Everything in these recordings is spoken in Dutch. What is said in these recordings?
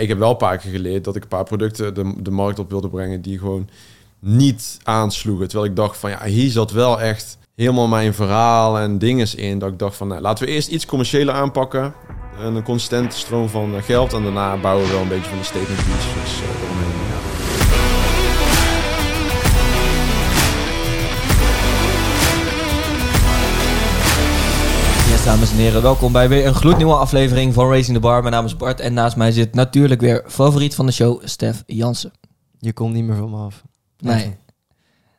Ik heb wel een paar keer geleerd dat ik een paar producten de, de markt op wilde brengen die gewoon niet aansloegen. Terwijl ik dacht van ja, hier zat wel echt helemaal mijn verhaal en dingen in. Dat ik dacht van nou, laten we eerst iets commerciëler aanpakken. Een consistente stroom van geld. En daarna bouwen we wel een beetje van die statement pieces dames en heren, welkom bij weer een gloednieuwe aflevering van Racing the Bar. Mijn naam is Bart en naast mij zit natuurlijk weer favoriet van de show, Stef Jansen. Je komt niet meer van me af. Nee.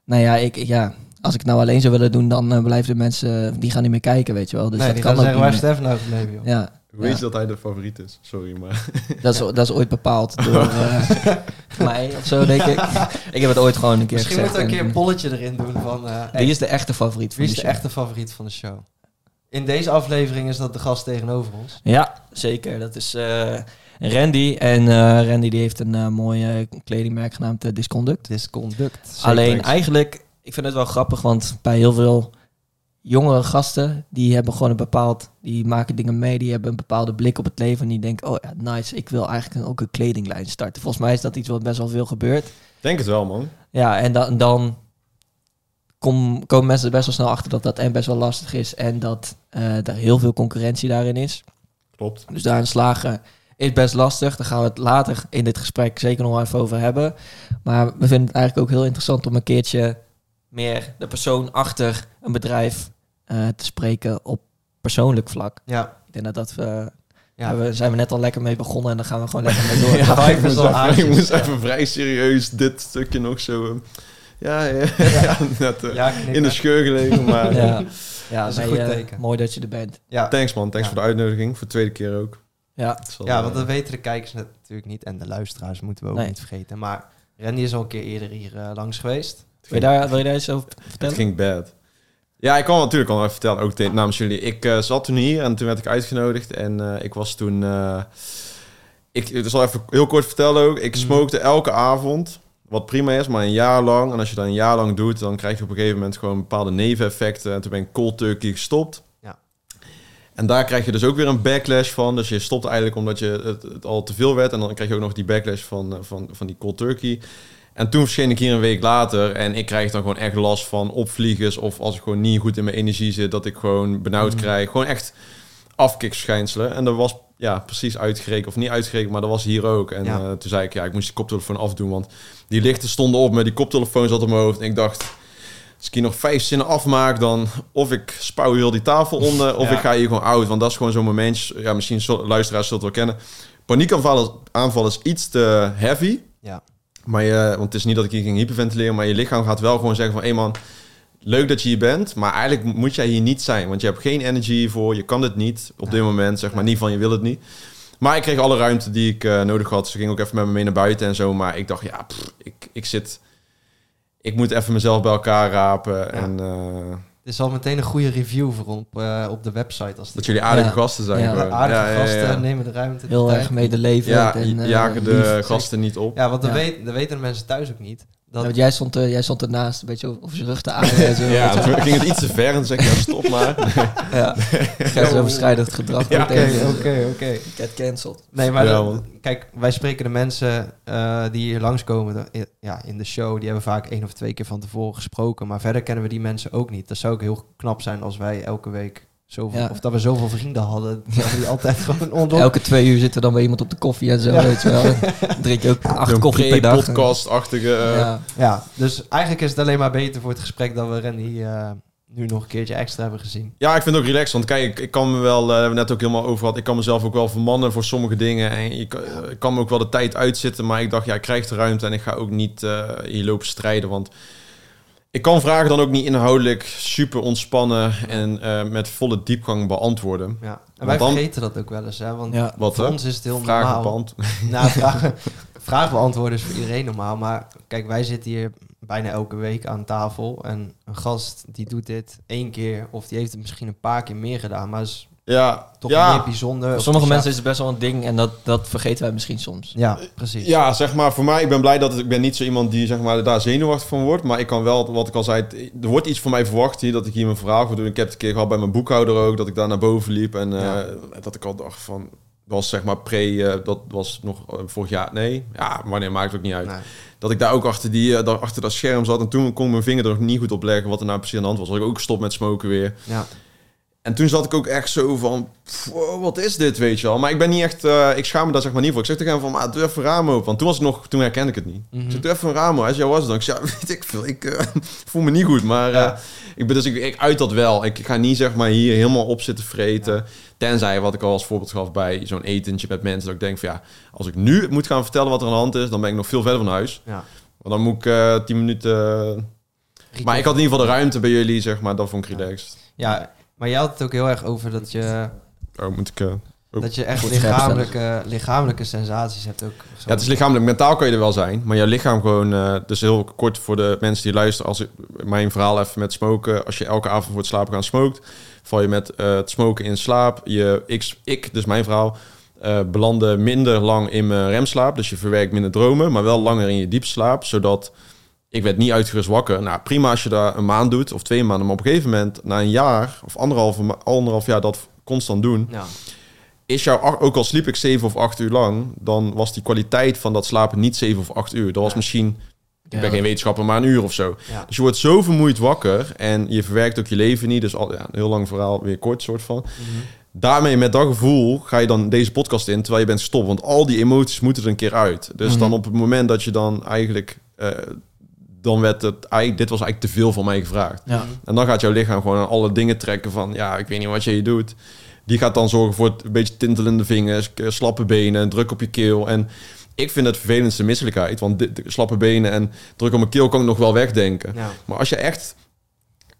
Nou ja, ik, ja, als ik het nou alleen zou willen doen, dan uh, blijven de mensen, die gaan niet meer kijken, weet je wel. Dus nee, dat die kan gaan ook zeggen niet waar. Stef nou gebleven, joh. Ja, Weet Ja. je dat hij de favoriet is? Sorry, maar... dat is, dat is ooit bepaald door eh, mij of zo, denk ik. Ik heb het ooit gewoon een keer Misschien gezegd. moeten we een keer en- een polletje erin doen van... eh, Wie is de echte favoriet van wie is de de show? echte favoriet van de show? In deze aflevering is dat de gast tegenover ons. Ja, zeker. Dat is eh, Randy. En eh, Randy die heeft een eh, mooi eh, kledingmerk genaamd Disconduct. Disconduct. Alleen eigenlijk, ik vind het wel grappig, want bij heel veel jongere gasten, die hebben gewoon een bepaald, die maken dingen mee, die hebben een bepaalde blik op het leven en die denken, oh ja, nice, ik wil eigenlijk ook een kledinglijn starten. Volgens mij is dat iets wat best wel veel gebeurt. Denk het wel, man. Ja, en dan, dan kom, komen mensen er best wel snel achter dat dat en best wel lastig is en dat eh, er heel veel concurrentie daarin is. Klopt. Dus daarin slagen is best lastig. Daar gaan we het later in dit gesprek zeker nog even over hebben. Maar we vinden het eigenlijk ook heel interessant om een keertje meer de persoon achter een bedrijf eh, te spreken op persoonlijk vlak. Ja. Ik denk dat dat we, Ja. we- zijn we net al lekker mee begonnen en dan gaan we gewoon lekker mee door. Ja. Ja, ik moest, ik even vrij serieus dit stukje nog zo... eh, ja, ja, ja, net eh, in de scheur gelegen, maar... ja, ja Dat is een nee, goed eh, teken. mooi dat je er bent. Ja. Thanks man, thanks Ja. voor de uitnodiging. Voor de tweede keer ook. Ja, Het wel, ja, eh, want dat weten de kijkers natuurlijk niet. En de luisteraars moeten we ook Nee. niet vergeten. Maar Randy is al een keer eerder hier eh, langs geweest. wil je daar, wil je daar iets over Het vertellen? ging bad. Ja, ik kan natuurlijk al even vertellen, ook te- namens jullie. Ik eh, zat toen hier en toen werd ik uitgenodigd. En eh, ik was toen... eh, ik, ik zal even heel kort vertellen ook. Ik Mhm. smokte elke avond, wat prima is, maar een jaar lang. En als je dat een jaar lang doet, dan krijg je op een gegeven moment gewoon bepaalde neveneffecten. En toen ben ik cold turkey gestopt. Ja. En daar krijg je dus ook weer een backlash van. Dus je stopt eigenlijk omdat je het, het al te veel werd. En dan krijg je ook nog die backlash van, eh, van, van die cold turkey. En toen verscheen ik hier een week later en ik krijg dan gewoon echt last van opvliegers of als ik gewoon niet goed in mijn energie zit, dat ik gewoon benauwd Mhm. krijg. Gewoon echt afkikschijnselen. En dat was ja, precies uitgerekend, of niet uitgerekend, maar dat was hier ook. En Ja. eh, toen zei ik, ja, ik moest die koptelefoon afdoen, want die lichten stonden op met die koptelefoon zat op mijn hoofd. En ik dacht, als ik hier nog vijf zinnen afmaak, dan of ik spouw heel die tafel onder, of Ja. ik ga hier gewoon uit. Want dat is gewoon zo'n momentje, ja, misschien luisteraars zullen het wel kennen. Paniekaanval aanval is iets te heavy. Ja. Maar je, want het is niet dat ik hier ging hyperventileren, maar je lichaam gaat wel gewoon zeggen van... hé man, leuk dat je hier bent, maar eigenlijk moet jij hier niet zijn. Want je hebt geen energy voor, je kan dit niet op dit moment, zeg maar. Niet van, je wil het niet. Maar ik kreeg alle ruimte die ik eh, nodig had. Ze ging ook even met me mee naar buiten en zo. Maar ik dacht, ja, pff, ik, ik zit... Ik moet even mezelf bij elkaar rapen. En eh, Het is al meteen een goede review voor op, eh, op de website. Als dat jullie aardige Ja. gasten zijn. Ja. gewoon. aardige ja, ja, gasten ja. nemen de ruimte. de Heel tijd. erg medeleven. Ja, en, jagen de gasten niet op. Ja, want dat. Weet, dat weten de mensen thuis ook niet. Dat, Ja, want jij stond, er- jij stond ernaast, een beetje over zijn rug te aaien. en zo, Ja, toen ging het iets te ver en zei ik, ja, stop maar. Ja, grensoverschrijdend gedrag. Oké, tegen- oké, oké. Get cancelled. Nee, maar Ja, dat- man. kijk, wij spreken de mensen eh, die hier langskomen de- ja, in de show. Die hebben vaak één of twee keer van tevoren gesproken. Maar verder kennen we die mensen ook niet. Dat zou ook heel knap zijn als wij elke week zoveel... Ja. Of dat we zoveel vrienden hadden. dat we die altijd gewoon onder... Elke twee uur zit er dan bij iemand op de koffie en zo, Ja. weet je wel. Dan drink je ook acht Een koffie per dag. podcast-achtige... eh, Ja. Ja, dus eigenlijk is het alleen maar beter voor het gesprek... dat we Randy eh, nu nog een keertje extra hebben gezien. Ja, ik vind het ook relaxed. Want kijk, ik, ik kan me wel, eh, hebben we net ook helemaal over gehad. Ik kan mezelf ook wel vermannen voor sommige dingen. En je kan, ik kan me ook wel de tijd uitzitten. Maar ik dacht, ja, ik krijg de ruimte en ik ga ook niet eh, hier lopen strijden. Want ik kan vragen dan ook niet inhoudelijk super ontspannen en eh, met volle diepgang beantwoorden. Ja. En Want wij dan- vergeten dat ook wel eens, hè? Want Ja. Wat voor hè? ons is het heel Vragen normaal. Nou, vragen, vragen beantwoorden is voor iedereen normaal. Maar kijk, wij zitten hier bijna elke week aan tafel. En een gast die doet dit één keer. Of die heeft het misschien een paar keer meer gedaan. Maar is Ja, toch ja. meer bijzonder. Voor sommige mensen is het best wel een ding en dat, dat vergeten wij misschien soms. Ja, precies. Ja, zeg maar, voor mij, ik ben blij dat het, ik ben niet zo iemand die zeg maar, daar zenuwachtig van wordt. Maar ik kan wel, wat ik al zei, er wordt iets van mij verwacht hier, dat ik hier mijn verhaal ga doen. Ik heb het een keer gehad bij mijn boekhouder ook, dat ik daar naar boven liep. En eh, dat ik al dacht van, was zeg maar pre, eh, dat was nog eh, vorig jaar, nee, ja, wanneer maakt het ook niet uit. Nee. Dat ik daar ook achter, die, eh, daar achter dat scherm zat en toen kon ik mijn vinger er nog niet goed op leggen wat er nou precies aan de hand was. Was ik ook gestopt met smoken weer. Ja. En toen zat ik ook echt zo van, pff, wat is dit, weet je wel. Maar ik ben niet echt, eh, ik schaam me daar zeg maar niet voor. Ik zeg tegen hem van, maar doe even een raam open. Want toen was ik nog, toen herkende ik het niet. Mhm. Ik zeg, doe even een raam. Hij zei, ja, was het dan? Ik zei, ja, weet ik veel, ik eh, voel me niet goed. Maar Ja. eh, ik, ben, dus ik, ik uit dat wel. Ik, ga niet zeg maar hier helemaal op zitten vreten. Tenzij, wat ik al als voorbeeld gaf bij zo'n etentje met mensen. Dat ik denk van, ja, als ik nu moet gaan vertellen wat er aan de hand is, dan ben ik nog veel verder van huis. Ja. Want dan moet ik tien minuten... maar ik had in ieder geval de ruimte bij jullie, zeg maar. Dat vond ik relaxed. ja, maar jij had het ook heel erg over dat je, Oh, moet ik... eh, dat je echt lichamelijke, lichamelijke sensaties hebt ook. zo. Ja, het is lichamelijk. Mentaal kan je er wel zijn. Maar jouw lichaam gewoon... eh, dus heel kort voor de mensen die luisteren. Als ik, mijn verhaal even met smoken. Als je elke avond voor het slapen gaan smookt... val je met eh, het smoken in slaap. Je, ik, ik dus mijn verhaal... eh belandde minder lang in mijn remslaap. Dus je verwerkt minder dromen. Maar wel langer in je diepslaap. Zodat... Ik werd niet uitgerust wakker. Nou, prima als je daar een maand doet. Of twee maanden. Maar op een gegeven moment... Na een jaar of anderhalf, anderhalf jaar dat constant doen Ja. is jouw, ook al sliep ik zeven of acht uur lang, dan was die kwaliteit van dat slapen niet zeven of acht uur. Dat was Ja. misschien, ik ben geen wetenschapper, maar een uur of zo. Ja. Dus je wordt zo vermoeid wakker en je verwerkt ook je leven niet. Dus al, ja, een heel lang verhaal, weer kort soort van. Mhm. Daarmee, met dat gevoel, ga je dan deze podcast in terwijl je bent gestopt. Want al die emoties moeten er een keer uit. Dus Mhm. dan op het moment dat je dan eigenlijk, eh, dan werd het, eigenlijk, dit was eigenlijk te veel van mij gevraagd. Ja. En dan gaat jouw lichaam gewoon aan alle dingen trekken van, ja, ik weet niet wat je hier doet. Die gaat dan zorgen voor het een beetje tintelende vingers, slappe benen, druk op je keel. En ik vind het vervelendste misselijkheid, want dit, slappe benen en druk op mijn keel kan ik nog wel wegdenken. Ja. Maar als je echt,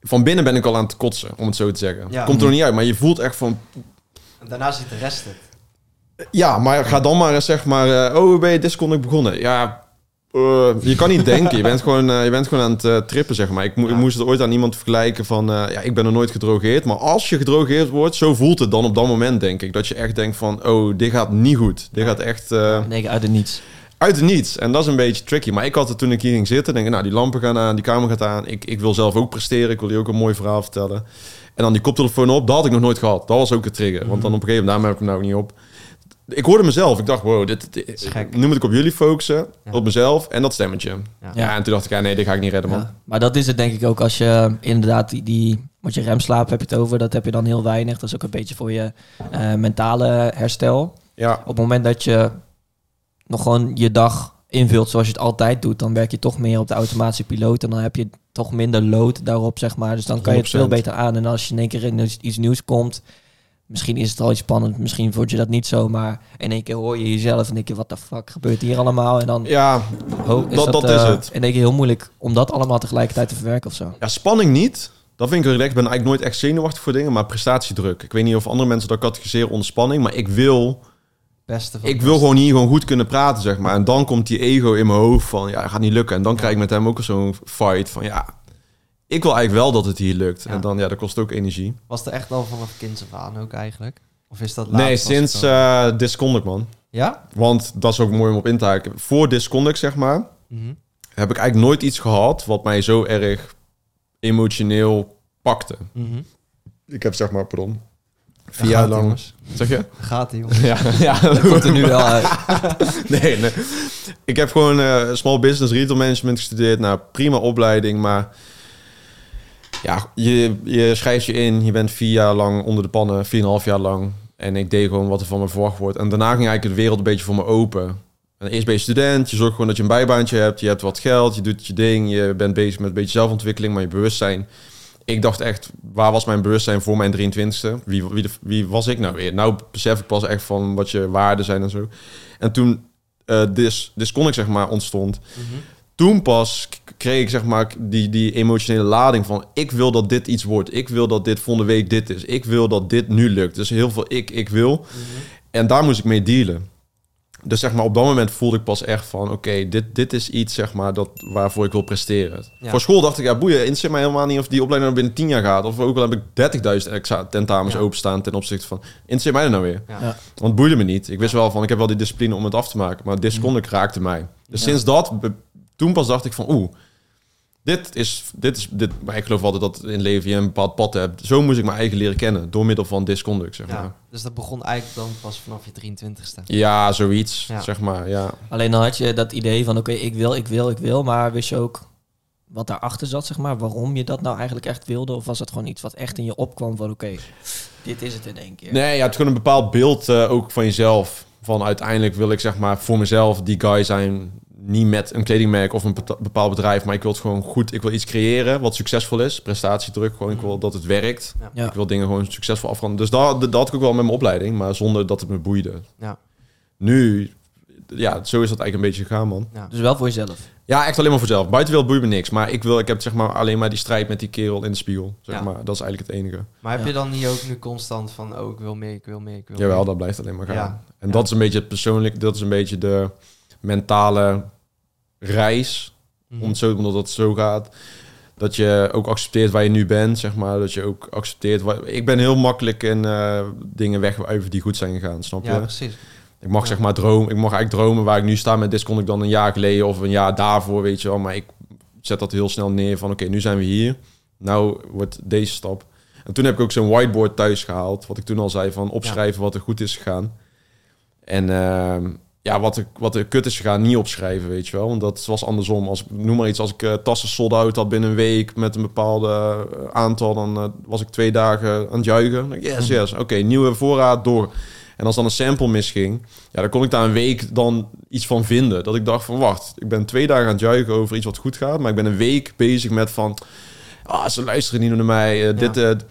van binnen ben ik al aan het kotsen, om het zo te zeggen. Ja. Komt er nog niet uit, maar je voelt echt van, En daarna zit de rest het. ja, maar ga dan maar eens zeg maar, eh, oh, ben je disconnect begonnen? Ja, eh, je kan niet denken. Je bent gewoon, eh, je bent gewoon aan het eh, trippen, zeg maar. Ik, mo- Ja. ik moest het ooit aan iemand vergelijken van, ja, ik ben nog nooit gedrogeerd. Maar als je gedrogeerd wordt, zo voelt het dan op dat moment, denk ik. Dat je echt denkt van, oh, dit gaat niet goed. Dit gaat echt Nee, uit het niets. uit het niets. En dat is een beetje tricky. Maar ik had het toen ik hier ging zitten, denk ik, nou, die lampen gaan aan, die kamer gaat aan. Ik, ik wil zelf ook presteren. Ik wil je ook een mooi verhaal vertellen. En dan die koptelefoon op, dat had ik nog nooit gehad. Dat was ook een trigger. Want dan op een gegeven moment, daarom heb ik hem nou niet op. Ik hoorde mezelf. Ik dacht, wow, dit, dit is gek. nu moet ik op jullie focussen, Ja. op mezelf en dat stemmetje. Ja. Ja. en toen dacht ik, ja, nee, dit ga ik niet redden, man. Ja. Maar dat is het denk ik ook als je inderdaad die, die want je remslaap heb je het over, dat heb je dan heel weinig. Dat is ook een beetje voor je eh, mentale herstel. Ja, Op het moment dat je nog gewoon je dag invult zoals je het altijd doet, dan werk je toch meer op de automatische piloot en dan heb je toch minder load daarop, zeg maar. Dus dan kan je het 100%. veel beter aan. En als je in één keer in iets nieuws komt, misschien is het al iets spannend, misschien vond je dat niet zo, maar in één keer hoor je jezelf en denk je, wat de fuck gebeurt hier allemaal? En dan ja, ho, is dat- dat, dat is eh, het. in één keer heel moeilijk om dat allemaal tegelijkertijd te verwerken of zo. ja, spanning niet. Dat vind ik relaxed. Ik ben eigenlijk nooit echt zenuwachtig voor dingen, maar prestatiedruk. Ik weet niet of andere mensen dat categoriseren onder spanning, maar ik wil Beste van ik wil gewoon hier gewoon goed kunnen praten, zeg maar. En dan komt die ego in mijn hoofd van, ja, dat gaat niet lukken. En dan krijg ik met hem ook zo'n fight van, ja, ik wil eigenlijk wel dat het hier lukt. Ja. En dan, ja, dat kost ook energie. Was er echt al vanaf kinds af aan ook eigenlijk? Of is dat nee, sinds eh Disconduct, man. Ja? Want dat is ook mooi om op in te haken. Voor Disconduct, zeg maar, Mhm. heb ik eigenlijk nooit iets gehad wat mij zo erg emotioneel pakte. Mhm. Ik heb, zeg maar, pardon, vier jaar lang... jongens. Zeg je? Gaat hij, jongens. Ja, ja. Dat komt er nu wel uit. nee, nee. Ik heb gewoon eh, small business retail management gestudeerd. Nou, prima opleiding, maar ja, je, je schrijft je in. Je bent vier jaar lang onder de pannen, vier en een half jaar lang. En ik deed gewoon wat er van me verwacht wordt. En daarna ging eigenlijk de wereld een beetje voor me open. En eerst ben je student, je zorgt gewoon dat je een bijbaantje hebt. Je hebt wat geld, je doet je ding. Je bent bezig met een beetje zelfontwikkeling, maar je bewustzijn. Ik dacht echt, waar was mijn bewustzijn voor mijn 23ste? Wie, wie, was ik nou weer? Nou besef ik pas echt van wat je waarden zijn en zo. En toen eh Dis, Disconnect zeg maar ontstond, Mhm. Toen pas kreeg ik zeg maar die, die emotionele lading van ik wil dat dit iets wordt. Ik wil dat dit volgende week dit is. Ik wil dat dit nu lukt. Dus heel veel ik, ik wil. Mhm. En daar moest ik mee dealen. Dus zeg maar op dat moment voelde ik pas echt van oké, dit, dit is iets zeg maar dat, waarvoor ik wil presteren. Ja. Voor school dacht ik, ja boeien, interesseert mij helemaal niet of die opleiding nou binnen 10 jaar gaat. Of ook al heb ik 30.000 extra tentamens Ja. openstaan ten opzichte van, interesseert mij dat nou weer? Ja. Ja. Want het boeide me niet. Ik wist wel van, ik heb wel die discipline om het af te maken. Maar Disconnect raakte mij. Dus Ja. sinds dat, toen pas dacht ik van, oeh, Dit is, dit is, dit, maar ik geloof altijd dat in het leven je een bepaald pad hebt. Zo moest ik mijn eigen leren kennen, door middel van disconduct, zeg maar. Dus dat begon eigenlijk dan pas vanaf je 23ste. Ja, zoiets, Ja. zeg maar, ja. Alleen dan had je dat idee van, oké, ik wil, ik wil, ik wil. Maar wist je ook wat daarachter zat, zeg maar? Waarom je dat nou eigenlijk echt wilde? Of was dat gewoon iets wat echt in je opkwam van, oké, dit is het in één keer? Nee, ja, het is gewoon een bepaald beeld eh, ook van jezelf. Van uiteindelijk wil ik zeg maar voor mezelf die guy zijn. Niet met een kledingmerk of een bepaald bedrijf, maar ik wil het gewoon goed. Ik wil iets creëren wat succesvol is. Prestatiedruk, gewoon. Ik wil dat het werkt. Ja. Ik wil dingen gewoon succesvol afronden. Dus dat, dat had ik ook wel met mijn opleiding, maar zonder dat het me boeide. Ja. Nu, ja, zo is dat eigenlijk een beetje gegaan, man. Ja. Dus wel voor jezelf. Ja, echt alleen maar voor zelf. Buitenwereld boeit me niks. Maar ik, wil, ik heb zeg maar alleen maar die strijd met die kerel in de spiegel. Zeg Ja. maar. Dat is eigenlijk het enige. Maar heb Ja. je dan niet ook nu constant van, oh, ik wil meer, ik wil meer, ik wil Jawel, meer? dat blijft alleen maar gaan. Ja. En Ja. dat is een beetje het persoonlijk, dat is een beetje de mentale reis. Mhm. Om het zo, omdat het zo gaat. Dat je ook accepteert waar je nu bent, zeg maar. Dat je ook accepteert... Waar, ik ben heel makkelijk in eh, dingen wegwuiven die goed zijn gegaan, snap je? Ja, precies. Ik mag Ja. zeg maar dromen. Ik mag eigenlijk dromen waar ik nu sta met dit kon ik dan een jaar geleden of een jaar daarvoor, weet je wel. Maar ik zet dat heel snel neer van oké, nu zijn we hier. Nou wordt deze stap. En toen heb ik ook zo'n whiteboard thuis gehaald. Wat ik toen al zei van opschrijven wat er goed is gegaan. En ehm, ja, wat er, wat er kut is gegaan, niet opschrijven, weet je wel. Want dat was andersom. Als ik noem maar iets, als ik eh, tassen sold out had binnen een week met een bepaalde eh, aantal, dan eh, was ik twee dagen aan het juichen. Dacht ik, Yes, yes. Oké, nieuwe voorraad door. En als dan een sample misging, ja, dan kon ik daar een week dan iets van vinden. Dat ik dacht van, wacht, ik ben twee dagen aan het juichen over iets wat goed gaat, maar ik ben een week bezig met van, ah, ze luisteren niet naar mij. dit,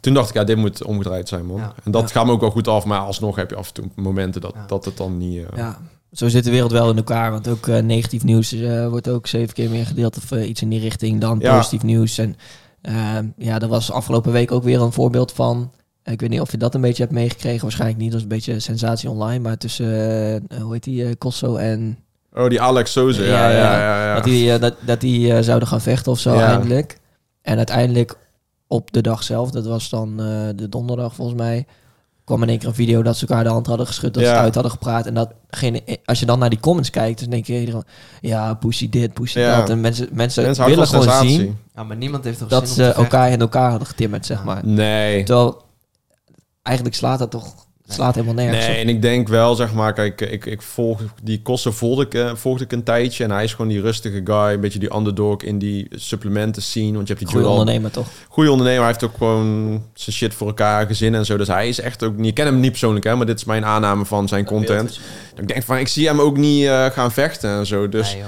toen dacht ik, ja, dit moet omgedraaid zijn, man. Ja. En dat Ja. gaat me ook wel goed af, maar alsnog heb je af en toe momenten dat, Ja. dat het dan niet... eh, Ja, zo zit de wereld wel in elkaar. Want ook eh, negatief nieuws eh, wordt ook zeven keer meer gedeeld of iets in die richting dan Ja. positief nieuws. En ja, er was afgelopen week ook weer een voorbeeld van. Ik weet niet of je dat een beetje hebt meegekregen. Waarschijnlijk niet. Dat is een beetje sensatie online. Maar tussen, hoe heet die, eh, Kosso en... Oh, die Alex Soze, ja, Ja, ja, ja. ja. ja, Dat die, dat, dat die eh, zouden gaan vechten of zo Ja. eindelijk. En uiteindelijk op de dag zelf, dat was dan eh, de donderdag volgens mij, kwam in één keer een video dat ze elkaar de hand hadden geschud, dat ze Ja. het uit hadden gepraat. En dat geen, als je dan naar die comments kijkt, dan denk je iedereen, ja, pussy dit, pussy Ja. dat. En mensen, mensen, willen gewoon sensatie. zien Ja, maar niemand heeft toch dat zin ze elkaar in elkaar hadden getimmerd, zeg maar. Nee. Terwijl, eigenlijk slaat dat toch, het slaat helemaal nergens Nee, op. en ik denk wel, zeg maar, kijk, ik, ik volg die kosten volgde ik, eh, volgde ik een tijdje. En hij is gewoon die rustige guy, een beetje die underdog in die supplementen scene. Want je hebt die Goede ondernemer toch? goede ondernemer. Hij heeft ook gewoon zijn shit voor elkaar, gezin en zo. Dus hij is echt ook niet... Ik ken hem niet persoonlijk, hè, maar dit is mijn aanname van zijn content. Ik denk van, ik zie hem ook niet eh, gaan vechten en zo. Dus Nee,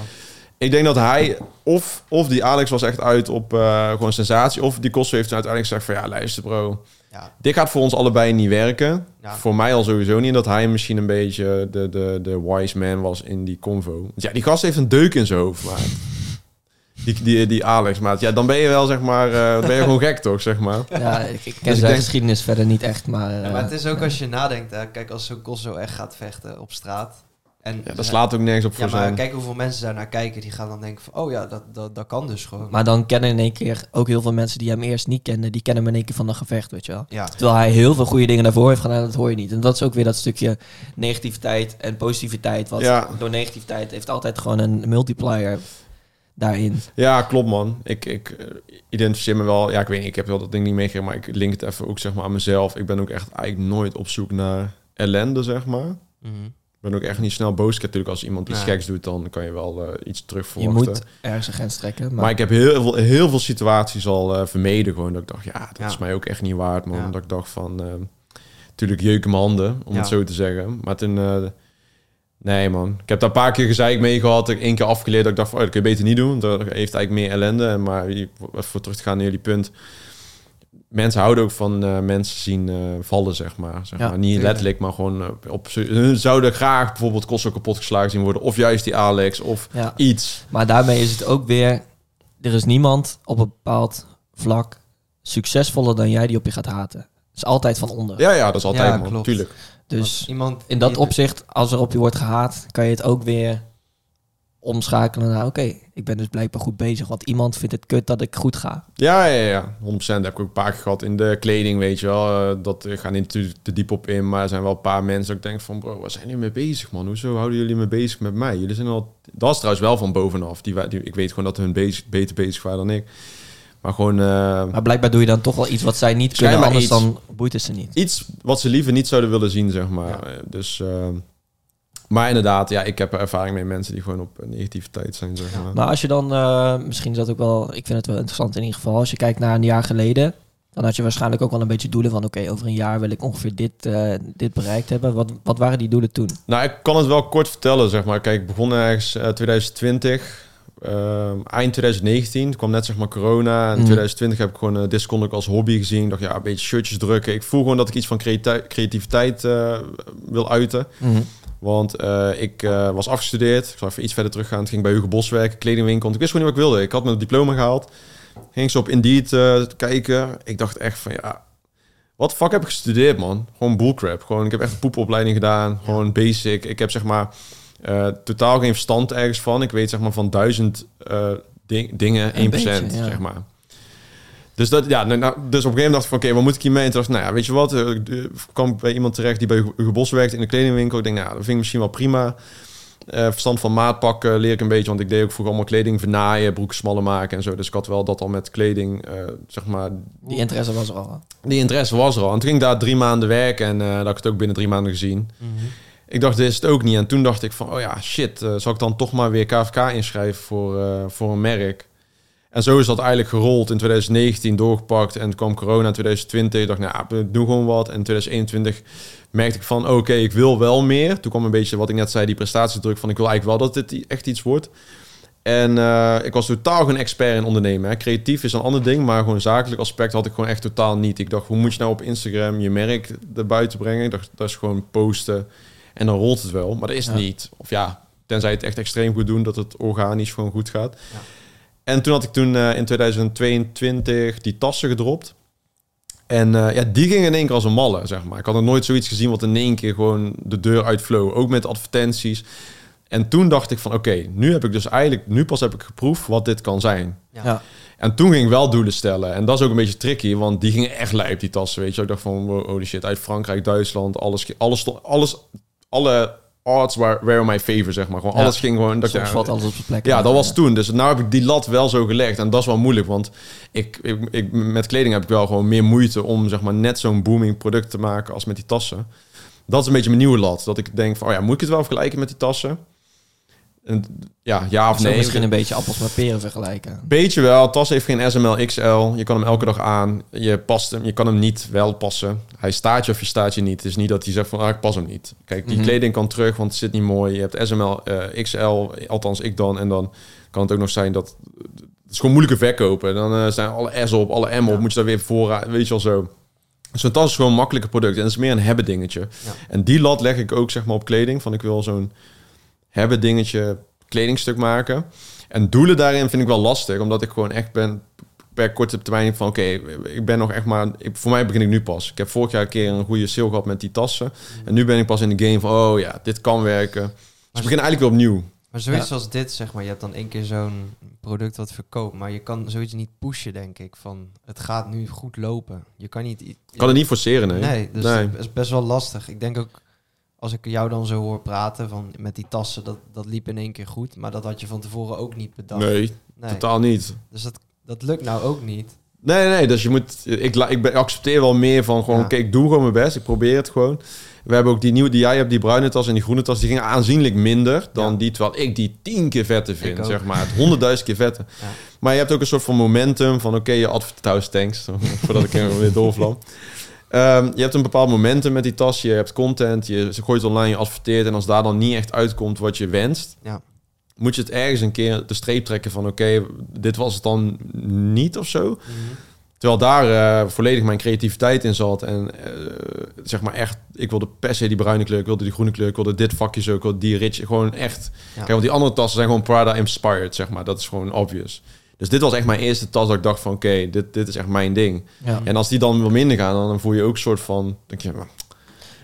ik denk dat hij... Of, of die Alex was echt uit op eh, gewoon sensatie. Of die Kosso heeft toen uiteindelijk gezegd van... Ja, luister bro. Ja. Dit gaat voor ons allebei niet werken. Ja. Voor mij al sowieso niet. Dat hij misschien een beetje de, de, de wise man was in die convo. Want ja, die gast heeft een deuk in zijn hoofd. Die, die, die Alex, maat. Ja, dan ben je wel, zeg maar... eh, ben je gewoon gek, toch, zeg maar. Ja, ik, ik ken ik zijn denk- geschiedenis verder niet echt, maar... Ja, eh, maar het is ook als je nadenkt, hè, kijk, als zo'n Kosso echt gaat vechten op straat. En Ja, dat slaat ook nergens op Ja, voor maar zijn... kijk hoeveel mensen daar naar kijken. Die gaan dan denken van, oh ja, dat, dat, dat kan dus gewoon. Maar dan kennen in één keer ook heel veel mensen die hem eerst niet kenden, die kennen hem in één keer van een gevecht, weet je wel. ja, Terwijl hij heel veel goede dingen daarvoor heeft gedaan, dat hoor je niet. En dat is ook weer dat stukje negativiteit en positiviteit. Want Ja. door negativiteit heeft altijd gewoon een multiplier daarin. Ja, klopt man. Ik, ik eh, identificeer me wel. Ja, ik weet niet, ik heb wel dat ding niet meegekregen, maar ik link het even ook zeg maar aan mezelf. Ik ben ook echt eigenlijk nooit op zoek naar ellende, zeg maar. Mhm. Ben ook echt niet snel boos. Natuurlijk, als iemand iets geks doet, dan kan je wel eh, iets terug Je verwachten. moet ergens een grens trekken. Maar, Maar ik heb heel veel, heel veel situaties al eh, vermeden. Gewoon dat ik dacht, ja, dat Ja. is mij ook echt niet waard, man. Ja. Dat ik dacht van, eh, natuurlijk jeuken mijn handen, om Ja. het zo te zeggen. Maar toen, eh, nee man. Ik heb daar een paar keer gezeik mee gehad. Ik één keer afgeleerd dat ik dacht van, oh, dat kun je beter niet doen. Dat heeft eigenlijk meer ellende. Maar voor terug te gaan naar jullie punt. Mensen houden ook van eh, mensen zien eh, vallen, zeg maar. Zeg Ja, maar. Niet tuurlijk. letterlijk, maar gewoon eh, op... Hun zouden graag bijvoorbeeld Kosso kapot geslagen zien worden. Of juist die Alex, of ja. iets. maar daarmee is het ook weer... Er is niemand op een bepaald vlak succesvoller dan jij die op je gaat haten. Het is altijd van onder. Ja, ja, dat is altijd, Ja, man. klopt. Tuurlijk. Dus iemand in dat opzicht, als er op je wordt gehaat, kan je het ook weer omschakelen naar, oké, ik ben dus blijkbaar goed bezig. Want iemand vindt het kut dat ik goed ga. Ja, ja, ja. 100% heb ik ook een paar keer gehad in de kleding, weet je wel. Eh, dat ik ga niet te, te diep op in, maar er zijn wel een paar mensen dat ik denk van, bro, waar zijn jullie mee bezig, man? Hoezo houden jullie me bezig met mij? Jullie zijn al... Dat is trouwens wel van bovenaf. Die, die, ik weet gewoon dat hun bezig, beter bezig waren dan ik. Maar gewoon eh, Maar blijkbaar doe je dan toch wel iets wat zij niet kunnen, anders iets. dan boeit het ze niet. iets wat ze liever niet zouden willen zien, zeg maar. Ja. Eh, Dus... maar inderdaad, ja, ik heb er ervaring met mensen die gewoon op eh, negativiteit zijn, zeg maar. Maar als je dan, eh, misschien is dat ook wel, ik vind het wel interessant in ieder geval, als je kijkt naar een jaar geleden, dan had je waarschijnlijk ook wel een beetje doelen van, oké, over een jaar wil ik ongeveer dit, eh, dit bereikt hebben. Wat, wat waren die doelen toen? Nou, ik kan het wel kort vertellen, zeg maar. Kijk, ik begon ergens eh, 2020, ehm, eind 2019. Toen kwam net zeg maar corona. En in Mhm. 2020 heb ik gewoon uh, als hobby gezien. Ik dacht, ja, een beetje shirtjes drukken. Ik voel gewoon dat ik iets van creati- creativiteit eh, wil uiten. Want eh, ik eh, was afgestudeerd. Ik zal even iets verder teruggaan. Het ging bij Hugo Bos werken, kledingwinkel. Want ik wist gewoon niet wat ik wilde. Ik had mijn diploma gehaald. Ging ze op Indeed eh, kijken. Ik dacht echt van, ja... Wat fuck heb ik gestudeerd, man? Gewoon bullcrap. Gewoon, ik heb echt een poepopleiding gedaan. Gewoon basic. Ik heb zeg maar totaal geen verstand ergens van. Ik weet zeg maar van duizend ding- dingen 1%, Een beetje, ja. zeg maar. Dus, dat, ja, nou, nou, dus op een gegeven moment dacht ik van, oké, wat moet ik hiermee? En toen dacht ik, nou ja, weet je wat? eh, Ik eh, kwam bij iemand terecht die bij Hugo Bos werkte in de kledingwinkel. Ik denk, nou, dat vind ik misschien wel prima. Eh, verstand van maat pakken leer ik een beetje, want ik deed ook vroeger allemaal kleding vernaaien, broeken smaller maken en zo. Dus ik had wel dat al met kleding, zeg maar, Die interesse was er al. hè? die interesse was er al. En toen ging ik daar drie maanden werken en dat ik het ook binnen drie maanden gezien. Ik dacht, dit is het ook niet. En toen dacht ik van, oh ja, shit, zal ik dan toch maar weer KVK inschrijven voor, voor een merk? En zo is dat eigenlijk gerold in 2019 doorgepakt. En kwam corona in 2020. Ik dacht, nou, doen gewoon wat. En in 2021 merkte ik van, oké, ik wil wel meer. Toen kwam een beetje wat ik net zei, die prestatiedruk van, ik wil eigenlijk wel dat dit echt iets wordt. En eh, ik was totaal geen expert in ondernemen. Hè. Creatief is een ander ding, maar gewoon zakelijk aspect had ik gewoon echt totaal niet. Ik dacht, hoe moet je nou op Instagram je merk erbuiten brengen? Ik dacht, dat is gewoon posten en dan rolt het wel. Maar dat is Ja. niet. Of ja, tenzij je het echt extreem goed doen, dat het organisch gewoon goed gaat. Ja. En toen had ik toen eh, in 2022 die tassen gedropt. En eh, ja, die gingen in één keer als een malle, zeg maar. Ik had nog nooit zoiets gezien wat in één keer gewoon de deur uitvloog. Ook met advertenties. En toen dacht ik van, oké, nu heb ik dus eigenlijk... Nu pas heb ik geproefd wat dit kan zijn. Ja. Ja. En toen ging ik wel doelen stellen. En dat is ook een beetje tricky, want die gingen echt lijp, die tassen, weet je. Ik dacht van, wow, holy shit, uit Frankrijk, Duitsland, alles, alles, alles alle arts were, were my favor, zeg maar. Gewoon Ja. alles ging gewoon... Dat, Soms valt alles op zijn plek. ja, dat was toen. Dus nou heb ik die lat wel zo gelegd. En dat is wel moeilijk, want ik, ik, ik, met kleding heb ik wel gewoon meer moeite om zeg maar net zo'n booming product te maken als met die tassen. Dat is een beetje mijn nieuwe lat. Dat ik denk van, oh ja, moet ik het wel vergelijken met die tassen? Ja, ja of nee. misschien een beetje appels met peren vergelijken. Beetje wel. Tas heeft geen SML XL. Je kan hem elke dag aan. Je past hem. Je kan hem niet wel passen. Hij staat je of je staat je niet. Het is niet dat hij zegt van, ah, ik pas hem niet. Kijk, die Mhm. kleding kan terug, want het zit niet mooi. Je hebt SML eh, XL, althans ik dan. En dan kan het ook nog zijn dat... Het is gewoon moeilijke verkopen. Dan eh, zijn alle S op, alle M op. Ja. Moet je daar weer voor, weet je wel zo. Zo'n tas is gewoon een makkelijker product. En het is meer een hebben dingetje. Ja. En die lat leg ik ook zeg maar op kleding. Van ik wil zo'n hebben dingetje kledingstuk maken. En doelen daarin vind ik wel lastig. Omdat ik gewoon echt ben per korte termijn van... Oké, ik ben nog echt maar... Ik, voor mij begin ik nu pas. Ik heb vorig jaar een keer een goede sale gehad met die tassen. En nu ben ik pas in de game van... Oh ja, dit kan werken. Dus ik begin eigenlijk weer opnieuw. Maar zoiets Ja. als dit, zeg maar, je hebt dan één keer zo'n product wat verkoopt, maar je kan zoiets niet pushen, denk ik. Van het gaat nu goed lopen. Je kan niet. Ik kan het niet forceren, nee. Nee, dus Nee. dat is best wel lastig. Ik denk ook, als ik jou dan zo hoor praten van met die tassen, dat, dat liep in één keer goed. Maar dat had je van tevoren ook niet bedacht. Nee, Nee. totaal niet. Dus dat, dat lukt nou ook niet. Nee, nee, dus je moet... Ik, ik, accepteer wel meer van gewoon... Ja. Kijk, ik doe gewoon mijn best. Ik probeer het gewoon. We hebben ook die nieuwe die jij hebt, die bruine tas en die groene tas. Die gingen aanzienlijk minder dan Ja. die... Terwijl ik die tien keer vetter vind, zeg maar. Het honderdduizend keer vetter. Ja. Maar je hebt ook een soort van momentum van... Oké, je advertouws, thanks. Voordat ik er weer doorvlam. Ehm, je hebt een bepaald momentum met die tas. Je hebt content, je gooit online, je adverteert. En als daar dan niet echt uitkomt wat je wenst... Ja. moet je het ergens een keer de streep trekken van... Oké, dit was het dan niet of zo. Terwijl daar eh, volledig mijn creativiteit in zat. En eh, zeg maar echt, ik wilde per se die bruine kleur, ik wilde die groene kleur, ik wilde dit vakje zo, ik wilde die rich. Gewoon echt. Kijk, want die andere tassen zijn gewoon Prada inspired, zeg maar. Dat is gewoon obvious. Dus dit was echt mijn eerste tas dat ik dacht van, oké, dit, dit is echt mijn ding. Ja. En als die dan wel minder gaan, dan voel je ook een soort van, denk je,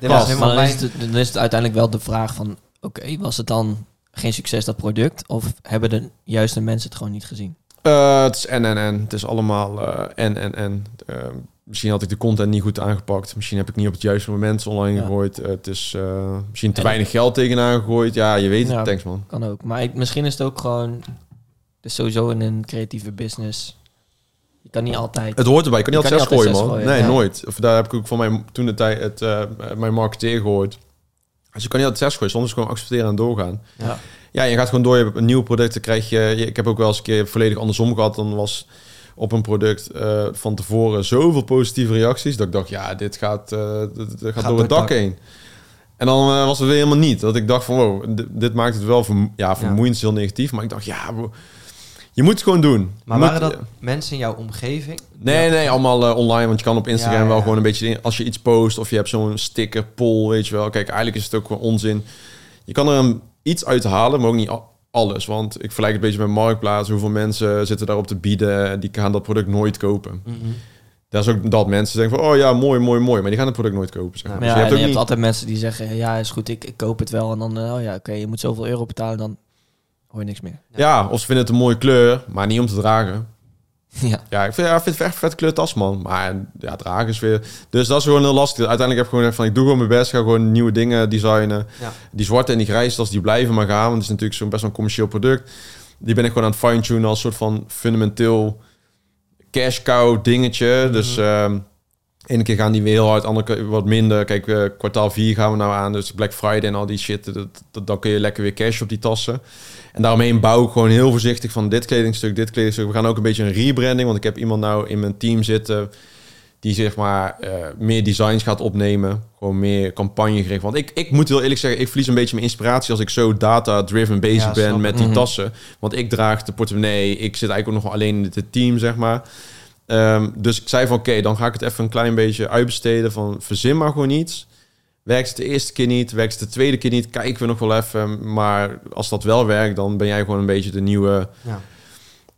Dit was helemaal dan, mijn... is het, dan is het uiteindelijk wel de vraag van... Oké, was het dan geen succes, dat product? Of hebben de juiste mensen het gewoon niet gezien? Eh, het is en en en. Het is allemaal eh, en en en. Eh, misschien had ik de content niet goed aangepakt. Misschien heb ik niet op het juiste moment online Ja. gegooid. Het is eh, misschien te En- weinig geld tegenaan gegooid. Ja, je weet het. Thanks man. Kan ook. Maar ik, misschien is het ook gewoon... Sowieso in een creatieve business. Je kan niet altijd... Het hoort erbij. Je kan niet Je altijd zes gooien, man. nee, ja. nooit. Of daar heb ik ook van mijn, toen de tijd het, eh, mijn marketeer gehoord. Dus je kan niet altijd zes gooien. Soms gewoon accepteren en doorgaan. Ja. Ja, je gaat gewoon door. Je hebt een nieuw product. Dan krijg je... Ik heb ook wel eens een keer volledig andersom gehad. Dan was op een product eh, van tevoren zoveel positieve reacties... dat ik dacht, ja, dit gaat, dit, dit gaat, door het dak heen. En dan was het weer helemaal niet. Dat ik dacht van, wow, dit, maakt het wel vermo ja, vermoeiend, heel negatief. Maar ik dacht, ja, je moet het gewoon doen. Maar Je waren moet- dat mensen in jouw omgeving? Nee, nee, allemaal eh, online. Want je kan op Instagram Ja, ja, wel ja. gewoon een beetje... Als je iets post of je hebt zo'n sticker, poll, weet je wel. Kijk, eigenlijk is het ook gewoon onzin. Je kan er een, iets uit halen, maar ook niet alles. Want ik vergelijk het een beetje met Marktplaats. Hoeveel mensen zitten daarop te bieden... die gaan dat product nooit kopen. Mhm. Dat is ook dat mensen denken van... oh ja, mooi, mooi, mooi. Maar die gaan het product nooit kopen. Zeg maar. Ja, Dus Ja, je hebt je ook hebt niet... altijd mensen die zeggen... Ja, is goed, ik, ik koop het wel. En dan, eh, oh ja, oké, je moet zoveel euro betalen. Dan hoor je niks meer. Ja, of ze vinden het een mooie kleur, maar niet om te dragen. ja. Ja, ik vind, ja, ik vind het echt een vet kleurtas, man. Maar ja, dragen is weer... Dus dat is gewoon heel lastig. Uiteindelijk heb ik gewoon echt van... Ik doe gewoon mijn best. Ga gewoon nieuwe dingen designen. Ja. Die zwarte en die grijze tas, die blijven maar gaan. Want het is natuurlijk zo'n best wel een commercieel product. Die ben ik gewoon aan het fine-tunen als soort van fundamenteel cash cow dingetje. Dus ehm ene keer gaan die weer heel hard, andere keer wat minder. Kijk, eh, kwartaal 4 gaan we nou aan. Dus Black Friday en al die shit. Dat, dat, dan kun je lekker weer cash op die tassen. En daaromheen bouw ik gewoon heel voorzichtig van dit kledingstuk, dit kledingstuk. We gaan ook een beetje een rebranding. Want ik heb iemand nou in mijn team zitten die zeg maar eh, meer designs gaat opnemen. Gewoon meer campagne gericht. Want ik, ik moet heel eerlijk zeggen, ik verlies een beetje mijn inspiratie als ik zo data-driven bezig Ja, ben met die Mhm. tassen. Want ik draag de portemonnee. Ik zit eigenlijk ook nog alleen in het team, zeg maar. Ehm, dus ik zei van oké, dan ga ik het even een klein beetje uitbesteden. Van verzin maar gewoon iets. Werkt het de eerste keer niet, werkt het de tweede keer niet, kijken we nog wel even. Maar als dat wel werkt, dan ben jij gewoon een beetje de nieuwe Ja.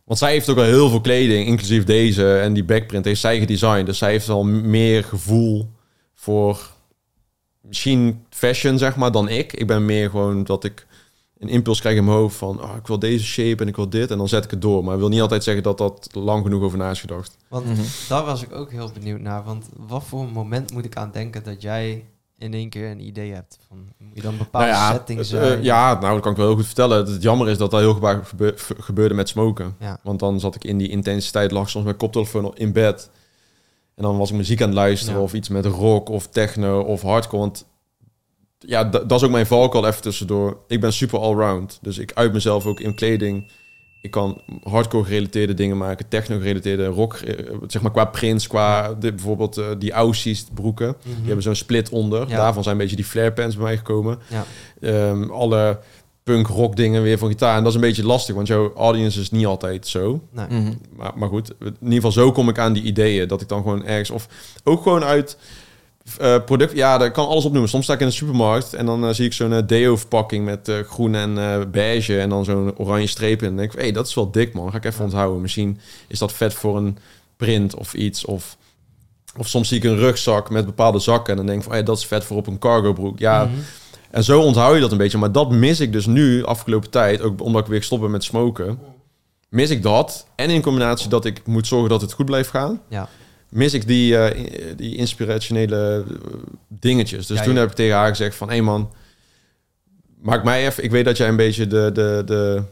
want zij heeft ook al heel veel kleding, inclusief deze en die backprint, heeft zij gedesigned. Dus zij heeft al meer gevoel voor misschien fashion, zeg maar, dan ik. Ik ben meer gewoon dat ik een impuls krijg in mijn hoofd van... Oh, ik wil deze shape en ik wil dit en dan zet ik het door. Maar ik wil niet altijd zeggen dat dat lang genoeg over na is gedacht. Want Mhm. daar was ik ook heel benieuwd naar. Want wat voor moment moet ik aan denken dat jij in één keer een idee hebt? Van, moet je dan bepaalde Nou ja, settings eh, zijn? ja, nou, dat kan ik wel heel goed vertellen. Het jammer is dat dat heel vaak gebe- gebeurde met smoken. Ja. Want dan zat ik in die intensiteit, lag soms met koptelefoon in bed. En dan was ik muziek aan het luisteren Ja. of iets met rock of techno of hardcore. Want ja, dat is ook mijn valkuil even tussendoor. Ik ben super allround. Dus ik uit mezelf ook in kleding. Ik kan hardcore gerelateerde dingen maken, techno gerelateerde rock, eh, zeg maar qua prints, qua de, bijvoorbeeld eh, die Aussies broeken. Mhm. Die hebben zo'n split onder. Ja. Daarvan zijn een beetje die flare pants bij mij gekomen. Ja. Ehm, alle punk rock dingen weer van gitaar. En dat is een beetje lastig, want jouw audience is niet altijd zo. Nee. Mhm. Maar, maar goed, in ieder geval zo kom ik aan die ideeën. Dat ik dan gewoon ergens... Of ook gewoon uit eh, product... Ja, daar kan alles opnoemen. Soms sta ik in de supermarkt en dan eh, zie ik zo'n eh, deo-verpakking met groen en beige en dan zo'n oranje streep in. En denk ik, hé, hey, dat is wel dik, man. Ga ik even onthouden. Misschien is dat vet voor een print of iets. Of, of soms zie ik een rugzak met bepaalde zakken en dan denk ik van, hey, dat is vet voor op een cargo broek. Ja, Mhm. en zo onthoud je dat een beetje. Maar dat mis ik dus nu, afgelopen tijd, ook omdat ik weer gestopt ben met smoken. Mis ik dat. En in combinatie dat ik moet zorgen dat het goed blijft gaan. Ja. Mis ik die, eh, die inspirationele eh, dingetjes. Dus Ja, toen ja. heb ik tegen haar gezegd van... Hé hey man, maak mij even... Ik weet dat jij een beetje de, de, de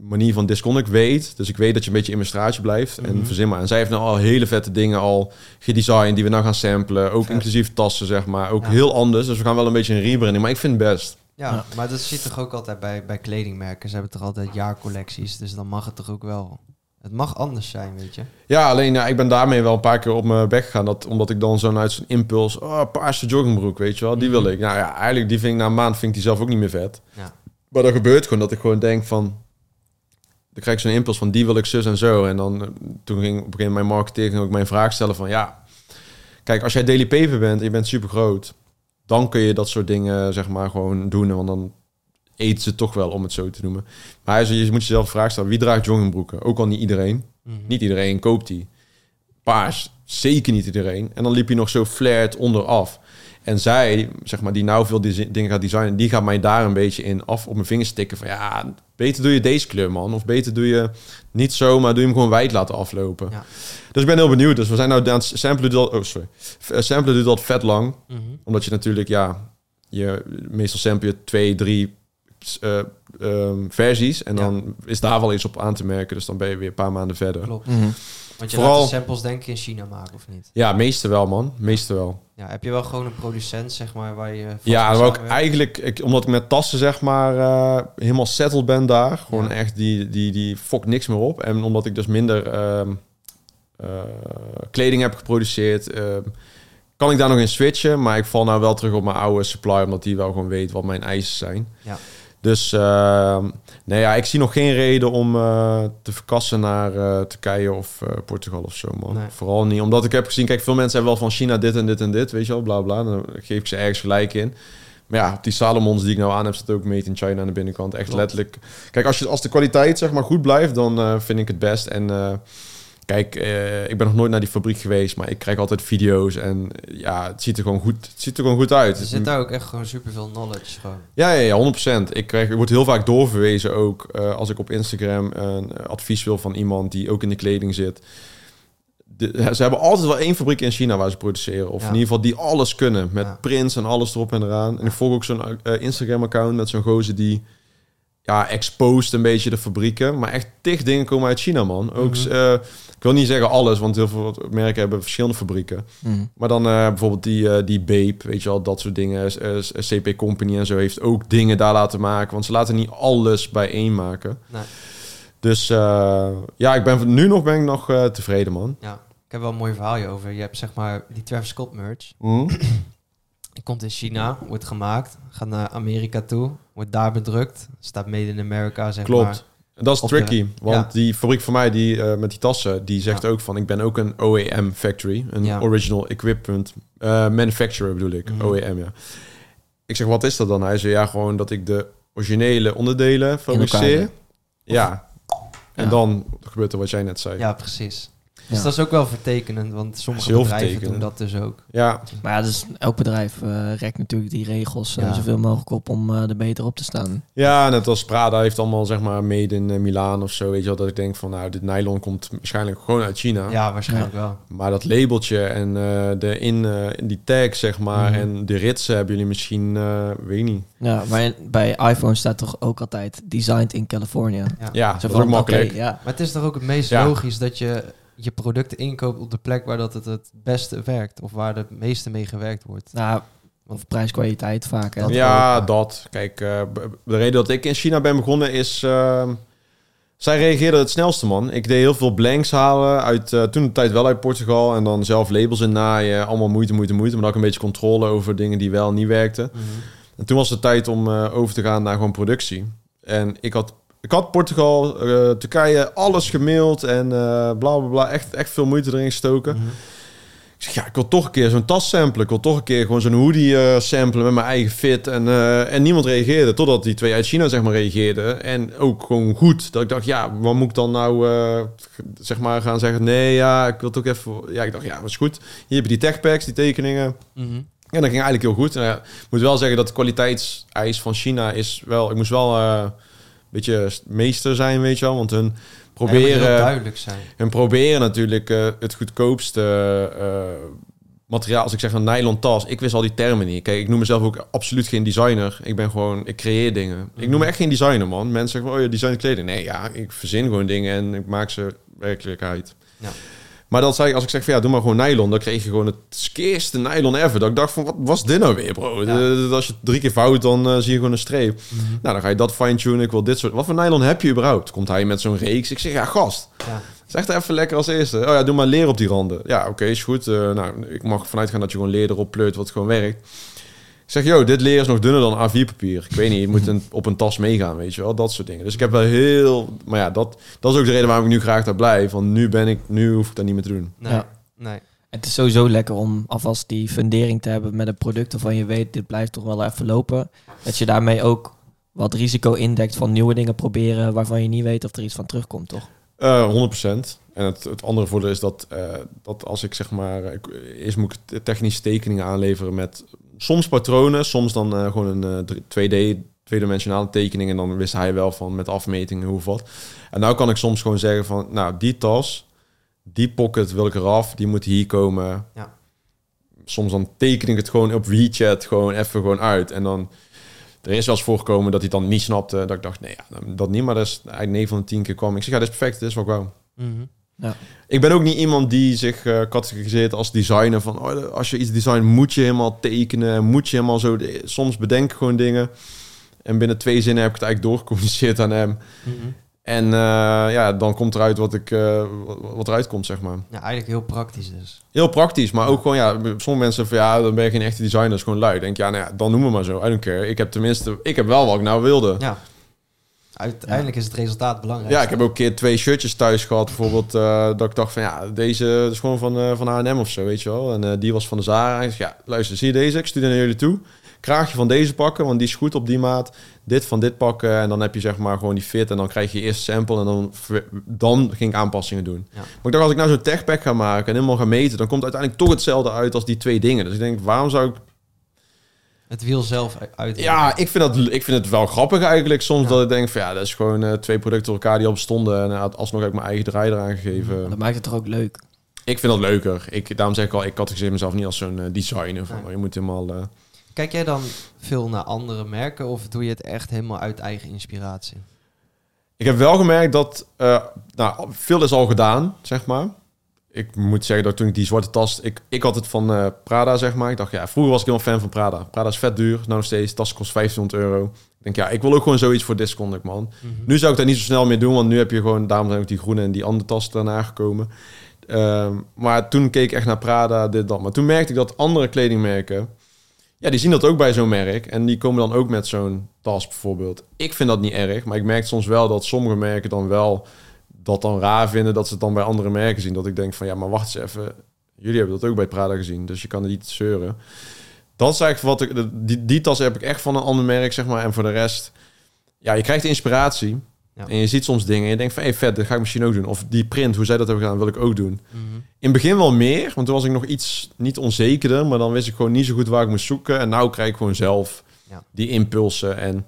manier van disconnect weet. Dus ik weet dat je een beetje in mijn straatje blijft. En Mhm. verzin maar. En zij heeft nou al hele vette dingen al gedesigned... die we nou gaan samplen. Ook Vet. inclusief tassen, zeg maar. Ook Ja. heel anders. Dus we gaan wel een beetje een rebranding. Maar ik vind het best. Ja, Ja. maar dat zit toch ook altijd bij, bij kledingmerken. Ze hebben toch altijd jaarcollecties, dus dan mag het toch ook wel... Het mag anders zijn, weet je. Ja, alleen ja, ik ben daarmee wel een paar keer op mijn bek gegaan. Dat, omdat ik dan zo'n uit zo'n impuls... Oh, paarse joggingbroek, weet je wel. Die wil ik. Nou ja, eigenlijk die vind ik na een maand vind ik die zelf ook niet meer vet. Ja. Maar dan gebeurt gewoon dat ik gewoon denk van... Dan krijg ik zo'n impuls van die wil ik zus en zo. En dan toen ging op een gegeven moment mijn marketeer ook mijn vraag stellen van... Ja, kijk, als jij Daily Paper bent en je bent super groot... Dan kun je dat soort dingen zeg maar gewoon doen. Want dan eten ze toch wel, om het zo te noemen. Maar je moet jezelf de vraag stellen... Wie draagt joggingbroeken? Ook al niet iedereen. Mhm. Niet iedereen koopt die. Paars, zeker niet iedereen. En dan liep je nog zo flared onderaf. En zij, zeg maar, die nou veel dingen gaat designen, die gaat mij daar een beetje in af op mijn vingers stikken. Van ja, beter doe je deze kleur, man. Of beter doe je niet zo, maar doe je hem gewoon wijd laten aflopen. Ja. Dus ik ben heel benieuwd. Dus we zijn nou aan het samplen. Al, oh, sorry. Eh, Samplen duurt altijd vet lang. Mhm. Omdat je natuurlijk, ja, je, meestal sample je twee, drie eh, ehm, versies. En Ja. dan is daar wel iets op aan te merken. Dus dan ben je weer een paar maanden verder. Klopt. Mhm. Want je Vooral- laat de samples denk ik in China maken, of niet? Ja, meeste wel, man. Meeste wel. Ja, heb je wel gewoon een producent, zeg maar, waar je... Ja, maar ook samenwerkt? eigenlijk, ik, omdat ik met tassen zeg maar eh, helemaal settled ben daar. Gewoon Ja. echt, die, die, die fok niks meer op. En omdat ik dus minder ehm, eh, kleding heb geproduceerd, ehm, kan ik daar nog in switchen. Maar ik val nou wel terug op mijn oude supply, omdat die wel gewoon weet wat mijn eisen zijn. Ja. Dus ehm, nee, ja, ik zie nog geen reden om eh, te verkassen naar eh, Turkije of eh, Portugal of zo, man. Nee. Vooral niet, omdat ik heb gezien, kijk, veel mensen hebben wel van China dit en dit en dit, weet je wel, bla bla. Dan geef ik ze ergens gelijk in. Maar ja, die Salomons die ik nou aan heb, zit ook made in China aan de binnenkant. Echt Klopt. letterlijk. Kijk, als, je, als de kwaliteit zeg maar goed blijft, dan vind ik het best. En kijk, eh, ik ben nog nooit naar die fabriek geweest, maar ik krijg altijd video's en ja, het ziet er gewoon goed, het ziet er gewoon goed uit. Er zit daar ook echt gewoon superveel knowledge gewoon. Ja, ja, ja 100%. Ik, krijg, ik word heel vaak doorverwezen ook eh, als ik op Instagram een advies wil van iemand die ook in de kleding zit. De, ze hebben altijd wel één fabriek in China waar ze produceren. Of Ja. in ieder geval die alles kunnen. Met Ja. prints en alles erop en eraan. En ik volg ook zo'n eh, Instagram-account met zo'n gozer die ja, exposed een beetje de fabrieken. Maar echt tig dingen komen uit China, man. Ook, eh, ik wil niet zeggen alles, want heel veel merken hebben verschillende fabrieken. Mhm. Maar dan eh, bijvoorbeeld die, eh, die Bape, weet je wel, dat soort dingen. CP Company en zo heeft ook dingen daar laten maken. Want ze laten niet alles bijeen maken. Nee. Dus ja, ik ben nu nog, ben ik nog tevreden, man. Ja, ik heb wel een mooi verhaal over. Je hebt zeg maar die Travis Scott merch. Mhm. komt in China, wordt gemaakt, gaat naar Amerika toe, wordt daar bedrukt. Staat made in America, zeg Klopt. maar. En dat is Op de- tricky, want ja. die fabriek van mij die, eh, met die tassen, die zegt Ja. ook van... ik ben ook een OEM factory, een Ja. original equipment eh, manufacturer bedoel ik, Mhm. OEM, ja. Ik zeg, wat is dat dan? Hij zei, ja, gewoon dat ik de originele onderdelen fabriceer. Ja. En dan gebeurt er wat jij net zei. Ja, precies. Dus Ja. dat is ook wel vertekenend, want sommige bedrijven doen dat dus ook. Ja, Maar ja, dus elk bedrijf eh rekt natuurlijk die regels eh, Ja. zoveel mogelijk op om eh, er beter op te staan. Ja, net als Prada heeft allemaal zeg maar made in Milaan of zo. Weet je wel, dat ik denk van nou, dit nylon komt waarschijnlijk gewoon uit China. Ja, waarschijnlijk wel. Maar dat labeltje en eh, de in, die tag zeg maar Mhm. en de ritsen hebben jullie misschien, eh, weet niet. Ja, maar bij iPhone staat toch ook altijd designed in California. Ja. Ja, Zo dat is ook makkelijk. ja. Maar het is toch ook het meest Ja. logisch dat je je producten inkoopt op de plek waar dat het het beste werkt. Of waar het meeste mee gewerkt wordt. Nou, of prijs-kwaliteit vaak. Hè. Dat ja, ook, dat. Kijk, eh, de reden dat ik in China ben begonnen is... eh, zij reageerden het snelste, man. Ik deed heel veel blanks halen. Uit, eh, toen de tijd wel uit Portugal. En dan zelf labels in naaien. Allemaal moeite, moeite, moeite. Maar dan ook een beetje controle over dingen die wel en niet werkten. Mhm. En toen was het tijd om eh, over te gaan naar gewoon productie. En ik had, ik had Portugal, eh, Turkije, alles gemaild en eh bla bla bla. Echt, echt veel moeite erin gestoken. Mhm. Ik zeg, ja, ik wil toch een keer zo'n tas samplen. Ik wil toch een keer gewoon zo'n hoodie eh samplen met mijn eigen fit. En, en niemand reageerde, totdat die twee uit China zeg maar reageerden. En ook gewoon goed. Dat ik dacht, ja, wat moet ik dan nou zeg maar gaan zeggen? Nee, ja, ik wil toch even... Ja, ik dacht, ja, dat is goed. Hier heb je die techpacks, die tekeningen. Mhm. En dat ging eigenlijk heel goed. Nou ik moet wel zeggen dat de kwaliteitseis van China is wel... Ik moest wel beetje meester zijn, weet je wel. Want hun Ja, proberen, duidelijk zijn. hun proberen natuurlijk eh, het goedkoopste eh, materiaal. Als ik zeg een nylon tas, ik wist al die termen niet. Kijk, ik noem mezelf ook absoluut geen designer. Ik ben gewoon, ik creëer dingen. Ik noem me echt geen designer, man. Mensen zeggen, oh je design kleding. Nee, ja, ik verzin gewoon dingen en ik maak ze werkelijkheid. Ja. Maar dat zei ik, als ik zeg van ja, doe maar gewoon nylon, dan kreeg je gewoon het skeerste nylon ever. Dat ik dacht van, wat was dit nou weer, bro? Ja. Als je het drie keer fout, dan eh, zie je gewoon een streep. Mhm. Nou, dan ga je dat fine-tunen. Ik wil dit soort... Wat voor nylon heb je überhaupt? Komt hij met zo'n reeks? Ik zeg, ja, gast. Ja. Zeg er even lekker als eerste. Oh ja, doe maar leer op die randen. Ja, oké, is goed. Eh, nou, ik mag vanuit gaan dat je gewoon leer erop pleurt wat gewoon werkt. Ik zeg, joh, dit leer is nog dunner dan A4-papier. Ik weet niet, je moet een, op een tas meegaan, weet je wel. Dat soort dingen. Dus ik heb wel heel... Maar ja, dat, dat is ook de reden waarom ik nu graag daar blijf. Want nu ben ik... Nu hoef ik dat niet meer te doen. Nee. Ja. nee. Het is sowieso lekker om alvast die fundering te hebben met een product waarvan je weet, dit blijft toch wel even lopen. Dat je daarmee ook wat risico indekt van nieuwe dingen proberen waarvan je niet weet of er iets van terugkomt, toch? Eh 100%. En het, het andere voordeel is dat, eh, dat als ik zeg maar... Ik, eerst moet ik technische tekeningen aanleveren met soms patronen, soms dan eh, gewoon een eh, 2D, tweedimensionale tekening. En dan wist hij wel van met afmetingen hoe wat. En nou kan ik soms gewoon zeggen van, nou, die tas, die pocket wil ik eraf, die moet hier komen. Ja. Soms dan teken ik het gewoon op WeChat gewoon even gewoon uit. En dan, er is wel eens voorgekomen dat hij dan niet snapte. Dat ik dacht, nee, ja, dat niet. Maar dat is eigenlijk 9 van de 10 keer kwam. Ik zeg, ja, dit is perfect, dit is wat ik wou. Ik ben ook niet iemand die zich eh categoriseert als designer. Van oh, als je iets designt, moet je helemaal tekenen. Moet je helemaal zo. de- Soms bedenk ik gewoon dingen. En binnen twee zinnen heb ik het eigenlijk doorgecommuniceerd aan hem. Mhm. En eh, ja, dan komt eruit wat, ik, eh, wat, eruit komt, zeg maar. Ja, eigenlijk heel praktisch dus. Heel praktisch, maar ook gewoon, ja, sommige mensen van ja, dan ben je geen echte designer, dat is gewoon lui. Denk ja, nou ja, dan noem me maar zo. I don't care. Ik heb tenminste, ik heb wel wat ik nou wilde. Ja. Uiteindelijk is het resultaat belangrijk. Ja, ik heb ook een keer twee shirtjes thuis gehad. Bijvoorbeeld eh, dat ik dacht van ja, deze is gewoon van, eh, van H&M of zo, weet je wel. En eh, die was van de Zara. Ik ja, luister, zie je deze? Ik stuur naar jullie toe. Kraagje van deze pakken, want die is goed op die maat. Dit van dit pakken. En dan heb je zeg maar gewoon die fit. En dan krijg je eerst sample en dan, dan ging ik aanpassingen doen. Ja. Maar ik dacht, als ik nou zo'n techpack ga maken en helemaal ga meten... dan komt uiteindelijk toch hetzelfde uit als die twee dingen. Dus ik denk, waarom zou ik Het wiel zelf uit. ja, ik vind, dat, ik vind het wel grappig eigenlijk. Soms Ja. dat ik denk van ja, dat is gewoon eh, twee producten elkaar die al bestonden. En uh, alsnog heb ik mijn eigen draai eraan gegeven. Dat maakt het toch ook leuk. Ik vind dat leuker. Ik, daarom zeg ik al, ik categoriseer mezelf niet als zo'n eh, designer. Van. Je moet helemaal... eh, Kijk jij dan veel naar andere merken of doe je het echt helemaal uit eigen inspiratie? Ik heb wel gemerkt dat... nou, veel is al gedaan, zeg maar. Ik moet zeggen dat toen ik die zwarte tas... Ik, ik had het van eh, Prada, zeg maar. Ik dacht, ja, vroeger was ik helemaal fan van Prada. Prada is vet duur. Nou nog steeds. Tas kost 1500 euro. Ik denk, ja, ik wil ook gewoon zoiets voor discount, man. Nu zou ik dat niet zo snel meer doen, want nu heb je gewoon, daarom zijn ook die groene en die andere tassen daarna gekomen. Ehm, maar toen keek ik echt naar Prada, dit, dat. Maar toen merkte ik dat andere kledingmerken, ja, die zien dat ook bij zo'n merk. En die komen dan ook met zo'n tas bijvoorbeeld. Ik vind dat niet erg, maar ik merk soms wel dat sommige merken dan wel dat dan raar vinden dat ze het dan bij andere merken zien. Dat ik denk van, ja, maar wacht eens even. Jullie hebben dat ook bij Prada gezien, dus je kan het niet zeuren. Dat is eigenlijk wat ik... Die, die tas heb ik echt van een ander merk, zeg maar. En voor de rest... Ja, je krijgt inspiratie. Ja. En je ziet soms dingen en je denkt van... Hé, vet, dat ga ik misschien ook doen. Of die print, hoe zij dat hebben gedaan, wil ik ook doen. Mhm. In het begin wel meer, want toen was ik nog iets niet onzekerder. Maar dan wist ik gewoon niet zo goed waar ik moest zoeken. En nu krijg ik gewoon zelf Ja. die impulsen. En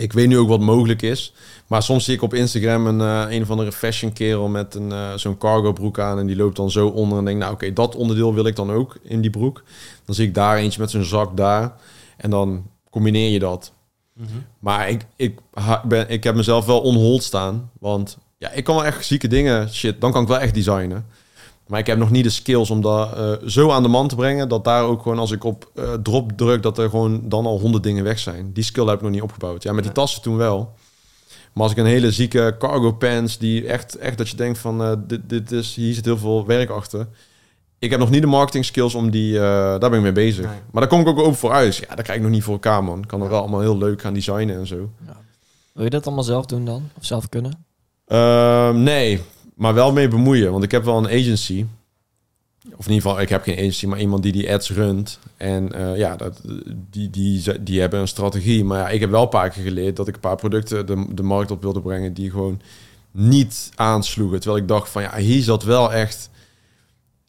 ik weet nu ook wat mogelijk is. Maar soms zie ik op Instagram een, eh, een of andere fashion kerel met een, eh, zo'n cargo broek aan. En die loopt dan zo onder en denk, nou oké, dat onderdeel wil ik dan ook in die broek. Dan zie ik daar eentje met zo'n zak daar. En dan combineer je dat. Mhm. Maar ik, ik, ben, ik heb mezelf wel onhold staan. Want ja, ik kan wel echt zieke dingen, shit, dan kan ik wel echt designen. Maar ik heb nog niet de skills om dat eh, zo aan de man te brengen... dat daar ook gewoon als ik op eh, drop druk... dat er gewoon dan al honderd dingen weg zijn. Die skill heb ik nog niet opgebouwd. Ja, met die tassen toen wel. Maar als ik een hele zieke cargo pants... die echt, echt dat je denkt van... eh, dit, dit is, hier zit heel veel werk achter... Ik heb nog niet de marketing skills om die... daar ben ik mee bezig. Nee. Maar daar kom ik ook open voor uit. Ja, dat krijg ik nog niet voor elkaar, man. Ik kan er wel allemaal heel leuk gaan designen en zo. Wil je dat allemaal zelf doen dan? Of zelf kunnen? Ehm, nee, maar wel mee bemoeien. Want ik heb wel een agency. Of in ieder geval, ik heb geen agency, maar iemand die die ads runt. En eh, ja, dat, die, die, die hebben een strategie. Maar ja, ik heb wel een paar keer geleerd dat ik een paar producten de, de markt op wilde brengen... die gewoon niet aansloegen. Terwijl ik dacht van, ja, hier zat wel echt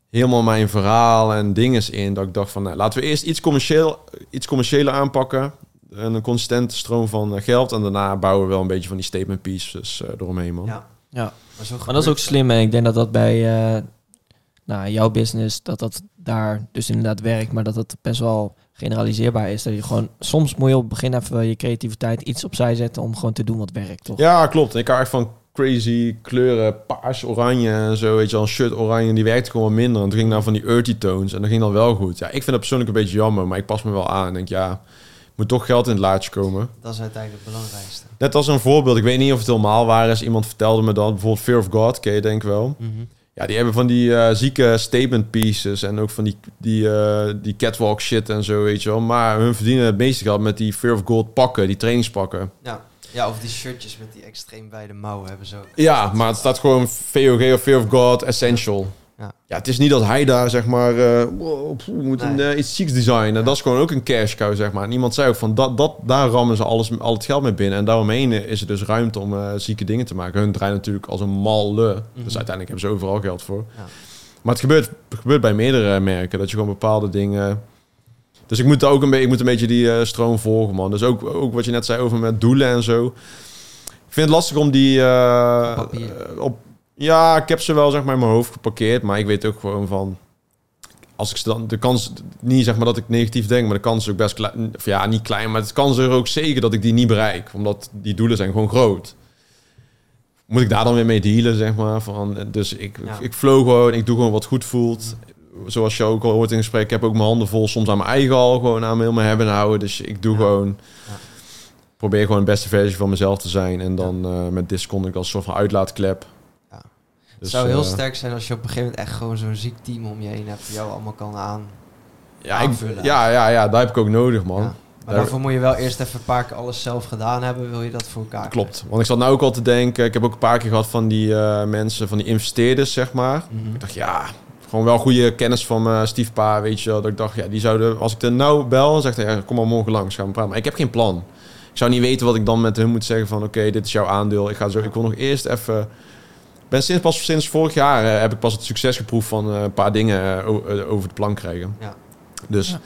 helemaal mijn verhaal en dinges in. Dat ik dacht van, nou, laten we eerst iets, commercieel, iets commerciëler aanpakken. En een consistente stroom van eh, geld. En daarna bouwen we wel een beetje van die statement pieces eh, eromheen, man. Ja. Ja. Maar, zo Maar dat is ook slim en ik denk dat dat bij eh, nou, jouw business, dat dat daar dus inderdaad werkt, maar dat dat best wel generaliseerbaar is. Dat je gewoon, soms moet je op het begin even je creativiteit iets opzij zetten om gewoon te doen wat werkt, toch? Ja, klopt. Ik hou echt van crazy kleuren, paars, oranje en zo. Weet je wel, een shirt oranje, die werkte gewoon minder. En toen ging ik naar van die earthy tones en dat ging dan wel goed. Ja, ik vind dat persoonlijk een beetje jammer, maar ik pas me wel aan. En denk, ja, moet toch geld in het laadje komen. Dat is uiteindelijk het belangrijkste. Net als een voorbeeld, ik weet niet of het helemaal waar is. Iemand vertelde me dat, bijvoorbeeld Fear of God, ken je denk ik wel. Mhm. Ja, die hebben van die eh, zieke statement pieces en ook van die, die, eh, die catwalk shit en zo, weet je wel. Maar hun verdienen het meeste geld met die Fear of God pakken, die trainingspakken. Ja. ja, of die shirtjes met die extreem wijde mouwen hebben ze ook. Ja, maar het staat gewoon VOG of Fear of God Essential. Ja. Ja, het is niet dat hij daar zeg maar, wow, pff, we moeten Nee. eh, iets zieks designen. Dat is gewoon ook een cash cow, zeg maar. En iemand zei ook van, dat, dat, daar rammen ze alles, al het geld mee binnen. En daaromheen is er dus ruimte om eh, zieke dingen te maken. Hun draaien natuurlijk als een malle. Dus Mhm. uiteindelijk hebben ze overal geld voor. Ja. Maar het gebeurt, het gebeurt bij meerdere merken. Dat je gewoon bepaalde dingen... Dus ik moet ook een, beetje, ik moet een beetje die eh, stroom volgen, man. Dus ook, ook wat je net zei over met doelen en zo. Ik vind het lastig om die... eh, Op papier. op, ja, ik heb ze wel zeg maar in mijn hoofd geparkeerd. Maar ik weet ook gewoon van... Als ik ze dan... De kans... Niet zeg maar dat ik negatief denk, maar de kans is ook best klein. Of ja, niet klein, maar de kans is er ook zeker dat ik die niet bereik. Omdat die doelen zijn gewoon groot. Moet ik daar dan weer mee dealen, zeg maar. Van, dus ik, Ja. ik flow gewoon. Ik doe gewoon wat goed voelt. Zoals je ook al hoort in het gesprek. Ik heb ook mijn handen vol soms aan mijn eigen al. Gewoon aan mijn, heel mijn hebben en houden. Dus ik doe Ja. gewoon... Ja. Probeer gewoon de beste versie van mezelf te zijn. En dan eh, met Discon ik als soort van uitlaatklep. Ja. Dus, het zou heel eh, sterk zijn als je op een gegeven moment echt gewoon zo'n ziek team om je heen hebt. Die jou allemaal kan aan. ja, ik, aanvullen. ja, ja, ja, daar heb ik ook nodig, man. Ja. Maar Daar- daarvoor moet je wel eerst even een paar keer alles zelf gedaan hebben. Wil je dat voor elkaar Klopt. Want ik zat nou ook al te denken. Ik heb ook een paar keer gehad van die eh, mensen, van die investeerders, zeg maar. Mhm. Ik dacht, ja, gewoon wel goede kennis van mijn stiefpa, weet je wel. Dat ik dacht, ja, die zouden, als ik er nou bel, zegt hij, ja, kom maar morgen langs, gaan we praten. Maar ik heb geen plan. Ik zou niet weten wat ik dan met hun moet zeggen van, oké, dit is jouw aandeel. Ik ga zo, ik wil nog eerst even... Ben sinds, pas sinds vorig jaar eh, heb ik pas het succes geproefd van eh, een paar dingen eh, over de plank krijgen. Ja. Dus Ja.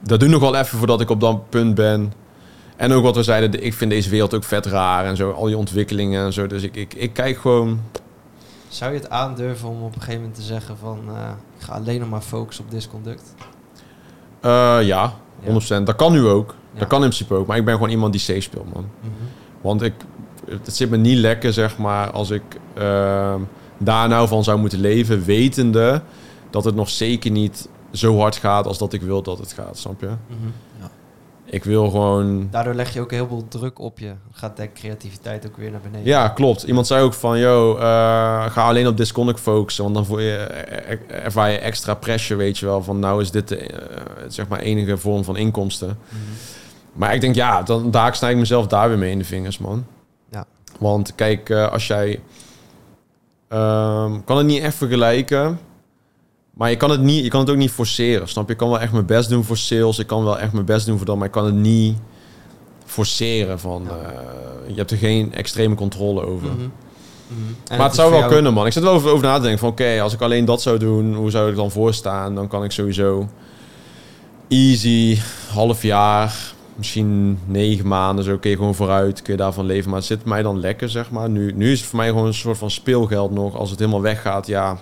dat doe ik nog wel even voordat ik op dat punt ben. En ook wat we zeiden, de- ik vind deze wereld ook vet raar en zo, al die ontwikkelingen en zo. Dus ik, ik, ik kijk gewoon, Zou je het aandurven om op een gegeven moment te zeggen van... eh, ik ga alleen nog maar focussen op Disconduct? eh, ja, 100%. Dat kan nu ook. Ja. Dat kan in principe ook. Maar ik ben gewoon iemand die safe speelt, man. Mhm. Want ik, het zit me niet lekker, zeg maar, als ik ehm, daar nou van zou moeten leven, wetende dat het nog zeker niet zo hard gaat als dat ik wil dat het gaat, snap je? Mhm. Ik wil gewoon... Daardoor leg je ook heel veel druk op je. Gaat de creativiteit ook weer naar beneden. Ja, klopt. Iemand zei ook van, yo, eh, ga alleen op Disconnect focussen, want dan voel je, eh, eh, ervaar je extra pressure, weet je wel, van nou is dit de, zeg maar enige vorm van inkomsten. Mhm. Maar ik denk, ja, dan, daar snij ik mezelf daar weer mee in de vingers, man. Want kijk, eh, als jij... ehm, kan het niet echt vergelijken. Maar je kan, het niet, je kan het ook niet forceren, snap je? Ik kan wel echt mijn best doen voor sales. Ik kan wel echt mijn best doen voor dat, maar ik kan het niet forceren van... Ja. eh, je hebt er geen extreme controle over. Mhm. Mhm. Maar het zou wel jou- kunnen, man. Ik zit er wel over, over na te denken van... Oké, als ik alleen dat zou doen, hoe zou ik dan voorstaan? Dan kan ik sowieso easy, half jaar, misschien negen maanden... Zo kun je gewoon vooruit, kun je daarvan leven. Maar het zit mij dan lekker, zeg maar. Nu, nu is het voor mij gewoon een soort van speelgeld nog. Als het helemaal weggaat, ja...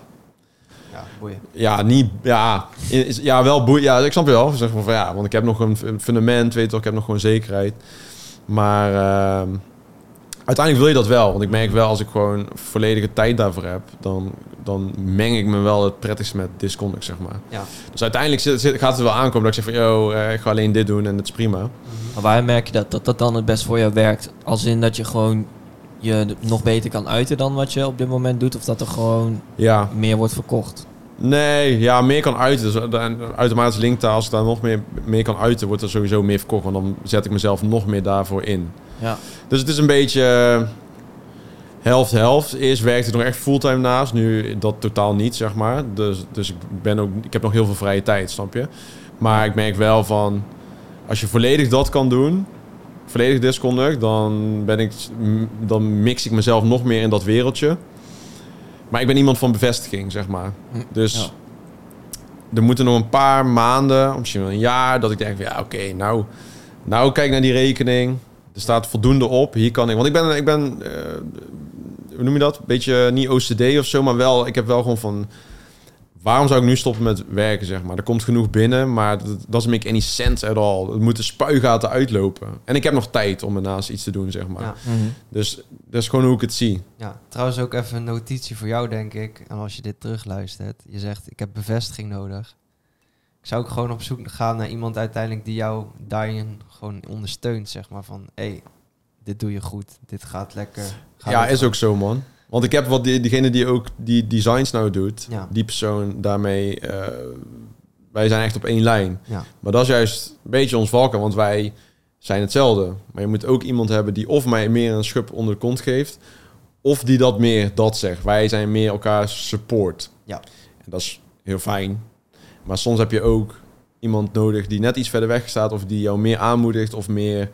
Ja, boeien. Ja, niet... Ja, is, ja wel boe, Ja, ik snap je wel. Zeg maar van, ja, want ik heb nog een een fundament, weet je toch. Ik heb nog gewoon zekerheid. Maar... ehm, Uiteindelijk wil je dat wel, want ik merk wel als ik gewoon volledige tijd daarvoor heb, dan, dan meng ik me wel het prettigst met Disconnect, zeg maar. Ja. Dus uiteindelijk zit, zit- gaat het wel aankomen dat ik zeg van, yo, eh, ik ga alleen dit doen en dat is prima. Mhm. Maar waar merk je dat, dat dat dan het best voor jou werkt? Als in dat je gewoon je nog beter kan uiten dan wat je op dit moment doet? Of dat er gewoon Ja, meer wordt verkocht? Nee, ja, meer kan uiten. Dus, eh, automatisch linktaal, als ik daar nog meer, meer kan uiten, wordt er sowieso meer verkocht, want dan zet ik mezelf nog meer daarvoor in. Ja. Dus het is een beetje eh, helft-helft. Eerst werkte ik nog echt fulltime naast. Nu dat totaal niet, zeg maar. Dus, dus ik, ben ook, ik heb nog heel veel vrije tijd, snap je? Maar ik merk wel van... Als je volledig dat kan doen... Volledig disconnect... Dan, ben ik, dan mix ik mezelf nog meer in dat wereldje. Maar ik ben iemand van bevestiging, zeg maar. Hm, Dus... ja. Er moeten nog een paar maanden, misschien wel een jaar, dat ik denk van ja, oké, nou, nou kijk naar die rekening. Er staat voldoende op. Hier kan ik. Want ik ben, ik ben eh, hoe noem je dat? Beetje niet OCD of zo, maar wel. Ik heb wel gewoon van. Waarom zou ik nu stoppen met werken, zeg maar? Er komt genoeg binnen, maar dat doesn't make any sense at all. Het moeten spuigaten uitlopen. En ik heb nog tijd om ernaast iets te doen, zeg maar. Ja. Mhm. Dus dat is gewoon hoe ik het zie. Ja, trouwens ook even een notitie voor jou, denk ik. En als je dit terugluistert, je zegt, ik heb bevestiging nodig. Ik zou ook gewoon op zoek gaan naar iemand uiteindelijk die jou daarin gewoon ondersteunt, zeg maar. Van, hé, hey, dit doe je goed, dit gaat lekker. Ga ja, is ook zo, man. Want ik heb wat die, diegene die ook die designs nou doet, Ja. die persoon daarmee, eh, wij zijn echt op één lijn. Ja, Maar dat is juist een beetje ons valken, want wij zijn hetzelfde. Maar je moet ook iemand hebben die of mij meer een schub onder de kont geeft, of die dat meer dat zegt. Wij zijn meer elkaar support. Ja. En dat is heel fijn. Maar soms heb je ook iemand nodig die net iets verder weg staat, of die jou meer aanmoedigt, of meer...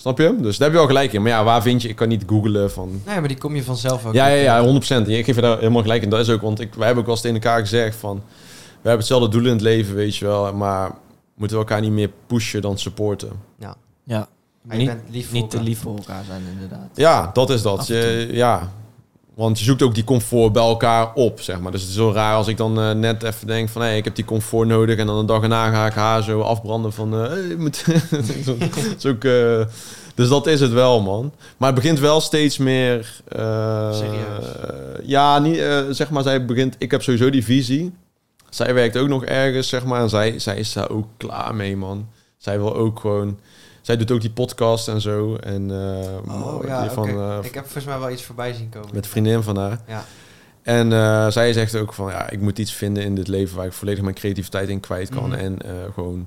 Snap je? Dus daar heb je wel gelijk in. Maar ja, waar vind je... Ik kan niet googlen van... nee, maar die kom je vanzelf ook. Ja, ja, ja, 100%. Ik geef je daar helemaal gelijk in. Dat is ook, want ik, wij hebben ook wel eens tegen elkaar gezegd van... We hebben hetzelfde doel in het leven, weet je wel. Maar moeten we elkaar niet meer pushen dan supporten. Ja, Maar je niet, bent lief voor niet te elkaar. lief voor elkaar zijn inderdaad. Ja, dat is dat. Je, ja, want je zoekt ook die comfort bij elkaar op, zeg maar. Dus het is zo raar als ik dan eh, net even denk van... hé, ik heb die comfort nodig... en dan een dag erna ga ik haar zo afbranden van... hey, je moet... Zo- ook, eh, dus dat is het wel, man. Maar het begint wel steeds meer... Serieus? ja, niet, zeg maar, zij begint... Ik heb sowieso die visie. Zij werkt ook nog ergens, zeg maar. En zij, zij is daar ook klaar mee, man. Zij wil ook gewoon... Zij doet ook die podcast en zo. En eh, Oh ja, van, eh, ik heb volgens mij wel iets voorbij zien komen. met vriendin van haar. Ja. En eh, zij zegt ook van, ja, ik moet iets vinden in dit leven waar ik volledig mijn creativiteit in kwijt kan. Mhm. En gewoon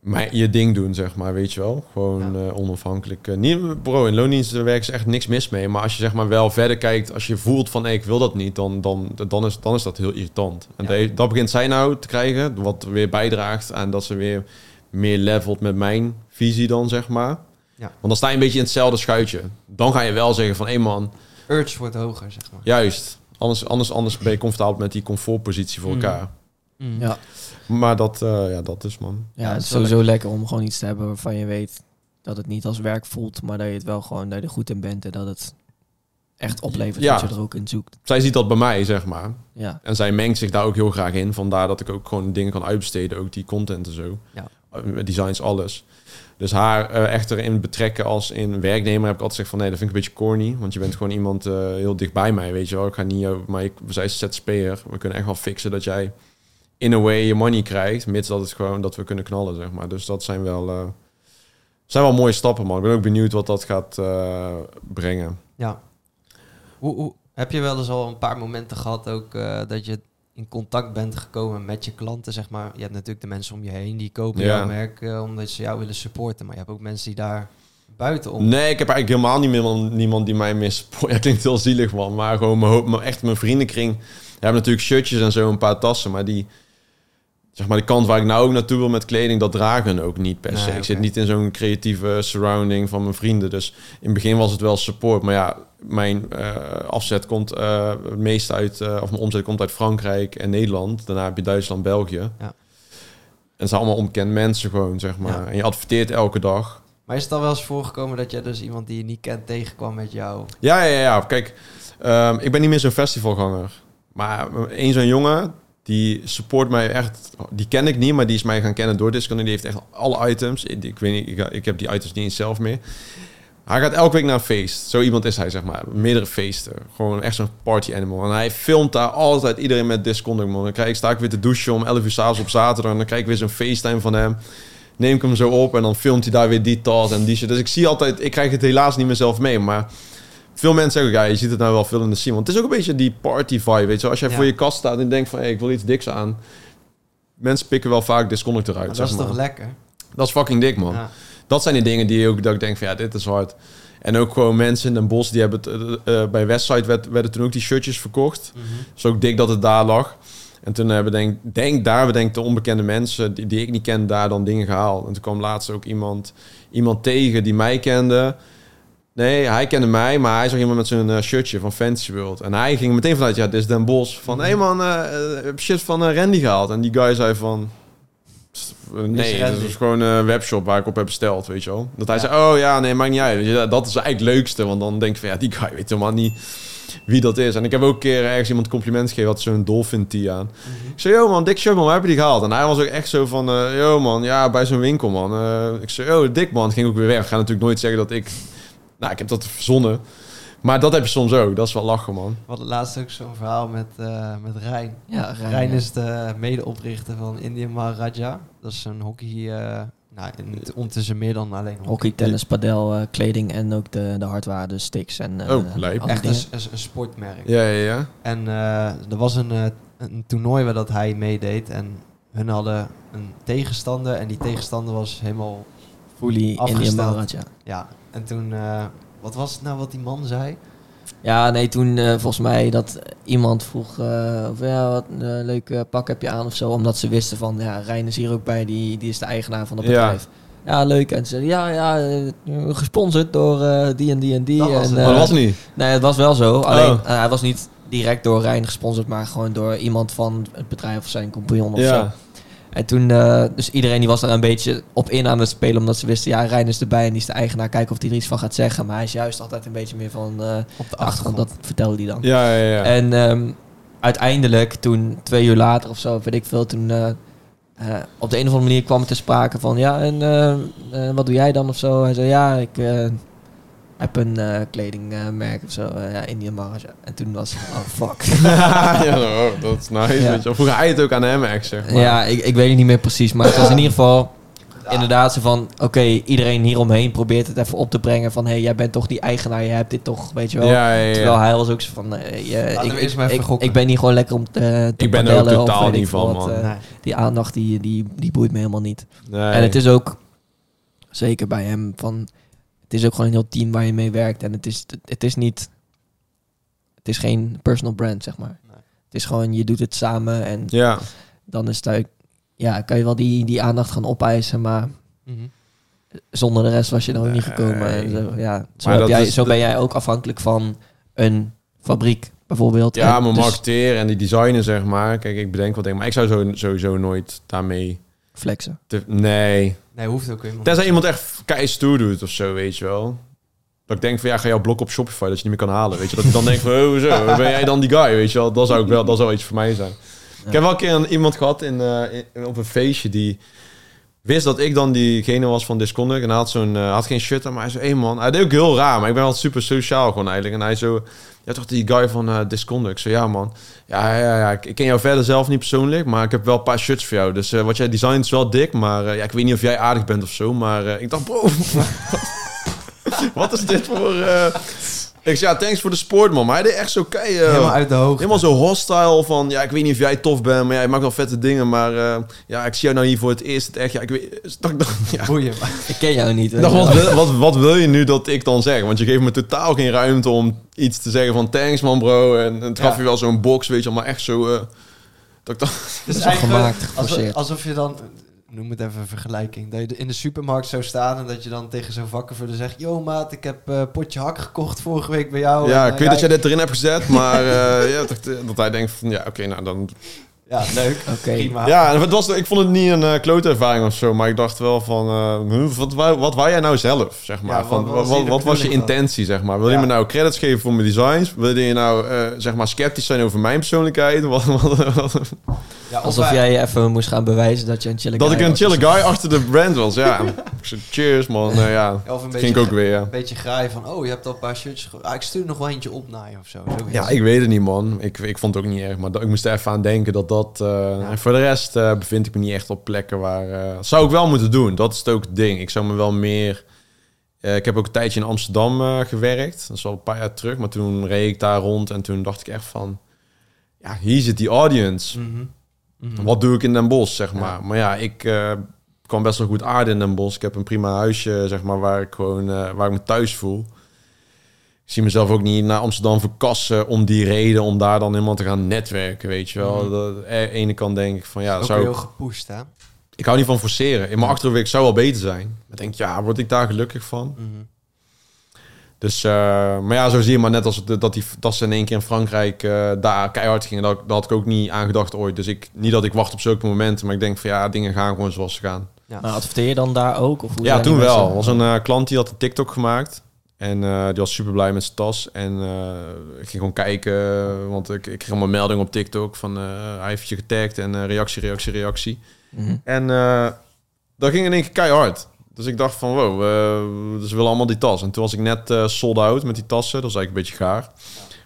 mijn, je ding doen, zeg maar, weet je wel. Gewoon Ja. onafhankelijk. niet, bro, in loondienst werkt is echt niks mis mee. Maar als je zeg maar wel verder kijkt, als je voelt van, hey, ik wil dat niet, dan, dan, dan, is, dan is dat heel irritant. En Ja. dat, dat begint zij nou te krijgen, wat weer bijdraagt aan dat ze weer meer levelt met mijn visie dan, zeg maar. Ja. Want dan sta je een beetje in hetzelfde schuitje. Dan ga je wel zeggen van, hé man, Urge wordt hoger, zeg maar. Juist. Anders, anders, anders ben je comfortabel met die comfortpositie voor Mm. elkaar. Mm. Ja, Maar dat, eh, ja, dat is man. ja, Ja, het is sowieso lekker om gewoon iets te hebben waarvan je weet dat het niet als werk voelt, maar dat je het wel gewoon dat je er goed in bent en dat het echt oplevert Ja. wat je er ook in zoekt. Zij ziet dat bij mij, zeg maar. Ja, En zij mengt zich daar ook heel graag in. Vandaar dat ik ook gewoon dingen kan uitbesteden. Ook die content en zo. Ja. Eh, Designs, alles. Dus haar eh, echt erin betrekken als in werknemer heb ik altijd gezegd van... nee, dat vind ik een beetje corny. Want je bent gewoon iemand eh, heel dicht bij mij, weet je wel. Ik ga niet... jou- maar ik, zij is ZZP'er. We kunnen echt wel fixen dat jij in a way je money krijgt. Mits dat het gewoon dat we kunnen knallen, zeg maar. Dus dat zijn wel... eh, zijn wel mooie stappen, man. Ik ben ook benieuwd wat dat gaat eh, brengen. Ja. Hoe, heb je wel eens al een paar momenten gehad ook eh, dat je in contact bent gekomen met je klanten, zeg maar? Je hebt natuurlijk de mensen om je heen die kopen Ja. jouw merk eh, omdat ze jou willen supporten. Maar je hebt ook mensen die daar buitenom... Nee, ik heb eigenlijk helemaal niet meer niemand die mij meer support. Ja, klinkt heel zielig, man. Maar gewoon mijn, hoop- mijn- echt mijn vriendenkring. We hebben natuurlijk shirtjes en zo, een paar tassen. Maar die, zeg maar, de kant waar ik nou ook naartoe wil met kleding, dat dragen ook niet per se. Nee, Ik zit niet in zo'n creatieve surrounding van mijn vrienden. Dus in het begin was het wel support. Maar ja, mijn eh, afzet komt eh, het meest uit, eh, of mijn omzet komt uit Frankrijk en Nederland. Daarna heb je Duitsland, België. Ja. En het zijn allemaal onbekend mensen gewoon, zeg maar. Ja. En je adverteert elke dag. Maar is het al wel eens voorgekomen dat jij dus iemand die je niet kent tegenkwam met jou? Ja, ja, ja. Kijk, ehm, ik ben niet meer zo'n festivalganger. Maar één zo'n jongen, die support mij echt... Die ken ik niet, maar die is mij gaan kennen door Discord. En die heeft echt alle items. Ik, weet niet, ik, ik heb die items niet eens zelf meer. Hij gaat elke week naar een feest. Zo iemand is hij, zeg maar. Meerdere feesten. Gewoon echt zo'n party animal. En hij filmt daar altijd iedereen met Discord, man. Dan krijg ik, sta ik weer te douchen om 11 uur s'avonds op zaterdag. En dan krijg ik weer zo'n FaceTime van hem. Neem ik hem zo op en dan filmt hij daar weer die tas en die shit. Dus ik zie altijd... Ik krijg het helaas niet meer zelf mee, maar... Veel mensen zeggen, ja, je ziet het nou wel veel in de scene. Want het is ook een beetje die party vibe, weet je. Als jij Ja. voor je kast staat en denkt van, hey, ik wil iets diks aan. Mensen pikken wel vaak Disconnect eruit, Maar zeg dat is maar. toch lekker? Dat is fucking dik, man. Ja. Dat zijn die dingen die ook, dat ik denk van, ja, dit is hard. En ook gewoon mensen in Den Bosch, die hebben het... eh, eh, bij Westside werd, werden toen ook die shirtjes verkocht. Mhm. Is ook dik dat het daar lag. En toen hebben denk, denk daar denk de onbekende mensen die, die ik niet ken daar dan dingen gehaald. En toen kwam laatst ook iemand, iemand tegen die mij kende. Nee, hij kende mij, maar hij zag iemand met zo'n eh, shirtje van Fantasy World. En hij ging meteen vanuit, ja, dit is Den Bos. Van, hé hey man, eh, heb shit van Randy gehaald? En die guy zei van... "Pst, eh, Nee, dat Randy. is gewoon een webshop waar ik op heb besteld, weet je wel. Dat hij Ja. zei, oh ja, nee, maakt niet uit. Je, Dat is eigenlijk het leukste, want dan denk ik van, ja, die guy weet helemaal niet wie dat is. En ik heb ook een keer ergens iemand compliment gegeven, had zo'n dolphin tee aan. Mhm. Ik zei, yo man, dik shirt man, waar heb je die gehaald? En hij was ook echt zo van, yo man, ja, bij zo'n winkel man. Ik zei, oh, dik man, ging ook weer weg. Ik ga natuurlijk nooit zeggen dat ik... Nou, ik heb dat verzonnen. Maar dat heb je soms ook. Dat is wel lachen, man. Hadden laatst ook zo'n verhaal met, eh, met Rijn. ja Rijn, Rijn ja. is de medeoprichter van Indian Maharaja. Dat is een hockey... eh nou, in, ondertussen meer dan alleen hockey. Hockey, tennis, padel, eh, kleding en ook de, de hardware, de sticks en eh Oh, andere Echt een, dingen. een, een sportmerk. Ja, ja, ja. En eh, er was een, eh, een toernooi waar dat hij meedeed. En hun hadden een tegenstander. En die tegenstander was helemaal... Fully Indian Afgesteld. Maharaja. Ja, en toen... eh, wat was het nou wat die man zei? Ja, nee, toen eh, volgens mij dat iemand vroeg eh, of ja, wat een leuk eh, pak heb je aan of zo. Omdat ze wisten van, ja, Rijn is hier ook bij, die, die is de eigenaar van het Ja. bedrijf. Ja, leuk. En ze zeiden, ja, ja, gesponsord door eh, die en die en die. Dat was en. Maar dat was niet. Nee, het was wel zo. Alleen, Oh. eh, hij was niet direct door Rijn gesponsord, maar gewoon door iemand van het bedrijf of zijn compagnon of zo. En toen, eh, dus iedereen die was er een beetje op in aan het spelen, omdat ze wisten, ja, Rijn is erbij en die is de eigenaar, kijken of hij er iets van gaat zeggen. Maar hij is juist altijd een beetje meer van eh Op de achtergrond, dat vertelde hij dan. Ja, ja, ja. En ehm, uiteindelijk, toen twee uur later of zo, weet ik veel, toen eh, eh, op de een of andere manier kwam het te sprake van, ja, en eh, eh, wat doe jij dan of zo? Hij zei, ja, ik heb een eh, kledingmerk of zo, eh, ja, Indian Marge. En toen was oh fuck. ja, dat is nice. Ja. Weet je. Vroeger hij het ook aan hem echt, zeg maar. Ja, ik, ik weet het niet meer precies, maar het was in ieder geval inderdaad zo van, oké, iedereen hieromheen probeert het even op te brengen van, hé, hey, jij bent toch die eigenaar, je hebt dit toch, weet je wel. Ja, ja, ja. Terwijl hij was ook zo van, je- Laten ik, ik, ik, ben niet gewoon lekker om te, te Ik ben er ook totaal niet van, wat, man. Nee. die aandacht, die, die, die boeit me helemaal niet. Nee. En het is ook, zeker bij hem, van, het is ook gewoon een heel team waar je mee werkt. En het is, het is niet, het is geen personal brand, zeg maar. Nee. Het is gewoon, je doet het samen en Ja, dan is het ja, kan je wel die, die aandacht gaan opeisen, maar Mhm. zonder de rest was je dan ook niet gekomen. En Nee. zo, ja, zo, Maar heb jij, zo ben jij ook afhankelijk van een fabriek, bijvoorbeeld. ja En mijn dus marketeer en die designer, zeg maar. Kijk, ik bedenk wat dingen, maar ik zou zo, sowieso nooit daarmee... flexen. Te, nee. Nee, hoeft ook helemaal Tenzij iemand echt kei stoer doet of zo, weet je wel. Dat ik denk van, ja, ga jouw blok op Shopify, dat je niet meer kan halen, weet je. Dat ik dan denk van, oh, zo, ben jij dan die guy, weet je wel. Dat zou, ik wel, dat zou iets voor mij zijn. Ik heb wel een keer een, iemand gehad in, eh, in- op een feestje die wist dat ik dan diegene was van Disconnect. En hij had, zo'n, eh, had geen shirt aan, maar hij zei, hé man. Hij deed ook heel raar, maar ik ben wel super sociaal gewoon eigenlijk. En hij zo, ja toch die guy van eh Disconnect. Zei, ja man. Ja, ja, ja, ik ken jou verder zelf niet persoonlijk, maar ik heb wel een paar shirts voor jou. Dus eh, wat jij designt is wel dik, maar ja, ik weet niet of jij aardig bent of zo. Maar ik dacht, bro, wat is dit voor... eh Ik zei, ja, thanks voor de sport, man. Maar hij deed echt zo kei... eh, Helemaal uit de hoogte. Helemaal zo hostile van, ja, ik weet niet of jij tof bent, maar jij maakt wel vette dingen, maar eh, ja, ik zie jou nou hier voor het eerst. Het echt, ja, ik weet, dat ik dacht, ja. Boeien. Ik ken jou niet. Dacht, wat, wil, wat, wat wil je nu dat ik dan zeg? Want je geeft me totaal geen ruimte om iets te zeggen van thanks man bro. En, en het gaf Ja. je wel zo'n box, weet je wel, maar echt zo... eh, dat ik Dat is eigenlijk gemaakt, alsof je dan, noem het even een vergelijking, dat je in de supermarkt zou staan en dat je dan tegen zo'n vakkenvuller zegt, yo maat, ik heb eh potje hak gekocht vorige week bij jou. ja, En, ik eh, weet dat jij dit erin hebt gezet, maar eh, ja, dat, dat hij denkt van, ja, oké, nou dan Ja, leuk. Oké. Prima. Ja, en het was, ik vond het niet een uh, klote ervaring of zo, maar ik dacht wel van, eh, wat, wat wou jij nou zelf, zeg maar? Ja, wat- van, wat wat, was wat, je intentie, zeg maar? Wil je me nou credits geven voor mijn designs? Wil je nou, eh, zeg maar, sceptisch zijn over mijn persoonlijkheid? Wat, wat, wat- Ja, of Alsof wij- jij even moest gaan bewijzen dat je een chille dat guy ik een chille guy achter de brand was, ja. Cheers, man. Nou ja, Of een dat beetje, ging ik ook weer, ja. een beetje graaien van, oh, je hebt al een paar shirtjes. ge- Ah, ik stuur nog wel eentje op naar je of zo. zoiets. Ja, ik weet het niet, man. Ik, ik vond het ook niet erg, maar dat, ik moest er even aan denken dat dat... eh. En voor de rest eh, bevind ik me niet echt op plekken waar... eh, zou ik wel moeten doen, dat is het ook het ding. Ik zou me wel meer... ik heb ook een tijdje in Amsterdam gewerkt. Dat is al een paar jaar terug, maar toen reed ik daar rond en toen dacht ik echt van... Ja, hier zit die audience. Mhm. Mhm. Wat doe ik in Den Bosch, zeg maar. Ja. Maar ja, ik kan best wel goed aarden in Den Bosch. Ik heb een prima huisje, zeg maar, waar ik gewoon waar ik me thuis voel. Ik zie mezelf ook niet naar Amsterdam verkassen om die reden, om daar dan helemaal te gaan netwerken, weet je wel. Dat, aan de ene kant denk ik van, ja, Ook zou heel ik, gepusht, hè? ik hou niet van forceren. In mijn achterhoofd zou wel beter zijn. Maar ik denk, ja, word ik daar gelukkig van? Mhm. Dus, eh, maar ja, zo zie je maar net als het- dat, die, dat ze in één keer in Frankrijk eh, daar keihard gingen. Dat, dat had ik ook niet aangedacht ooit. Dus ik, niet dat ik wacht op zulke momenten, maar ik denk van ja, dingen gaan gewoon zoals ze gaan. Ja. Maar adverteer je dan daar ook? Of hoe ja, toen wel. Er was een eh, klant die had een TikTok gemaakt. En eh, die was super blij met zijn tas. En eh, ik ging gewoon kijken, want ik, ik kreeg allemaal meldingen op TikTok van eh, hij heeft je getagd en reactie, reactie, reactie. Mhm. En dat ging in één keer keihard. Dus ik dacht van, wow, eh, dus ze willen allemaal die tas. En toen was ik net sold out met die tassen. Dat was eigenlijk een beetje gaar.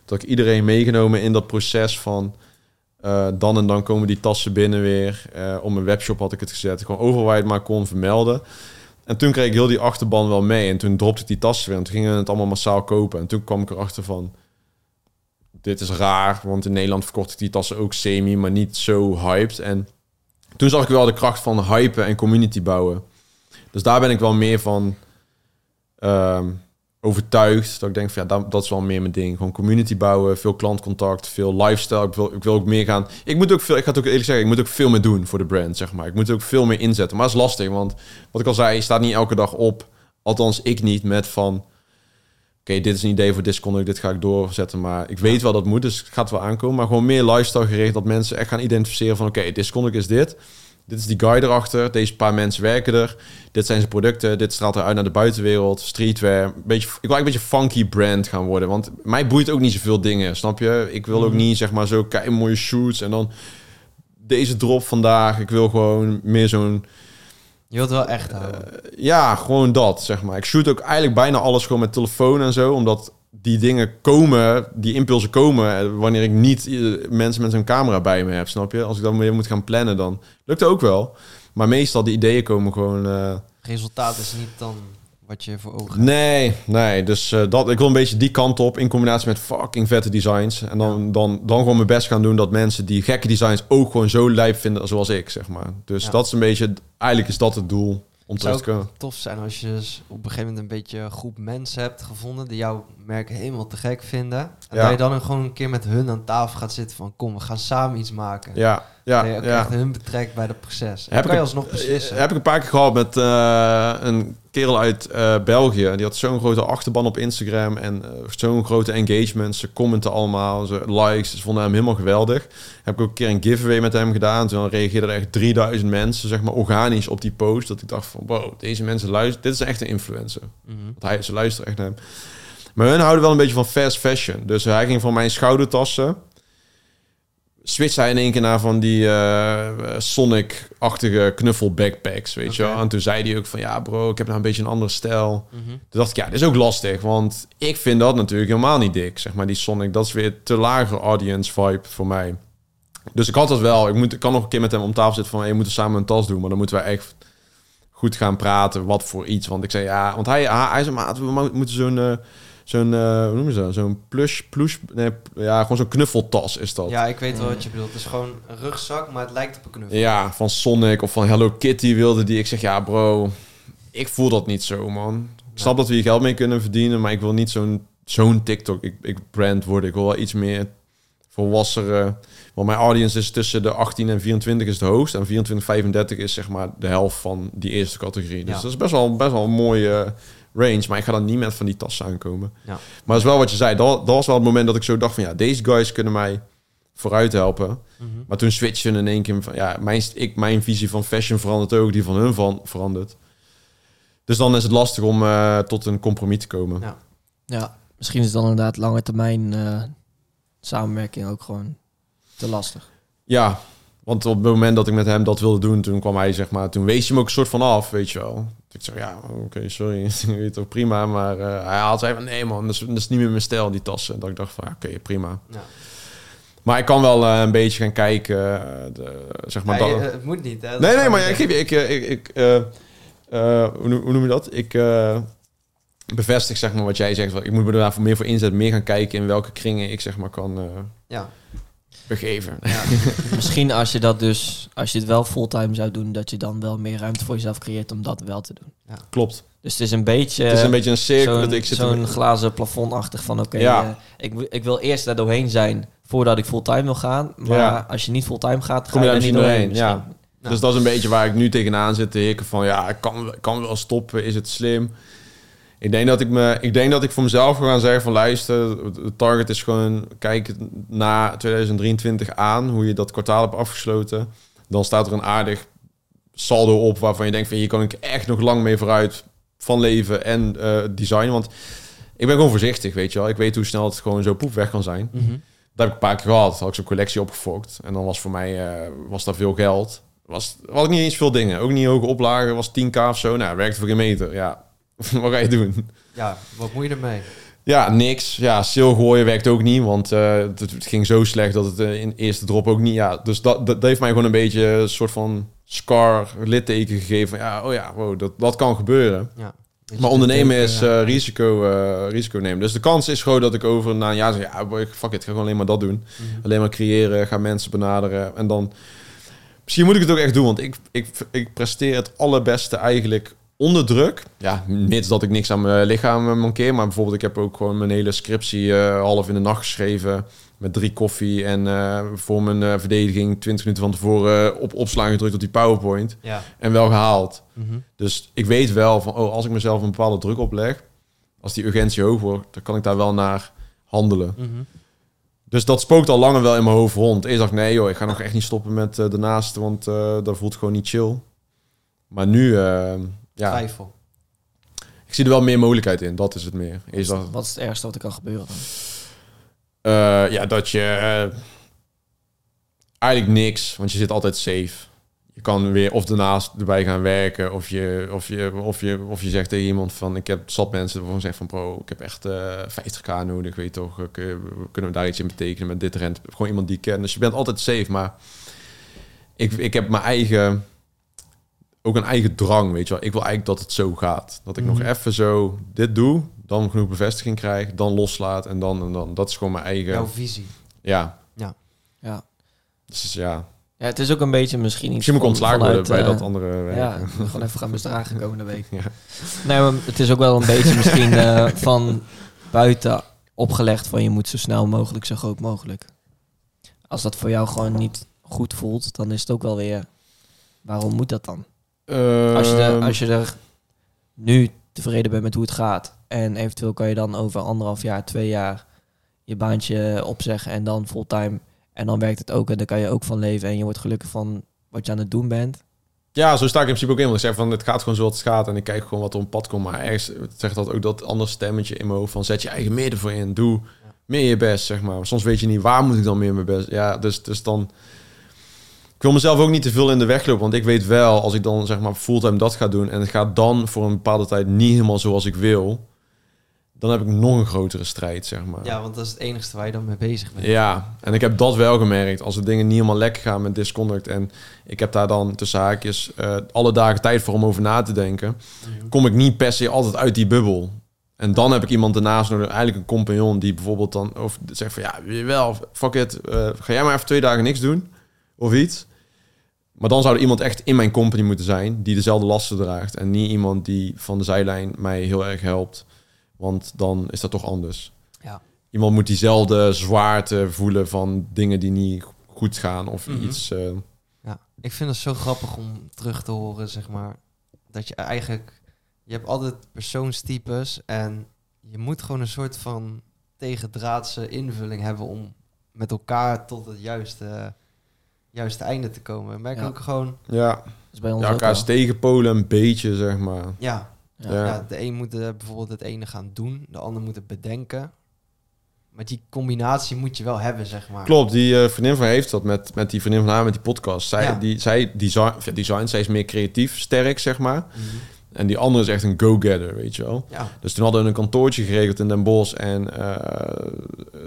Toen had ik iedereen meegenomen in dat proces van... dan en dan komen die tassen binnen weer. Op mijn webshop had ik het gezet. Gewoon overal waar je het maar kon vermelden. En toen kreeg ik heel die achterban wel mee. En toen dropte ik die tassen weer. En toen gingen we het allemaal massaal kopen. En toen kwam ik erachter van... Dit is raar, want in Nederland verkocht ik die tassen ook semi, maar niet zo hyped. En toen zag ik wel de kracht van hypen en community bouwen. Dus daar ben ik wel meer van ehm, overtuigd. Dat ik denk van ja, dat, dat is wel meer mijn ding. Gewoon community bouwen, veel klantcontact, veel lifestyle. Ik wil, ik wil ook meer gaan. Ik moet ook veel, ik ga het ook eerlijk zeggen, ik moet ook veel meer doen voor de brand, zeg maar. Ik moet ook veel meer inzetten. Maar dat is lastig, want wat ik al zei, je staat niet elke dag op. Althans, ik niet met van. Oké, dit is een idee voor Disconnect, dit ga ik doorzetten. Maar ik weet wel dat het moet, dus het gaat wel aankomen. Maar gewoon meer lifestyle gericht, dat mensen echt gaan identificeren van... Oké, Disconnect is dit. Dit is die guy erachter, deze paar mensen werken er, dit zijn zijn producten, dit straalt eruit naar de buitenwereld, streetwear. Een beetje, ik wil eigenlijk een beetje funky brand gaan worden, want mij boeit ook niet zoveel dingen, snap je? Ik wil ook Mhm. niet zeg maar zo kei mooie shoots en dan deze drop vandaag. Ik wil gewoon meer zo'n Je wilt wel echt houden. ja, gewoon dat, zeg maar. Ik shoot ook eigenlijk bijna alles gewoon met telefoon en zo, omdat die dingen komen, die impulsen komen eh, wanneer ik niet eh, mensen met zo'n camera bij me heb, snap je? Als ik dan weer moet gaan plannen, dan lukt het ook wel. Maar meestal die ideeën komen gewoon. eh, Resultaat is niet dan wat je voor ogen hebt. nee, nee. Dus dat, ik wil een beetje die kant op in combinatie met fucking vette designs. En dan, dan, dan gewoon mijn best gaan doen dat mensen die gekke designs ook gewoon zo lijp vinden zoals ik, zeg maar. Dus Ja. dat is een beetje, eigenlijk is dat het doel om terug Zou te komen. tof zijn als je dus op een gegeven moment een beetje een groep mensen hebt gevonden die jouw merk helemaal te gek vinden. En Ja. dat je dan gewoon een keer met hun aan tafel gaat zitten van kom, we gaan samen iets maken. Ja, ja, ook ja. echt hun betrekt bij het proces. En Heb kan ik je alsnog beslissen. Heb ik een paar keer gehad met eh, een kerel uit eh, België. Die had zo'n grote achterban op Instagram en eh, zo'n grote engagement. Ze commenten allemaal, ze likes. Ze vonden hem helemaal geweldig. Heb ik ook een keer een giveaway met hem gedaan. Toen reageerden er echt 3000 mensen, zeg maar, organisch op die post. Dat ik dacht van, wow, deze mensen luisteren. Dit is echt een influencer. Mhm. Want hij, ze luisteren echt naar hem. Maar hun houden wel een beetje van fast fashion. Dus hij ging van mijn schoudertassen. Switcht hij in één keer naar van die eh, Sonic-achtige knuffel backpacks, weet je wel. En toen zei hij ook van, ja bro, ik heb nou een beetje een andere stijl. Mhm. Toen dacht ik, ja, dit is ook lastig. Want ik vind dat natuurlijk helemaal niet dik. Zeg maar, die Sonic, dat is weer te lage audience vibe voor mij. Dus ik had dat wel. Ik, moet, ik kan nog een keer met hem om tafel zitten van... Hey, we moeten samen een tas doen. Maar dan moeten we echt goed gaan praten. Wat voor iets. Want ik zei, ja... Want hij, hij, hij zei, maat, we mo- moeten zo'n... eh, zo'n, eh, hoe noemen ze dat? Zo'n plush, plush... Nee, ja, gewoon zo'n knuffeltas is dat. Ja, ik weet wel wat je bedoelt. Het is gewoon een rugzak, maar het lijkt op een knuffel. Ja, van Sonic of van Hello Kitty wilde die. Ik zeg, ja bro, ik voel dat niet zo, man. Ik snap dat we hier geld mee kunnen verdienen, maar ik wil niet zo'n zo'n TikTok ik, ik brand worden. Ik wil wel iets meer volwassere. Want mijn audience is tussen de 18 en 24 is de hoogst. En 24, 35 is zeg maar de helft van die eerste categorie. Dus Ja. dat is best wel, best wel een mooie range. Maar ik ga dan niet met van die tassen aankomen. Ja. Maar dat is wel wat je zei. Dat, dat was wel het moment dat ik zo dacht van... Ja, deze guys kunnen mij vooruit helpen. Mhm. Maar toen switchen in één keer van ja, mijn, ik, mijn visie van fashion verandert ook, die van hun van verandert. Dus dan is het lastig om eh, tot een compromis te komen. Ja. Ja, misschien is dan inderdaad lange termijn eh, samenwerking ook gewoon te lastig. Ja, want op het moment dat ik met hem dat wilde doen, toen kwam hij zeg maar, toen wees hij hem ook een soort van af, weet je wel. Ik zeg ja, oké, sorry, ik weet toch prima, maar eh, hij had zei van nee man, dat is, dat is niet meer mijn stijl die tassen. Dat ik dacht van ja, oké, prima. Ja. Maar ik kan wel eh, een beetje gaan kijken, eh, de, zeg maar. Ja, dat- je- het moet niet, hè? Dat Nee, nee, maar ik een geef je, ik, ik, ik hoe, noem, hoe noem je dat? Ik bevestig zeg maar wat jij zegt. Ik moet me daar voor meer voor inzetten, meer gaan kijken in welke kringen ik zeg maar kan Ja. Begeven. Ja. Misschien als je dat dus, als je het wel fulltime zou doen, dat je dan wel meer ruimte voor jezelf creëert om dat wel te doen. Klopt. Dus het is een beetje, het is een beetje een cirkel zo'n dat ik zit. zo'n glazen plafondachtig van oké, Ja. eh, ik, ik wil eerst daar doorheen zijn voordat ik fulltime wil gaan. Maar Ja. als je niet fulltime gaat, ga Kom je daar er niet doorheen. doorheen, misschien. Dus dat is een beetje waar ik nu tegenaan zit te hikken van ja, ik kan, ik kan wel stoppen, is het slim? Ik denk dat ik me, ik denk dat ik voor mezelf ga gaan zeggen van luister, de target is gewoon kijk na 2023 aan hoe je dat kwartaal hebt afgesloten. Dan staat er een aardig saldo op waarvan je denkt van hier kan ik echt nog lang mee vooruit van leven en eh design. Want ik ben gewoon voorzichtig, weet je wel. Ik weet hoe snel het gewoon zo poep weg kan zijn. Mhm. Dat heb ik een paar keer gehad. Had ik zo'n collectie opgefokt. En dan was voor mij eh, was daar veel geld. Was, was ik niet eens veel dingen. Ook niet hoge oplagen. Was 10k of zo. Nou, werkte voor geen meter. Ja, wat ga je doen? Ja, wat moet je ermee? Ja, niks. Ja, sale gooien werkt ook niet. Want eh, het, ging zo slecht dat het eh, in de eerste drop ook niet... Ja, dus dat, dat, heeft mij gewoon een beetje een soort van scar, litteken gegeven. Ja, oh ja, wow, dat, dat kan gebeuren. Ja. Maar ondernemen is eh, risico, risico nemen. Dus de kans is gewoon dat ik over na een jaar zeg... Ja, fuck it, ik ga gewoon alleen maar dat doen. Mhm. Alleen maar creëren, ga mensen benaderen. En dan... Misschien moet ik het ook echt doen, want ik, ik, ik presteer het allerbeste eigenlijk onder druk. Ja, mits dat ik niks aan mijn lichaam eh, mankeer. Maar bijvoorbeeld, ik heb ook gewoon mijn hele scriptie eh, half in de nacht geschreven. Met drie koffie en eh, voor mijn verdediging 20 minuten van tevoren op opslaan gedrukt op die PowerPoint. Ja. En wel gehaald. Mhm. Dus ik weet wel van, oh, als ik mezelf een bepaalde druk opleg, als die urgentie hoog wordt, dan kan ik daar wel naar handelen. Mhm. Dus dat spookt al langer wel in mijn hoofd rond. Eerst dacht ik, nee joh, ik ga nog echt niet stoppen met daarnaast, want dat voelt gewoon niet chill. Maar nu, ja, Twijfel. ik zie er wel meer mogelijkheid in. Dat is het meer. Eerst dacht, Wat is het ergste wat er kan gebeuren dan? eh, ja, dat je eh, eigenlijk niks, want je zit altijd safe. Je kan weer of daarnaast erbij gaan werken, of je, of je, of je, of je zegt tegen iemand van, ik heb zat mensen waarvan zeggen van, bro, ik heb echt eh 50k nodig, weet je toch, ik, eh, kunnen we daar iets in betekenen met dit rent? Gewoon iemand die ik ken. Dus je bent altijd safe, maar ik, ik heb mijn eigen, ook een eigen drang, weet je wel. Ik wil eigenlijk dat het zo gaat. Dat ik nog Mhm. even zo dit doe, dan genoeg bevestiging krijg, dan loslaat en dan en dan. Dat is gewoon mijn eigen, Jouw visie. ja. Ja. Dus ja, ja, het is ook een beetje misschien iets misschien moet ik ontslagen worden bij eh, dat andere werk. Ja, gewoon even gaan misdragen komende week. Ja. Nee, maar het is ook wel een beetje misschien eh, van buiten opgelegd van je moet zo snel mogelijk, zo groot mogelijk. Als dat voor jou gewoon niet goed voelt, dan is het ook wel weer, waarom moet dat dan? Als je, er, Ehm, als je er nu tevreden bent met hoe het gaat en eventueel kan je dan over anderhalf jaar, twee jaar je baantje opzeggen en dan fulltime en dan werkt het ook en dan kan je ook van leven en je wordt gelukkig van wat je aan het doen bent. Ja, zo sta ik in principe ook in. Want ik zeg van, het gaat gewoon zoals het gaat. En ik kijk gewoon wat er op pad komt. Maar ergens zegt dat ook dat andere stemmetje in mijn hoofd van... zet je eigen meer ervoor in. Doe meer je best, zeg maar. Soms weet je niet, waar moet ik dan meer mijn best... Ja, dus, dus dan... Ik wil mezelf ook niet te veel in de weg lopen. Want ik weet wel, als ik dan zeg maar fulltime dat ga doen... en het gaat dan voor een bepaalde tijd niet helemaal zoals ik wil... dan heb ik nog een grotere strijd, zeg maar. Ja, want dat is het enigste waar je dan mee bezig bent. Ja, en ik heb dat wel gemerkt. Als de dingen niet helemaal lekker gaan met Disconduct... en ik heb daar dan tussen haakjes eh, alle dagen tijd voor om over na te denken... Kom ik niet per se altijd uit die bubbel. En dan heb ik iemand ernaast nodig, eigenlijk een compagnon... die bijvoorbeeld dan of zegt van... ja, wel, fuck it, eh, ga jij maar even twee dagen niks doen? Of iets. Maar dan zou er iemand echt in mijn company moeten zijn... die dezelfde lasten draagt. En niet iemand die van de zijlijn mij heel erg helpt. Want dan is dat toch anders. Ja. Iemand moet diezelfde zwaarte voelen van dingen die niet goed gaan of Mhm. iets. eh, Ja, ik vind het zo grappig om terug te horen, zeg maar, dat je eigenlijk, je hebt altijd persoonstypes en je moet gewoon een soort van tegendraadse invulling hebben om met elkaar tot het juiste, juiste einde te komen. Ik merk Ja. ook gewoon, ja, bij ons ja elkaars wel. tegenpolen een beetje, zeg maar. ja, Ja. De een moet bijvoorbeeld het ene gaan doen, de ander moet het bedenken. Maar die combinatie moet je wel hebben, zeg maar. Klopt, die eh, vriendin van heeft dat met, met die vriendin van haar met die podcast. Zij, Ja. die, zij design, design, zij is meer creatief, sterk, zeg maar. Mhm. En die andere is echt een go-getter, weet je wel. Ja, Dus toen hadden we een kantoortje geregeld in Den Bosch. En eh,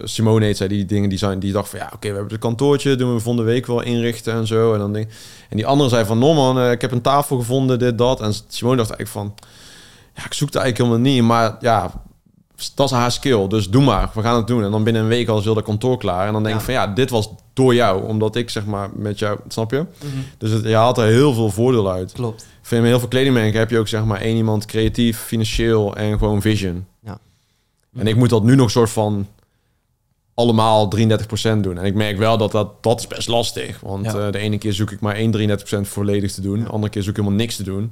Simone heet zij, die dingen design. Die dacht van, ja, oké, we hebben het kantoortje. Doen we volgende week wel inrichten en zo. En, dan ding. en die andere zei van, no man, eh, ik heb een tafel gevonden, dit, dat. En Simone dacht eigenlijk van, ja, ik zoek het eigenlijk helemaal niet. Maar ja, dat is haar skill. Dus doe maar, we gaan het doen. En dan binnen een week al is heel dat kantoor klaar. En dan denk ik Ja. van, ja, dit was door jou. Omdat ik, zeg maar, met jou, snap je? Mhm. Dus het, je haalt er heel veel voordeel uit. klopt. Vind heel veel kledingmerken heb je ook zeg maar één iemand creatief, financieel en gewoon vision. Ja. En ik moet dat nu nog soort van allemaal 33% doen. En ik merk wel dat dat, dat is best lastig. Want Ja. eh, de ene keer zoek ik maar één 33% volledig te doen. De andere keer zoek ik helemaal niks te doen.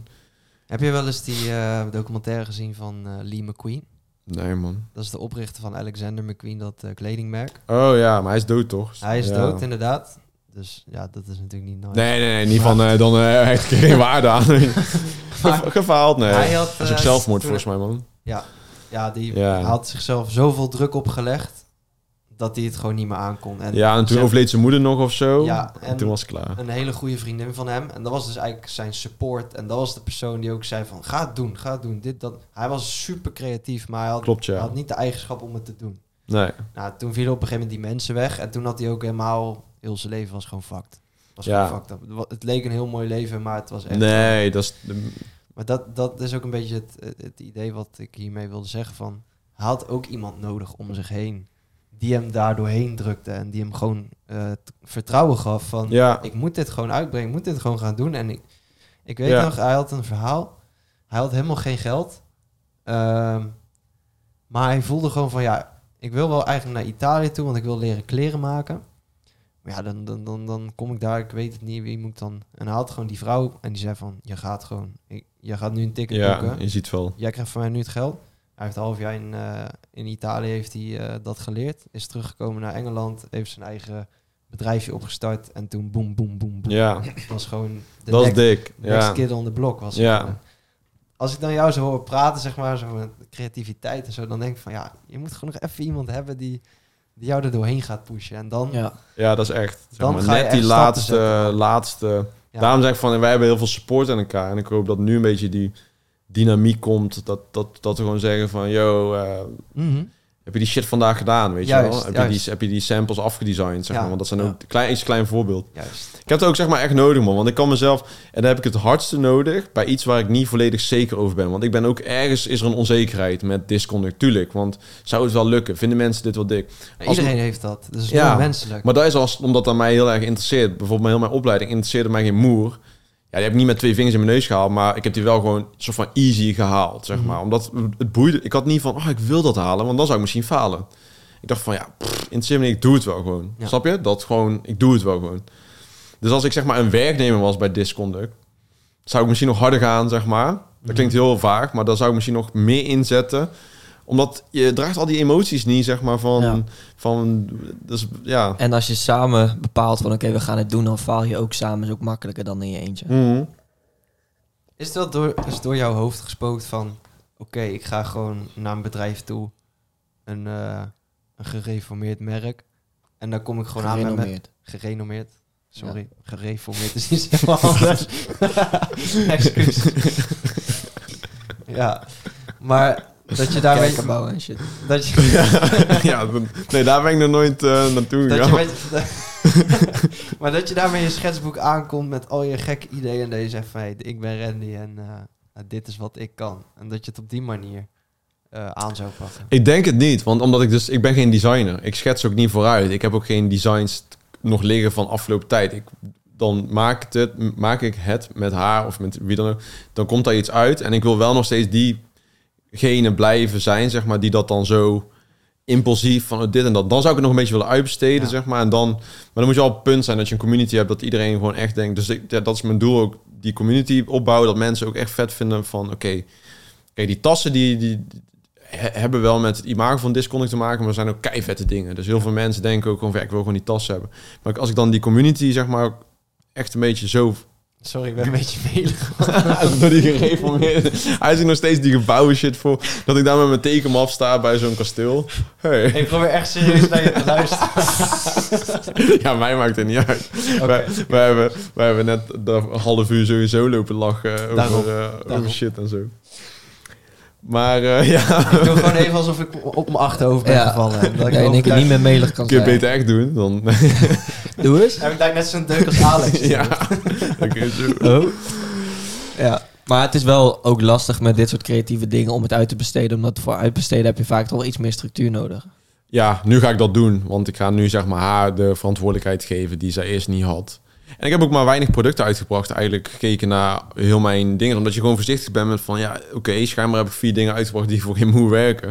Heb je wel eens die eh, documentaire gezien van eh, Lee McQueen? Nee man. Dat is de oprichter van Alexander McQueen, dat eh, kledingmerk. Oh ja, maar hij is dood toch? Hij is Ja. dood, inderdaad. Dus ja, dat is natuurlijk niet nice. Nee, nee, nee. Niet van, eh, dan eh heeft geen waarde aan. Maar Gefaald, nee. hij had, dat is ook zelfmoord volgens mij, man. Ja, ja die Ja. had zichzelf zoveel druk opgelegd dat hij het gewoon niet meer aankon. En Ja, en toen overleed zijn moeder nog of zo. Ja, en en- toen was het klaar. een hele goede vriendin van hem. En dat was dus eigenlijk zijn support. En dat was de persoon die ook zei van, ga het doen, ga het doen, dit, dat. Hij was super creatief, maar hij had, Klopt, ja. hij had niet de eigenschap om het te doen. Nee. Nou, toen vielen op een gegeven moment die mensen weg. En toen had hij ook helemaal... Heel zijn leven was gewoon fucked. Was Ja. gewoon fucked up. Het leek een heel mooi leven, maar het was echt... Nee, dat is... de- Maar dat, dat is ook een beetje het, het, het idee wat ik hiermee wilde zeggen van... Hij had ook iemand nodig om zich heen. Die hem daar doorheen drukte. En die hem gewoon eh, vertrouwen gaf van... Ja, Ik moet dit gewoon uitbrengen. Ik moet dit gewoon gaan doen. En ik, ik weet Ja. nog, hij had een verhaal. Hij had helemaal geen geld. Ehm, maar hij voelde gewoon van ja, ik wil wel eigenlijk naar Italië toe, want ik wil leren kleren maken. Maar ja, dan, dan, dan, dan kom ik daar, ik weet het niet, wie moet dan... En hij had gewoon die vrouw en die zei van, je gaat gewoon, ik, je gaat nu een ticket ja boeken. je ziet wel. Jij krijgt van mij nu het geld. Hij heeft een half jaar in, eh, in Italië heeft hij, eh, dat geleerd. Is teruggekomen naar Engeland. Heeft zijn eigen bedrijfje opgestart. En toen boem, boem, boem, boem. Ja, Dat was gewoon de dat is next, dik. next Ja. kid on the block. Was Ja. Als ik dan jou zo hoor praten, zeg maar, zo met creativiteit en zo, dan denk ik van ja, je moet gewoon nog even iemand hebben die, die jou er doorheen gaat pushen. En dan, Ja. ja, dat is echt. Zeg Dan maar, ga je net die laatste, zetten. laatste. Ja. Daarom zeg ik van, wij hebben heel veel support aan elkaar. En ik hoop dat nu een beetje die dynamiek komt. Dat, dat, dat we gewoon zeggen van, yo, eh, Mhm. heb je die shit vandaag gedaan, weet je wel? Heb je, die, heb je die samples afgedesigned, zeg Ja. maar? Want dat zijn Ja. ook klein, iets klein voorbeeld. Juist. Ik heb het ook zeg maar echt nodig, man. Want ik kan mezelf... En daar heb ik het hardste nodig bij iets waar ik niet volledig zeker over ben. Want ik ben ook ergens... Is er een onzekerheid met disconnect, tuurlijk. Want zou het wel lukken? Vinden mensen dit wel dik? Als- iedereen heeft dat. Dat is Ja, menselijk. Maar dat is als, omdat dat mij heel erg interesseert. Bijvoorbeeld mijn, heel mijn opleiding interesseerde mij geen moer. Ja, die heb ik niet met twee vingers in mijn neus gehaald. Maar ik heb die wel gewoon soort van easy gehaald, zeg Mhm. maar. Omdat het boeide... Ik had niet van, oh, ik wil dat halen. Want dan zou ik misschien falen. Ik dacht van, ja, niet. Ik doe het wel gewoon. Ja. Snap je? Dat gewoon... Ik doe het wel gewoon. Dus als ik zeg maar een werknemer was bij Disconduct... zou ik misschien nog harder gaan, zeg maar. Dat Mhm. klinkt heel vaag, maar dan zou ik misschien nog meer inzetten omdat je draagt al die emoties niet, zeg maar, van... Ja. van dus, ja. En als je samen bepaalt van oké, we gaan het doen, dan faal je ook samen. is ook makkelijker dan in je eentje. Mhm. Is het wel door, is door jouw hoofd gespookt van... Oké, ik ga gewoon naar een bedrijf toe. Een, eh, een gereformeerd merk. En dan kom ik gewoon aan met... met Gerenommeerd. gerenommeerd. Sorry, gereformeerd is niet helemaal anders. Excuus. ja, maar dat je daarmee... Bouwen en shit. Dat je, ja, dan- nee, daar ben ik nog nooit eh, naartoe dat je gegaan. met, maar dat je daarmee je schetsboek aankomt met al je gekke ideeën... en zegt van, hey, ik ben Randy en eh, nou, dit is wat ik kan. En dat je het op die manier eh, aan zou pakken. Ik denk het niet, want omdat ik dus... Ik ben geen designer. Ik schets ook niet vooruit. Ik heb ook geen designs t- nog liggen van afgelopen tijd. Ik, dan maak, ik het, maak ik het met haar of met wie dan ook. Dan komt daar iets uit. En ik wil wel nog steeds diegene blijven zijn, zeg maar, die dat dan zo impulsief van oh, dit en dat. Dan zou ik het nog een beetje willen uitbesteden, Ja. zeg maar. En dan, maar dan moet je al op het punt zijn dat je een community hebt dat iedereen gewoon echt denkt. Dus ik, ja, dat is mijn doel ook, die community opbouwen, dat mensen ook echt vet vinden van oké, kijk, die tassen die, die he- hebben wel met het imago van Disconnect te maken, maar er zijn ook keivette dingen. Dus heel veel mensen denken ook gewoon, van, ja, ik wil gewoon die tas hebben. Maar als ik dan die community, zeg maar, echt een beetje zo Sorry, ik ben een beetje melig. door die gereformeerde. Hij ziet nog steeds die gebouwen shit voor. Dat ik daar met mijn tekenmap sta bij zo'n kasteel. Hey. Ik probeer echt serieus naar je te luisteren. Ja, mij maakt het niet uit. Wij, wij, hebben, wij hebben net de half uur sowieso lopen lachen over, Daarom, eh, daarom. over shit en zo. Maar eh, ja, Ik doe gewoon even alsof ik op mijn achterhoofd ben Ja. gevallen. En dat ik Ja, en ik het niet meer melig kan kun je beter echt doen. Dan, Doe eens. Heb ik daar net zo'n deuk als Alex? ja, je zo. Oh. Ja. Maar het is wel ook lastig met dit soort creatieve dingen om het uit te besteden. Omdat voor uitbesteden heb je vaak toch wel iets meer structuur nodig. Ja, nu ga ik dat doen. Want ik ga nu zeg maar haar de verantwoordelijkheid geven die zij eerst niet had. En ik heb ook maar weinig producten uitgebracht. Eigenlijk gekeken naar heel mijn dingen. Omdat je gewoon voorzichtig bent met van... Ja, oké, schijnbaar heb ik vier dingen uitgebracht die voor geen moe werken.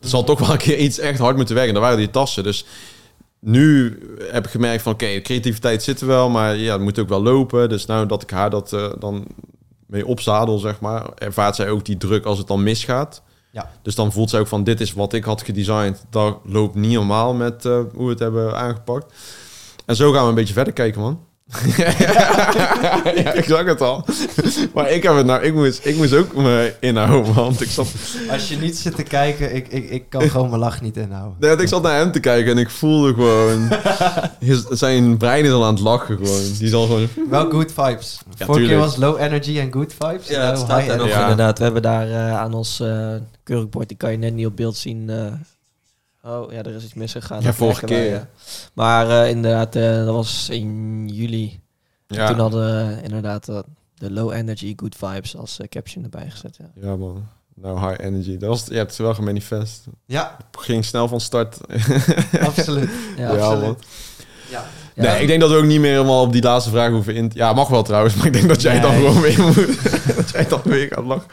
Er zal toch wel een keer iets echt hard moeten werken. Dat waren die tassen. Dus nu heb ik gemerkt van... Oké, creativiteit zit er wel. Maar ja, het moet ook wel lopen. Dus nou dat ik haar dat eh, dan mee opzadel, zeg maar... Ervaart zij ook die druk als het dan misgaat. Ja. Dus dan voelt zij ook van... Dit is wat ik had gedesigned. Dat loopt niet normaal met eh, hoe we het hebben aangepakt. En zo gaan we een beetje verder kijken, man. Ja, ik zag het al. maar ik heb het nou, ik moest, ik moest ook me inhouden, want ik zat, Als je niet zit te kijken, ik, ik, ik kan gewoon mijn lach niet inhouden. nee, ik zat naar hem te kijken en ik voelde gewoon, his- zijn brein is al aan het lachen gewoon. Die zal gewoon, Wel good vibes. Ja, Vorige keer was low energy en good vibes. Ja, het staat er nog. Ja. inderdaad. We hebben daar eh, aan ons eh kurkbord, die kan je net niet op beeld zien. eh. Oh ja, er is iets misgegaan. Ja, vorige wij, keer. ja. Maar eh, inderdaad, eh, dat was in juli. ja, Toen hadden we inderdaad eh, de low energy good vibes als caption erbij gezet. Ja. ja man. Nou, high energy. Dat was, je hebt het wel gemanifest. Ja, Ging snel van start. absoluut. Ja, Ja, absoluut. man. Ja. Ja. Nee, ik denk dat we ook niet meer helemaal op die laatste vraag hoeven in... Ja, mag wel trouwens, maar ik denk dat jij dan Nee. gewoon weer moet. dat jij dan weer gaat lachen.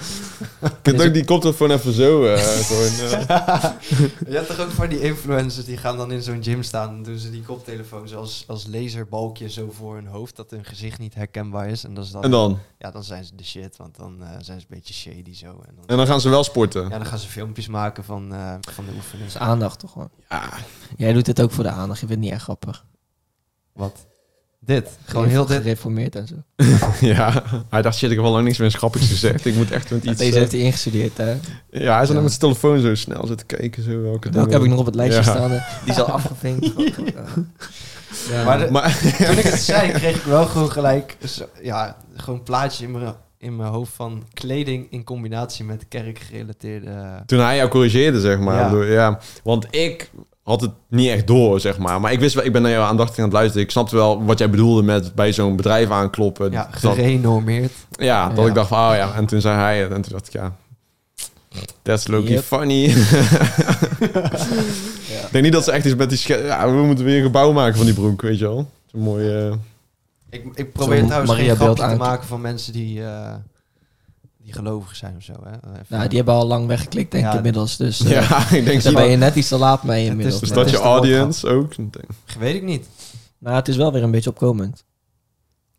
Je kunt ook die koptelefoon even zo eh, gewoon... eh, Je hebt toch ook van die influencers die gaan dan in zo'n gym staan en doen ze die koptelefoon als, als laserbalkje zo voor hun hoofd dat hun gezicht niet herkenbaar is. En, dat is dan, en dan? Ja, dan zijn ze de shit, want dan eh, zijn ze een beetje shady zo. En dan, En dan gaan ze wel sporten. ja, dan gaan ze filmpjes maken van, eh, van de Dat oefeningen. is aandacht toch gewoon. Ja, Jij doet dit ook voor de aandacht. Je vindt het niet echt grappig. Wat? Dit. Gewoon heel dit. Gereformeerd en zo. ja. Hij dacht, shit, ik heb al lang niks meer grappigs gezegd. Ik moet echt met iets... Deze eh, heeft hij ingestudeerd, hè? ja, hij is dan Ja. met zijn telefoon zo snel zitten kijken. Zo, welke Welke heb ik nog op het lijstje Ja. staan? hè? Die is al afgevinkt. Ja. Maar de- Maar, Toen ik het zei, kreeg ik wel gewoon gelijk zo- ja, gewoon een plaatje in mijn, in mijn hoofd van kleding in combinatie met kerkgerelateerde... toen hij jou corrigeerde, zeg maar. Ja. Want ik had het niet echt door, zeg maar. Maar ik wist wel, ik ben naar jou aandachtig aan het luisteren. Ik snapte wel wat jij bedoelde met bij zo'n bedrijf aankloppen. Ja, dat, gerenormeerd. ja, dat Ja. ik dacht van, oh ja. En toen zei hij het. En toen dacht ik, ja... That's Loki Yep. funny. Ja. ik denk niet dat ze echt iets met die... Ja, we moeten weer een gebouw maken van die broek, weet je wel. Zo'n mooi... eh, Ik, ik probeer trouwens Maria geen grapje te maken van mensen die, eh, die gelovig zijn of zo. Hè? Even- Nou, die hebben al lang weggeklikt, denk ik Ja, inmiddels. Dus eh, ja, ik denk daar ben je net iets te laat mee inmiddels. is- Is Maar dat je audience ook? Weet ik niet. Nou, het is wel weer een beetje opkomend.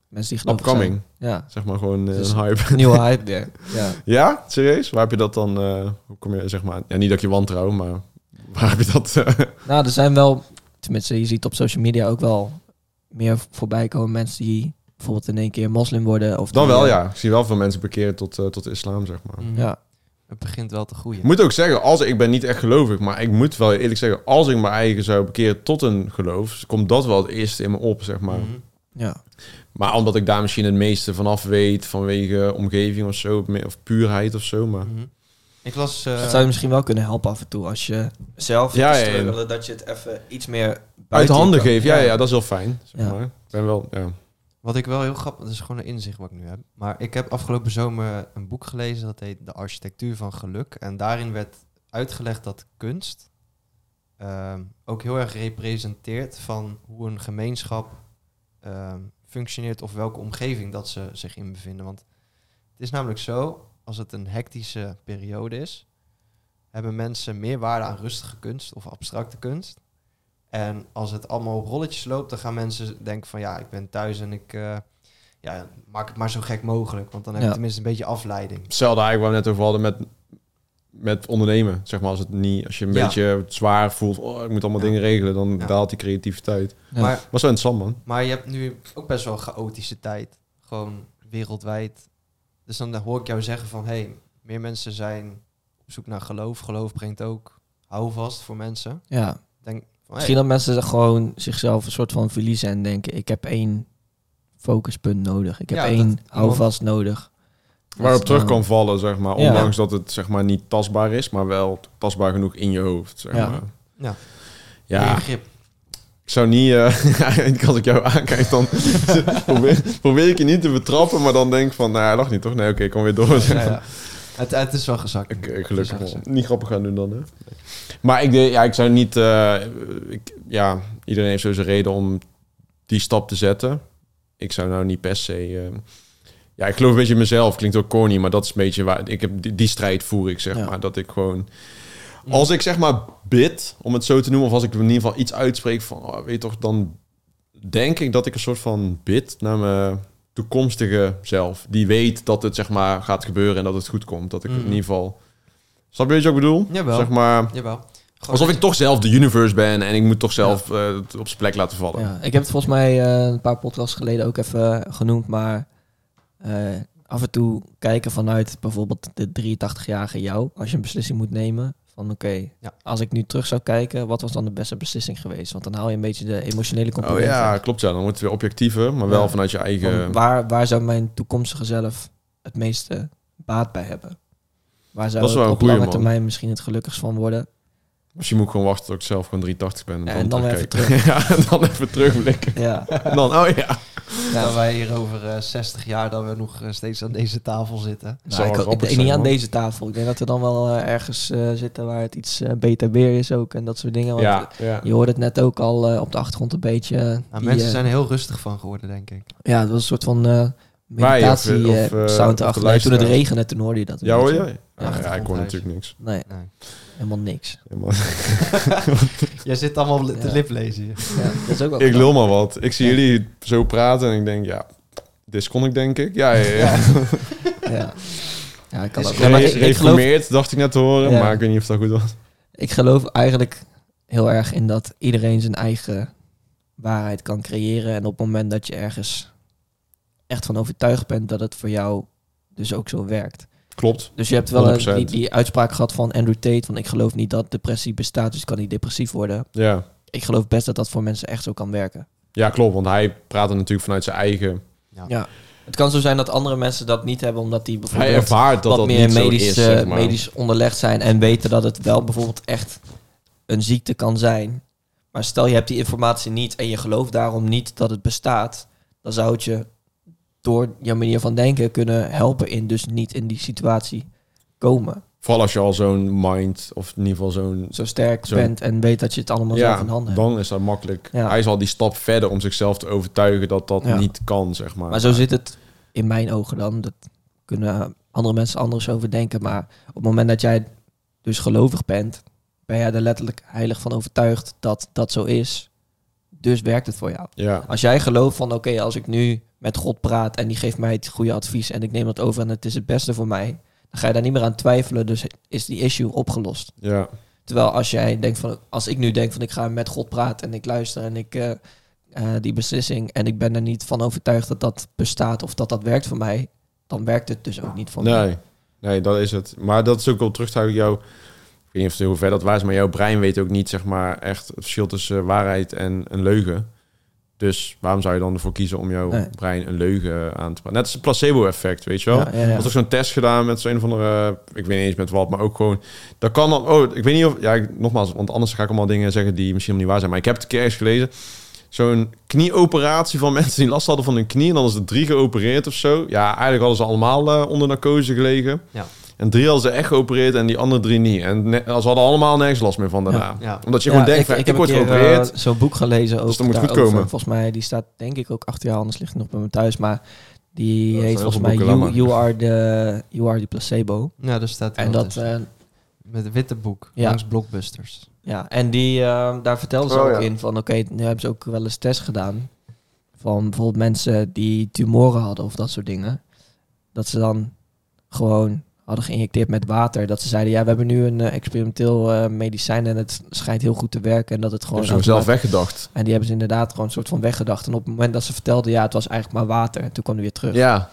Mensen die zijn. Ja, Zeg maar gewoon eh, Dus- een hype. nieuwe hype. Ja. Ja, serieus? Waar heb je dat dan? eh, hoe kom je zeg maar? Ja, niet dat ik je wantrouw, maar waar heb je dat? eh, Nou, er zijn wel, tenminste, je ziet op social media ook wel meer voorbij komen mensen die bijvoorbeeld in één keer moslim worden. Of dan wel, eh, ja. Ik zie wel veel mensen bekeren tot, eh, tot islam, zeg maar. Mhm. Ja, Het begint wel te groeien. Ik moet ook zeggen, als ik ben niet echt gelovig, maar ik moet wel eerlijk zeggen, als ik mijn eigen zou bekeren tot een geloof, komt dat wel het eerste in me op, zeg maar. Mhm. ja. Maar omdat ik daar misschien het meeste vanaf weet vanwege omgeving of zo, of puurheid of zo, maar. Mhm. Ik las... eh, Dat zou je misschien wel kunnen helpen af en toe als je zelf Ja, ja, ja, ja. struggelen, dat je het even iets meer Uit handen geven, ja, ja, dat is wel fijn. Zeg Ja. maar. Ik ben wel, ja. Wat ik wel heel grappig... Dat is gewoon een inzicht wat ik nu heb. Maar ik heb afgelopen zomer een boek gelezen... dat heet De Architectuur van Geluk. En daarin werd uitgelegd dat kunst... ehm, ook heel erg representeert van hoe een gemeenschap ehm, functioneert... of welke omgeving dat ze zich in bevinden. Want het is namelijk zo... als het een hectische periode is... hebben mensen meer waarde aan rustige kunst of abstracte kunst... En als het allemaal op rolletjes loopt, dan gaan mensen denken van ja, ik ben thuis en ik eh, ja, maak het maar zo gek mogelijk. Want dan heb je Ja. tenminste een beetje afleiding. Hetzelfde eigenlijk waar we net over hadden met, met ondernemen. Zeg maar, als, het niet, als je een Ja. beetje zwaar voelt, oh, ik moet allemaal Ja. dingen regelen, dan Ja. daalt die creativiteit. Ja. Maar, Was wel interessant, man. maar je hebt nu ook best wel een chaotische tijd. Gewoon wereldwijd. Dus dan hoor ik jou zeggen van hé, hey, meer mensen zijn op zoek naar geloof. Geloof brengt ook houvast voor mensen. Ja, Denk hey, misschien dat mensen gewoon zichzelf een soort van verliezen en denken, ik heb één focuspunt nodig. Ik heb Ja, één houvast nodig. Waarop terug eh, kan vallen, zeg maar. Ja. Ondanks dat het zeg maar niet tastbaar is, maar wel tastbaar genoeg in je hoofd, zeg Ja. maar. Ja. Ja, ik zou niet... eh, als ik jou aankijk, dan probeer, probeer ik je niet te betrappen, maar dan denk ik van, nou, hij lacht niet, toch? Nee, oké, kom weer door. Ja, ja. Het, het is wel gezakt. Ik, gelukkig wel. Niet grappig gaan doen dan, hè? Maar ik, ja, ik zou niet... eh, ik, ja, iedereen heeft zo zijn reden om die stap te zetten. Ik zou nou niet per se... eh, ja, ik geloof een beetje in mezelf. Klinkt ook corny, maar dat is een beetje waar... Ik heb die, die strijd voer ik, zeg Ja. maar. Dat ik gewoon... Als ik zeg maar bid, om het zo te noemen... of als ik in ieder geval iets uitspreek van... Oh, weet toch, dan denk ik dat ik een soort van bid naar mijn toekomstige zelf. Die weet dat het zeg maar gaat gebeuren en dat het goed komt. Dat ik Mhm. in ieder geval... Snap je wat ik bedoel? Jawel. Zeg maar... Jawel. Gewoon Alsof ik toch zelf de universe ben en ik moet toch zelf eh, het op zijn plek laten vallen. Ja, ik heb het volgens mij eh, een paar podcasts geleden ook even genoemd, maar eh, af en toe kijken vanuit bijvoorbeeld de 83-jarige jou, als je een beslissing moet nemen, van oké, Ja. als ik nu terug zou kijken, wat was dan de beste beslissing geweest? Want dan haal je een beetje de emotionele Oh component. ja, weg. klopt ja. Dan wordt het weer objectiever, maar wel Ja. vanuit je eigen... Waar, waar zou mijn toekomstige zelf het meeste baat bij hebben? Waar zou Dat is ik op goeie, lange man. termijn misschien het gelukkigst van worden? Misschien moet ik gewoon wachten tot ik zelf gewoon 380 ben. En, En dan weer even terugkijken. ja, en dan even terugblikken. Ja, En dan, oh ja. Ja. Dat wij hier over eh, 60 jaar dat we nog eh, steeds aan deze tafel zitten. Nou, ik, ik denk niet aan deze tafel. Ik denk dat we dan wel eh, ergens eh, zitten waar het iets eh, beter weer is ook. En dat soort dingen. Want Ja, ja. Je hoorde het net ook al eh, op de achtergrond een beetje. eh, Nou, die, mensen eh, zijn er heel rustig van geworden, denk ik. Ja, het was een soort van eh Wij, of, meditatie eh, eh, of, eh, sound of de erachter. Nee, toen het regende, toen hoorde je dat. Ja hoor jij? Ja, ja, ik hoor natuurlijk niks. Nee, Nee. Helemaal niks. Helemaal- Jij zit allemaal te Ja. liplezen hier. Ja, dat is ook wel Ik lul maar wat. Ik zie jullie zo praten en ik denk, ja, dit kon ik denk ik. Ja, ja, ja. Ja. Ja, ik kan ook. maar ik, ik, geloof, dacht ik net te horen, Ja. maar ik weet niet of dat goed was. ik geloof eigenlijk heel erg in dat iedereen zijn eigen waarheid kan creëren. En op het moment dat je ergens echt van overtuigd bent dat het voor jou dus ook zo werkt. Klopt. Dus je hebt wel een- 100%. die, die uitspraak gehad van Andrew Tate van ik geloof niet dat depressie bestaat, dus ik kan niet depressief worden. Ja. Ik geloof best dat dat voor mensen echt zo kan werken. ja, klopt. Want hij praat er natuurlijk vanuit zijn eigen... Ja. Ja. Het kan zo zijn dat andere mensen dat niet hebben, omdat die Hij bijvoorbeeld ervaart dat wat dat meer niet medisch, zo is, eh, zeg maar. medisch onderlegd zijn en weten dat het wel bijvoorbeeld echt een ziekte kan zijn. Maar stel je hebt die informatie niet en je gelooft daarom niet dat het bestaat, dan zou het je door je manier van denken kunnen helpen in dus niet in die situatie komen. Vooral als je al zo'n mind, of in ieder geval zo'n... Zo sterk Zo- bent en weet dat je het allemaal zelf in handen hebt. dan is dat makkelijk. Ja. Hij is al die stap verder om zichzelf te overtuigen dat dat Ja. niet kan, zeg maar. Maar zo zit het in mijn ogen dan. Dat kunnen andere mensen anders over denken. Maar op het moment dat jij dus gelovig bent, ben jij er letterlijk heilig van overtuigd dat dat zo is. Dus werkt het voor jou. Ja, Als jij gelooft van oké, als ik nu met God praat en die geeft mij het goede advies en ik neem dat over en het is het beste voor mij, dan ga je daar niet meer aan twijfelen. Dus is die issue opgelost. ja. Terwijl als jij denkt van, als ik nu denk van ik ga met God praten en ik luister en ik eh, eh, die beslissing en ik ben er niet van overtuigd dat dat bestaat of dat dat werkt voor mij, dan werkt het dus ook niet voor mij. Nee, nee, dat is het. Maar dat is ook wel terug te jou. Ik weet niet of hoe ver dat waar is, maar jouw brein weet ook niet, zeg maar, echt het verschil tussen waarheid en een leugen. Dus waarom zou je dan ervoor kiezen om jouw Nee. brein een leugen aan te praten? Net als het placebo-effect, weet je wel? Ja, ja, ook zo'n test gedaan met zo'n van de, ik weet niet eens met wat, maar ook gewoon, dat kan dan, oh, ik weet niet of, ja, ik- nogmaals, want anders ga ik allemaal dingen zeggen die misschien niet waar zijn, maar ik heb het een keer ergens gelezen, zo'n knieoperatie van mensen die last hadden van hun knie en dan is er drie geopereerd of zo. Ja, eigenlijk hadden ze allemaal eh, onder narcose gelegen. Ja. En drie hadden ze echt geopereerd en die andere drie niet. En ne- ze hadden allemaal nergens last meer van daarna. Ja. Omdat je Ja, gewoon denkt, van, ik, heb word een keer, geopereerd. eh, zo'n boek gelezen ook Dus dat moet goed komen. Volgens mij, die staat denk ik ook achter je anders ligt nog bij me thuis, maar die heet volgens mij you, you, are the, you Are the Placebo. Ja, daar staat En dat, tussen. eh, Met een witte boek, Ja. langs Blockbusters. Ja, en die, eh, daar vertelden ze Oh, ook ja. in van, oké, nu hebben ze ook wel eens test gedaan van bijvoorbeeld mensen die tumoren hadden of dat soort dingen. Dat ze dan gewoon hadden geïnjecteerd met water. Dat ze zeiden, ja, we hebben nu een eh, experimenteel eh, medicijn en het schijnt heel goed te werken. En dat het gewoon... Gewoon zo zelf weggedacht. En die hebben ze inderdaad gewoon een soort van weggedacht. En op het moment dat ze vertelden, ja, het was eigenlijk maar water. En toen kwam hij weer terug. Ja,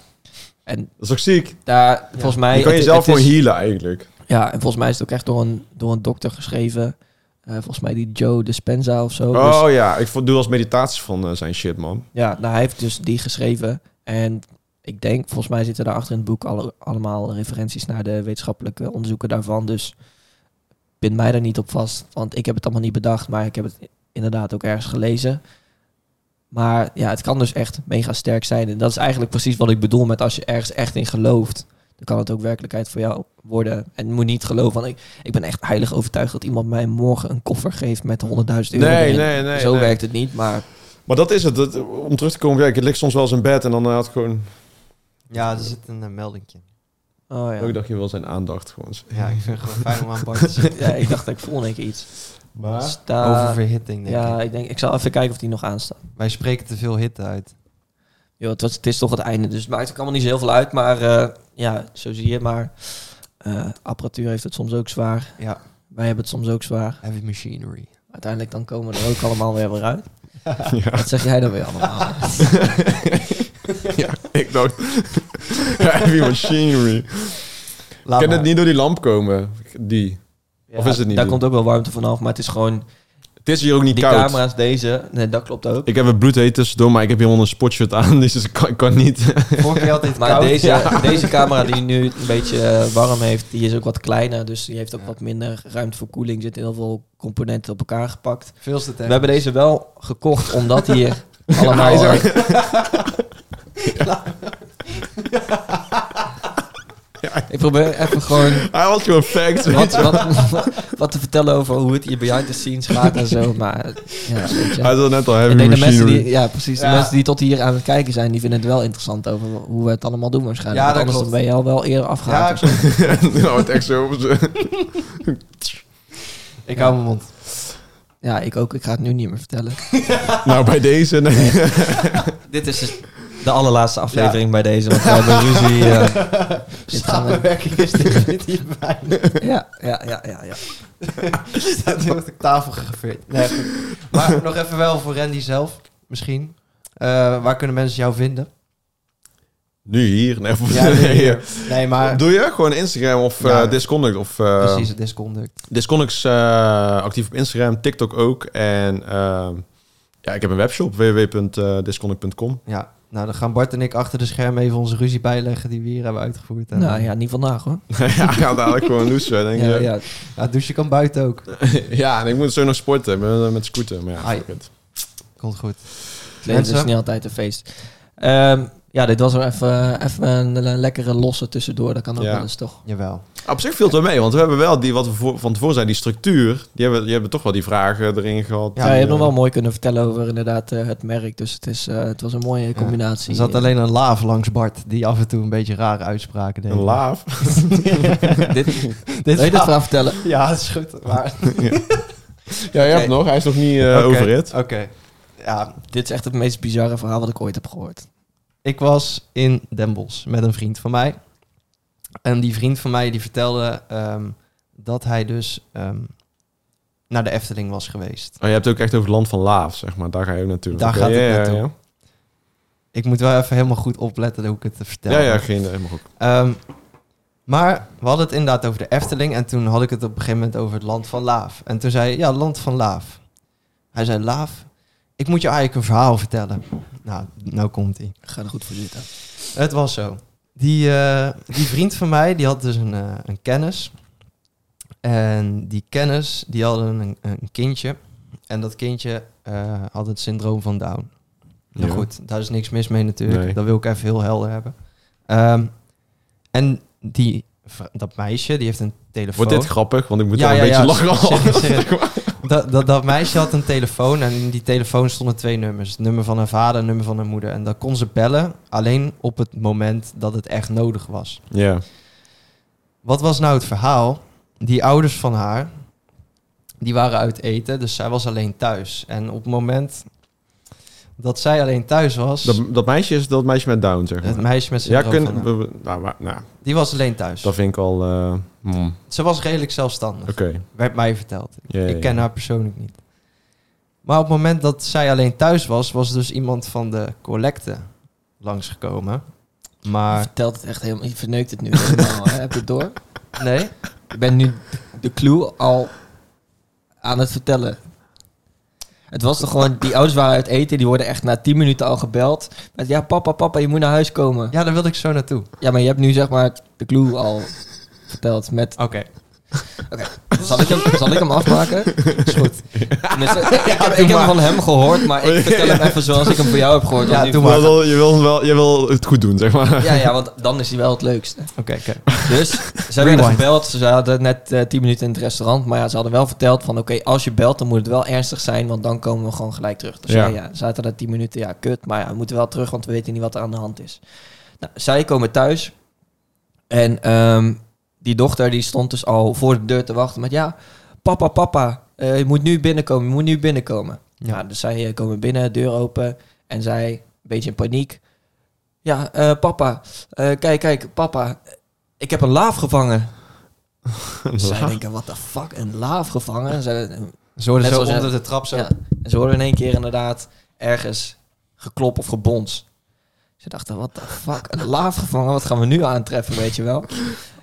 En dat is toch ziek? daar, volgens mij... Je kan jezelf gewoon healen eigenlijk. Ja, en volgens mij is het ook echt door een, door een dokter geschreven. Eh, volgens mij die Joe Dispenza of zo. Dus- Oh ja, ik doe als meditaties van zijn shit, man. Ja, nou, hij heeft dus die geschreven. En ik denk, volgens mij zitten daar achter in het boek alle, allemaal referenties naar de wetenschappelijke onderzoeken daarvan. Dus bind mij daar niet op vast. Want ik heb het allemaal niet bedacht, maar ik heb het inderdaad ook ergens gelezen. Maar ja, het kan dus echt mega sterk zijn. En dat is eigenlijk precies wat ik bedoel met als je ergens echt in gelooft. Dan kan het ook werkelijkheid voor jou worden. En moet niet geloven, want ik, ik ben echt heilig overtuigd dat iemand mij morgen een koffer geeft met 100.000 euro. Nee, nee, nee, Zo nee. werkt het niet, maar Maar dat is het. Dat, om terug te komen, kijk, ik lig soms wel eens in bed en dan had ik gewoon... Ja, er zit een uh, meldingje. Oh ja. Ook dacht je wel zijn aandacht gewoon. Ja, ik vind het gewoon fijn om aan Bart te zitten. ja, ik dacht ik voelde een keer iets. Maar? Sta... Oververhitting, denk ja, ik. ik denk, ik zal even kijken of die nog aanstaat. Wij spreken te veel hitte uit. Jo, het, was, het is toch het einde, dus het maakt ook allemaal niet zo heel veel uit. Maar eh, ja, zo zie je maar. eh, apparatuur heeft het soms ook zwaar. Ja, Wij hebben het soms ook zwaar. heavy machinery. Uiteindelijk dan komen we er ook allemaal weer weer uit. Ja. Wat zeg jij dan weer allemaal? ja, dacht... Heavy machinery. Laat kan maar. het niet door die lamp komen? Die. Of is het niet Daar komt ook wel warmte vanaf, maar het is gewoon... Het is hier ook niet Die koud. camera's, deze... Nee, dat klopt ook. Ik heb een bloedheet tussendoor, maar ik heb hier onder een sportshirt aan, dus ik kan, niet. Vorige keer altijd Maar koud. deze, Ja. deze camera die nu een beetje eh, warm heeft, die is ook wat kleiner. Dus die heeft ook Ja. wat minder ruimte voor koeling. Er zitten heel veel componenten op elkaar gepakt. Veel te We hebben deze wel gekocht omdat hier allemaal... Ik probeer even gewoon Hij was gewoon facts. wat, wat, wat te vertellen over hoe het hier behind the scenes gaat en zo. Maar ja, weet je. Hij had net al heavy de mensen die, ja, precies. De Ja. mensen die tot hier aan het kijken zijn, die vinden het wel interessant over hoe we het allemaal doen waarschijnlijk. Ja, dat anders klopt. ben je al wel eerder afgehaald. Ja, nou, het echt zo. Ik hou mijn mond. ja, ik ook. Ik ga het nu niet meer vertellen. nou, bij deze. Nee. Dit is dus de allerlaatste aflevering bij deze, want we hebben ruzie. eh, we, Samenwerking is definitief bij. ja, ja, ja, ja, ja. Dat wordt op tafel gegraveerd. Nee. Maar nog even wel voor Randy zelf, misschien. Eh, waar kunnen mensen jou vinden? Nu hier. Nee, Ja, nee, hier. nee maar Doe je gewoon Instagram of Ja. eh, Disconduct? Of, eh, precies, het Disconduct. Disconduct is eh, actief op Instagram, TikTok ook. En ehm, ja, ik heb een webshop, www.disconduct.com. Ja, nou dan gaan Bart en ik achter de schermen even onze ruzie bijleggen die we hier hebben uitgevoerd. En, Nou ja, niet vandaag hoor. ja, ik ga dadelijk gewoon loesen, denk Ja, je. ja. ja, douchen kan buiten ook. Ja, en ik moet zo nog sporten met, met scooter. Maar ja, it. Komt goed. Het leven is niet altijd een feest. Ehm, ja, dit was er even, even een, een lekkere losse tussendoor. Dat kan ook Ja. wel eens toch. Jawel. Op zich viel het wel mee, want we hebben wel die, wat we voor- van tevoren zei, die structuur. Die hebben, die hebben toch wel die vragen erin gehad. Ja, Die, je hebt nog eh, wel mooi kunnen vertellen over inderdaad eh, het merk. Dus het, is, eh, het was een mooie combinatie. Er zat alleen een laaf langs Bart die af en toe een beetje rare uitspraken deed. Een laaf. dit, Dit wil je dit verhaal vertellen? Ja, dat is goed. Maar, Ja, je hebt nog. Hij is nog niet eh over it. Oké. Ja, Dit is echt het meest bizarre verhaal wat ik ooit heb gehoord. Ik was in Den Bosch met een vriend van mij. En die vriend van mij die vertelde ehm, dat hij dus ehm, naar de Efteling was geweest. Oh, je hebt het ook echt over het land van Laaf, zeg maar. Daar ga je naartoe. Daar gaat het ja, ja, naartoe. Ja, Ik moet wel even helemaal goed opletten hoe ik het te vertel. ja, ja geen, helemaal goed. Ehm, maar we hadden het inderdaad over de Efteling. En toen had ik het op een gegeven moment over het land van Laaf. En toen zei hij, ja, land van Laaf. Hij zei, Laaf, ik moet je eigenlijk een verhaal vertellen. Nou, nou komt hij. Ik ga er goed voor zitten. Het was zo. Die, eh, die vriend van mij, die had dus een, eh, een kennis. En die kennis, die hadden een, een kindje. En dat kindje eh, had het syndroom van Down. Nou Ja. goed, daar is niks mis mee natuurlijk. Nee. Dat wil ik even heel helder hebben. Ehm, en die, dat meisje, die heeft een telefoon. Wordt dit grappig? Want ik moet Ja, een ja, beetje ja, lachen. al. dat, dat, dat meisje had een telefoon en in die telefoon stonden twee nummers. Het nummer van haar vader en het nummer van haar moeder. En dat kon ze bellen, alleen op het moment dat het echt nodig was. Ja. Wat was nou het verhaal? Die ouders van haar, die waren uit eten, dus zij was alleen thuis. En op het moment dat zij alleen thuis was, Dat, dat meisje is dat meisje met Down, zeg maar. het meisje met ja, kun, we- we- nou, maar- nou, die was alleen thuis. dat vind ik al... eh, hmm, Oké. Ze was redelijk zelfstandig, werd mij verteld. Ik ken haar persoonlijk niet. Maar op het moment dat zij alleen thuis was, was dus iemand van de collecte langsgekomen. Je Maar vertelt het echt helemaal... Je verneukt het nu helemaal. hè? Heb je het door? nee, Ik ben nu de clue al aan het vertellen. Het was toch gewoon... Die ouders waren uit eten. Die worden echt na 10 minuten al gebeld. Met, ja, papa, papa, je moet naar huis komen. ja, daar wilde ik zo naartoe. Ja, maar je hebt nu zeg maar de clue al verteld met... Oké, Zal ik hem, zal ik hem afmaken? Is goed. Tenminste, ik, ik heb, ik heb van hem gehoord, maar ik vertel hem even zoals ik hem voor jou heb gehoord. Ja, doe Je maar. wil, je, wil wel, je wil het goed doen, zeg maar. ja, ja, want dan is hij wel het leukste. oké, oké. Dus zij werden Rewind. gebeld. Ze hadden net eh 10 minuten in het restaurant. Maar ja, ze hadden wel verteld van... Oké, als je belt, dan moet het wel ernstig zijn. Want dan komen we gewoon gelijk terug. Dus Ja. ja, ja, ze zaten daar 10 minuten. Ja, kut. Maar ja, we moeten wel terug, want we weten niet wat er aan de hand is. Nou, zij komen thuis. En ehm, die dochter die stond dus al voor de deur te wachten. Met ja, papa, papa. eh, je moet nu binnenkomen. Je moet nu binnenkomen. Ja. Ja, dus zij eh, komen binnen, deur open. En zij, een beetje in paniek. Ja, eh, papa. kijk, kijk, papa. Ik heb een laaf gevangen. Zij denken, wat de fuck, een laaf gevangen? En zij, Zo onder de trap zo. ja. En ze hoorden in één keer inderdaad ergens geklop of gebons. Ze dachten, wat de fuck, een laaf gevangen? Wat gaan we nu aantreffen, weet je wel?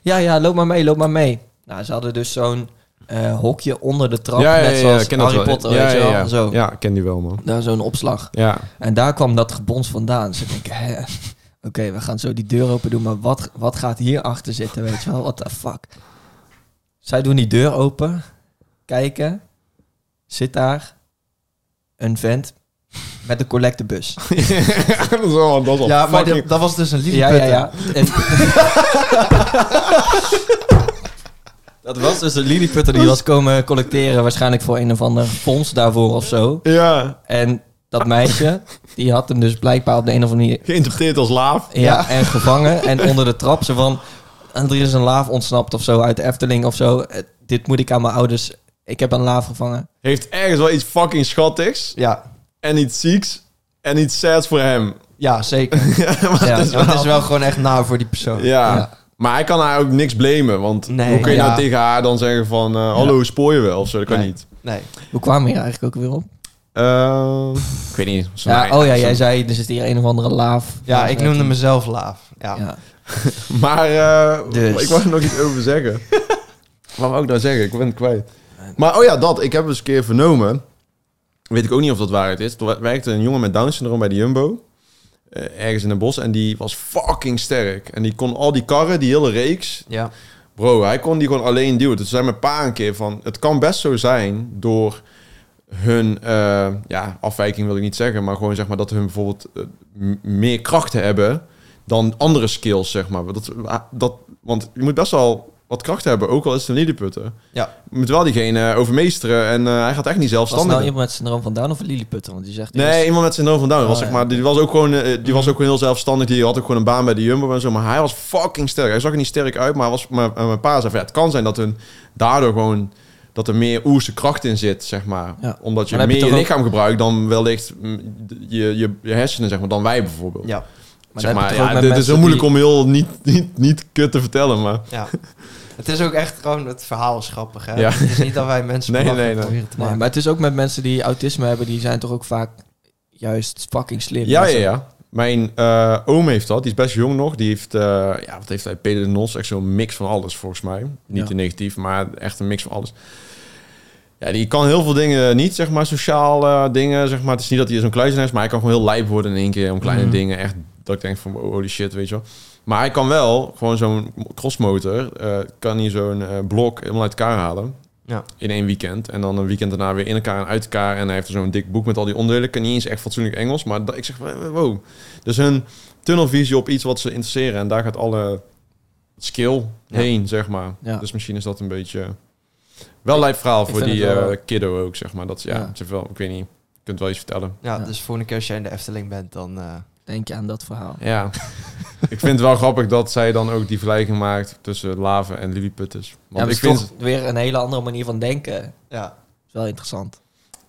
Ja, ja, loop maar mee, loop maar mee. Nou, ze hadden dus zo'n eh, hokje onder de trap, ja, ja, net ja, zoals dat Harry. Potter, ja, weet je ja, wel? ja. Zo. Ja, ken die wel, man. Daar zo'n opslag. Ja. En daar kwam dat gebons vandaan. Ze denken, oké, we gaan zo die deur open doen, maar wat, wat gaat hier achter zitten, weet je wel? What the fuck? Zij doen die deur open, kijken, zit daar een vent Met de collectebus. dat is wel, dat is wel Ja, maar fucking... dat, was dus een lieve Ja, ja, ja. En- dat was dus een lilliputter die was komen collecteren. Waarschijnlijk voor een of ander fonds daarvoor of zo. Ja, En dat meisje, die had hem dus blijkbaar op de een of andere manier... geïnterpreteerd als laaf. Ja, en gevangen. En onder de trap zo van... En er is een laaf ontsnapt of zo uit de Efteling of zo. Eh, Dit moet ik aan mijn ouders... Ik heb een laaf gevangen. Heeft ergens wel iets fucking schattigs. Ja, En iets zieks. En iets sads voor hem. ja zeker. ja, maar Ja. dat is Ja, het is wel gewoon echt naar voor die persoon. Ja. Ja. Maar hij kan haar ook niks blamen. Want Nee. hoe kun je Ja. nou tegen haar dan zeggen van... eh, hallo, spoor je wel? Of zo, dat kan Nee. niet. Nee. Hoe kwamen we hier eigenlijk ook weer op? Eh, ik weet niet. Oh ja, jij zei, er zit hier een of andere laaf. Ja, ik noemde mezelf laaf. Ja. Ja. Maar eh, Dus. ik wou er nog iets over zeggen. Wat wou ik nou zeggen? Ik ben het kwijt. Maar oh ja, dat. Ik heb eens een keer vernomen. Weet ik ook niet of dat waarheid is. Er werkte een jongen met Down syndroom bij de Jumbo. eh, ergens in een bos. En die was fucking sterk. En die kon al die karren, die hele reeks... Ja. Bro, hij kon die gewoon alleen duwen. Dus zei mijn pa een keer van... Het kan best zo zijn door hun... eh, ja, afwijking wil ik niet zeggen. Maar gewoon zeg maar dat hun bijvoorbeeld eh, meer krachten hebben... dan andere skills, zeg maar. Dat, dat, want je moet best wel wat krachten hebben. Ook al is het een lilliputter. Ja. Je moet wel diegene overmeesteren. En eh, hij gaat echt niet Was het zelfstandig. nou iemand met syndroom van Down of een Lilliputter? Want die zegt... die Nee, was- iemand met syndroom van Down. Oh, was, zeg ja. maar, die was ook gewoon, eh, die was ook gewoon heel zelfstandig. Die had ook gewoon een baan bij de Jumbo en zo. Maar hij was fucking sterk. Hij zag er niet sterk uit, maar, was, maar mijn pa zei van, ja, het kan zijn dat hun daardoor gewoon dat er meer oerse kracht in zit, zeg maar. Ja. Omdat je Maar meer je lichaam gebruikt dan wellicht mm, je, je, je hersenen, zeg maar, dan wij bijvoorbeeld. Ja. Maar zeg maar, ja, dit is heel moeilijk die- om heel niet, niet, niet kut te vertellen, maar... ja. Het is ook echt gewoon, het verhaal is grappig, hè? Ja. Het is niet dat wij mensen Nee, nee, nee. proberen te Nee, maken. maar het is ook met mensen die autisme hebben, die zijn toch ook vaak juist fucking slim. Ja, ja, ja. Mijn eh, oom heeft dat. Die is best jong nog. Die heeft, eh, ja, wat heeft hij? Peter de Nos. Echt zo'n mix van alles, volgens mij. Niet Ja. te negatief, maar echt een mix van alles. Ja, die kan heel veel dingen niet, zeg maar, sociaal dingen, zeg maar. Het is niet dat hij zo'n kluizenaar is, maar hij kan gewoon heel lijp worden in één keer om kleine Mhm. dingen. Echt, dat ik denk van, holy shit, weet je wel. Maar hij kan wel, gewoon zo'n crossmotor, eh, kan hij zo'n eh, blok helemaal uit elkaar halen. Ja. In één weekend. En dan een weekend daarna weer in elkaar en uit elkaar. En hij heeft er zo'n dik boek met al die onderdelen. Kan niet eens echt fatsoenlijk Engels. Maar dat, ik zeg, wow. Dus hun tunnelvisie op iets wat ze interesseren. En daar gaat alle skill Ja. heen, zeg maar. Ja. Dus misschien is dat een beetje... Wel lijp verhaal voor die eh, kiddo ook, zeg maar. Dat, ja, Ja. wel, ik weet niet. Je kunt wel iets vertellen. Ja, Ja. dus volgende keer als jij in de Efteling bent, dan... Denk je aan dat verhaal. Ja. ik vind het wel grappig dat zij dan ook die vergelijking maakt tussen laven en lilliputters. Ja, Want dat ik vind... toch weer een hele andere manier van denken. Dat ja. is wel interessant.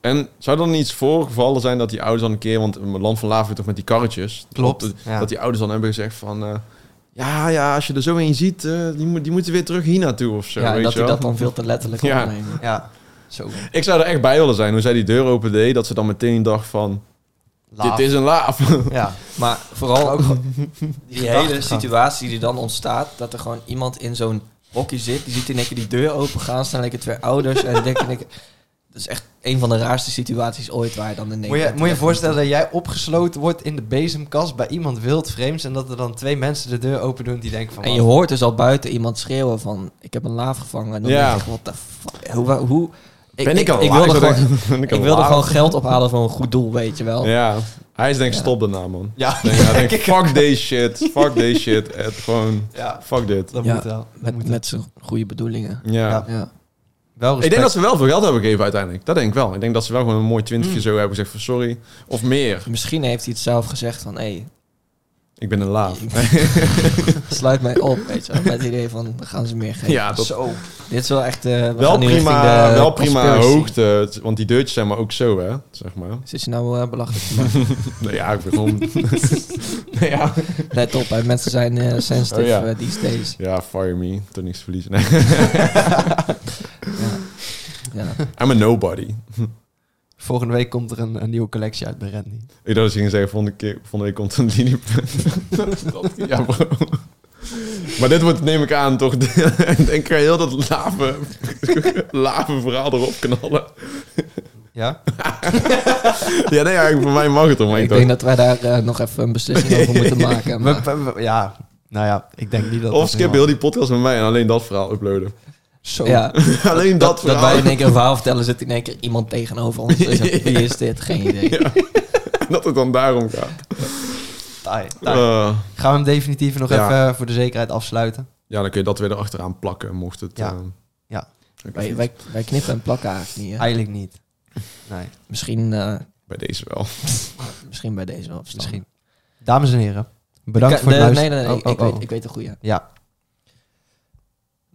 En zou er dan iets voorgevallen zijn dat die ouders dan een keer... Want een land van Laven toch met die karretjes. Klopt, Dat, ja. dat die ouders dan hebben gezegd van... eh, ja, ja, als je er zo een ziet, eh, die, moet, die moeten weer terug hier naartoe of zo. ja, weet dat je hij wel? dat dan veel te letterlijk Ja. opneemt. Ja, zo. Ik zou er echt bij willen zijn hoe zij die deur opende. Dat ze dan meteen dacht van... Laaf. Dit is een laaf. Ja, Maar vooral ook die hele situatie die dan ontstaat, dat er gewoon iemand in zo'n hokje zit, die ziet in één keer die deur open gaan, staan lekker twee ouders en dan denk ik, dat is echt een van de raarste situaties ooit waar je dan in één moet je, keer moet je voorstellen dat jij opgesloten wordt in de bezemkast bij iemand wildvreemds en dat er dan twee mensen de deur open doen die denken van... En je hoort dus al buiten iemand schreeuwen van, ik heb een laaf gevangen. En dan Ja. denk ik, wat de fuck, hoe, hoe, ik, ben ik, al ik laaf? wilde gewoon, ik wilde geld ophalen voor een goed doel, weet je wel. Ja, hij is denk ik Ja. stop daarna, man. Ja, Denk, denkt, ik- fuck deze shit, fuck deze shit. Het gewoon, ja, fuck dit. dat Ja, moet wel. Dat moet Met, met zijn goede bedoelingen. Ja. Ja. Ja. wel Ik denk dat ze wel veel geld hebben gegeven uiteindelijk. Dat denk ik wel. Ik denk dat ze wel gewoon een mooi twintigje Mm. zo hebben gezegd van sorry. Of meer. Misschien heeft hij het zelf gezegd van, hé, hey, Ik ben een laaf. sluit mij op, weet je wel. Met het idee van, dan gaan ze meer geven. Ja, dat, Zo. Dit is wel echt... eh, we wel prima, de wel prima hoogte. Want die deurtjes zijn maar ook zo, hè. Zeg maar. Zit je nou eh, belachelijk? Nee, ja, ik ben gewoon... nee, ja. Let op, hè. mensen zijn eh, sensitive Oh, ja. these days. ja, fire me. Toch niks te verliezen. Nee. Ja. I'm a nobody. Volgende week komt er een, een nieuwe collectie uit bij Randy. Ik dacht dat ze gingen zeggen, volgende, keer, volgende week komt een linie. ja, bro. Maar dit wordt, neem ik aan, toch... Ik denk, ik ga heel dat lave, lave verhaal erop knallen. Ja? Ja, nee, eigenlijk voor mij mag het om. Ik ik denk dat wij daar eh, nog even een beslissing over moeten maken. Maar, ja, nou ja, ik denk niet dat... of skip heel die podcast met mij en alleen dat verhaal uploaden. Zo. ja, alleen dat, dat, dat verhaal. wij in één keer een verhaal vertellen, zit in één keer iemand tegenover ons. Dus wie is dit? Geen idee. dat het dan daarom gaat. Taai, taai. Eh, Gaan we hem definitief nog Ja. even voor de zekerheid afsluiten? ja, dan kun je dat weer erachteraan plakken, mocht het... Ja. eh, Ja. Wij, wij, wij knippen en plakken eigenlijk niet. Hè? Eigenlijk niet. Nee, Misschien, eh, Bij deze wel. misschien bij deze wel misschien. Dames en heren, bedankt voor het de- luisteren. Nee, nee, nee. Oh, oh, ik, oh. Weet, ik weet een goede. Ja,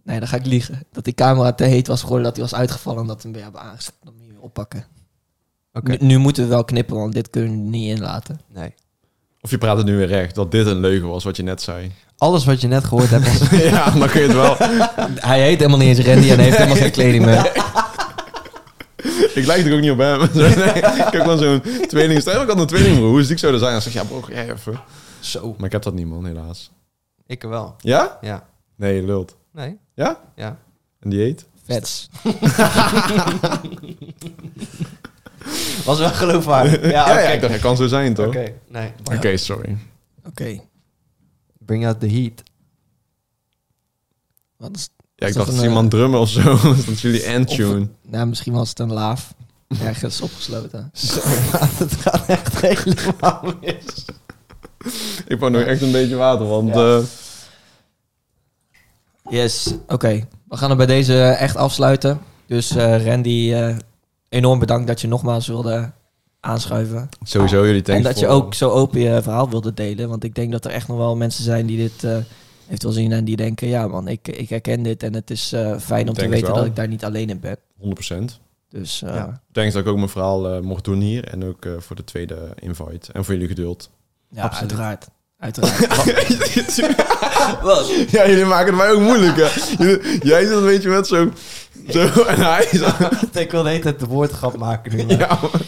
Nee, dan ga ik liegen. Dat die camera te heet was geworden, dat hij was uitgevallen en dat we hem weer hebben aangezet. Dan moet je oppakken. oké. Nu, nu moeten we wel knippen, want dit kunnen we niet inlaten. Nee. Of je praat het nu weer recht, dat dit een leugen was wat je net zei. Alles wat je net gehoord hebt was... ja, dan kun je het wel. Hij heet helemaal niet eens Randy en hij heeft helemaal geen kleding meer. ik lijk er ook niet op hem. ik heb gewoon zo'n tweeling. Stel, ik had een tweelingbroer. Hoe ziek zou dat zijn? Dan zeg je, ja bro, ga jij even. Zo. Maar ik heb dat niet, man, helaas. Ik wel. Ja? Ja. Nee, je lult. Nee? Ja? Ja. En die eet? Vets. Was wel geloofwaardig. Ja, Ja, oké. ja, ik dacht, het kan zo zijn, toch? Oké, nee. Oké, sorry. Oké. Bring out the heat. Wat is... Ja, ik Is dat dacht, het is een, iemand drummen of zo. dat is jullie endtune. Nou, misschien was het een laaf. Ergens opgesloten. Het gaat echt helemaal mis. Ik wou nog echt een beetje water, want... Ja. eh, Yes, oké. We gaan het bij deze echt afsluiten. Dus eh, Randy, eh, enorm bedankt dat je nogmaals wilde aanschuiven. sowieso, jullie thanks en dat je ook zo open je verhaal wilde delen. Want ik denk dat er echt nog wel mensen zijn die dit eh eventueel zien en die denken... Ja man, ik, ik herken dit en het is eh, fijn om te weten wel. dat ik daar niet alleen in ben. 100%. Dus eh, Ja. Thanks dat ik ook mijn verhaal eh, mocht doen hier. En ook eh, voor de tweede invite. En voor jullie geduld. ja, Absoluut. uiteraard. Uiteraard. Wat? Ja, jullie maken het mij ook moeilijk, hè. Jullie- Jij zit een beetje met zo... zo en hij is... ik wil de hele tijd de woordgrap maken nu. maar- Ja, maar-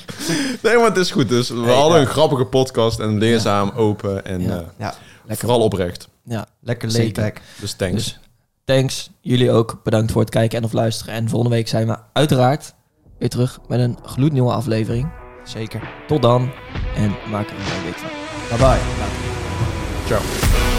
nee, maar het is goed. Dus we Nee, hadden ja. een grappige podcast en leerzaam, open en Ja. eh, Ja, Lekker. vooral oprecht. Ja, lekker Zeker. laid back. Dus thanks. Dus thanks. Jullie ook. Bedankt voor het kijken en of luisteren. En volgende week zijn we uiteraard weer terug met een gloednieuwe aflevering. Zeker. Tot dan en maak er een mooie week van. Bye bye. Later. Ciao.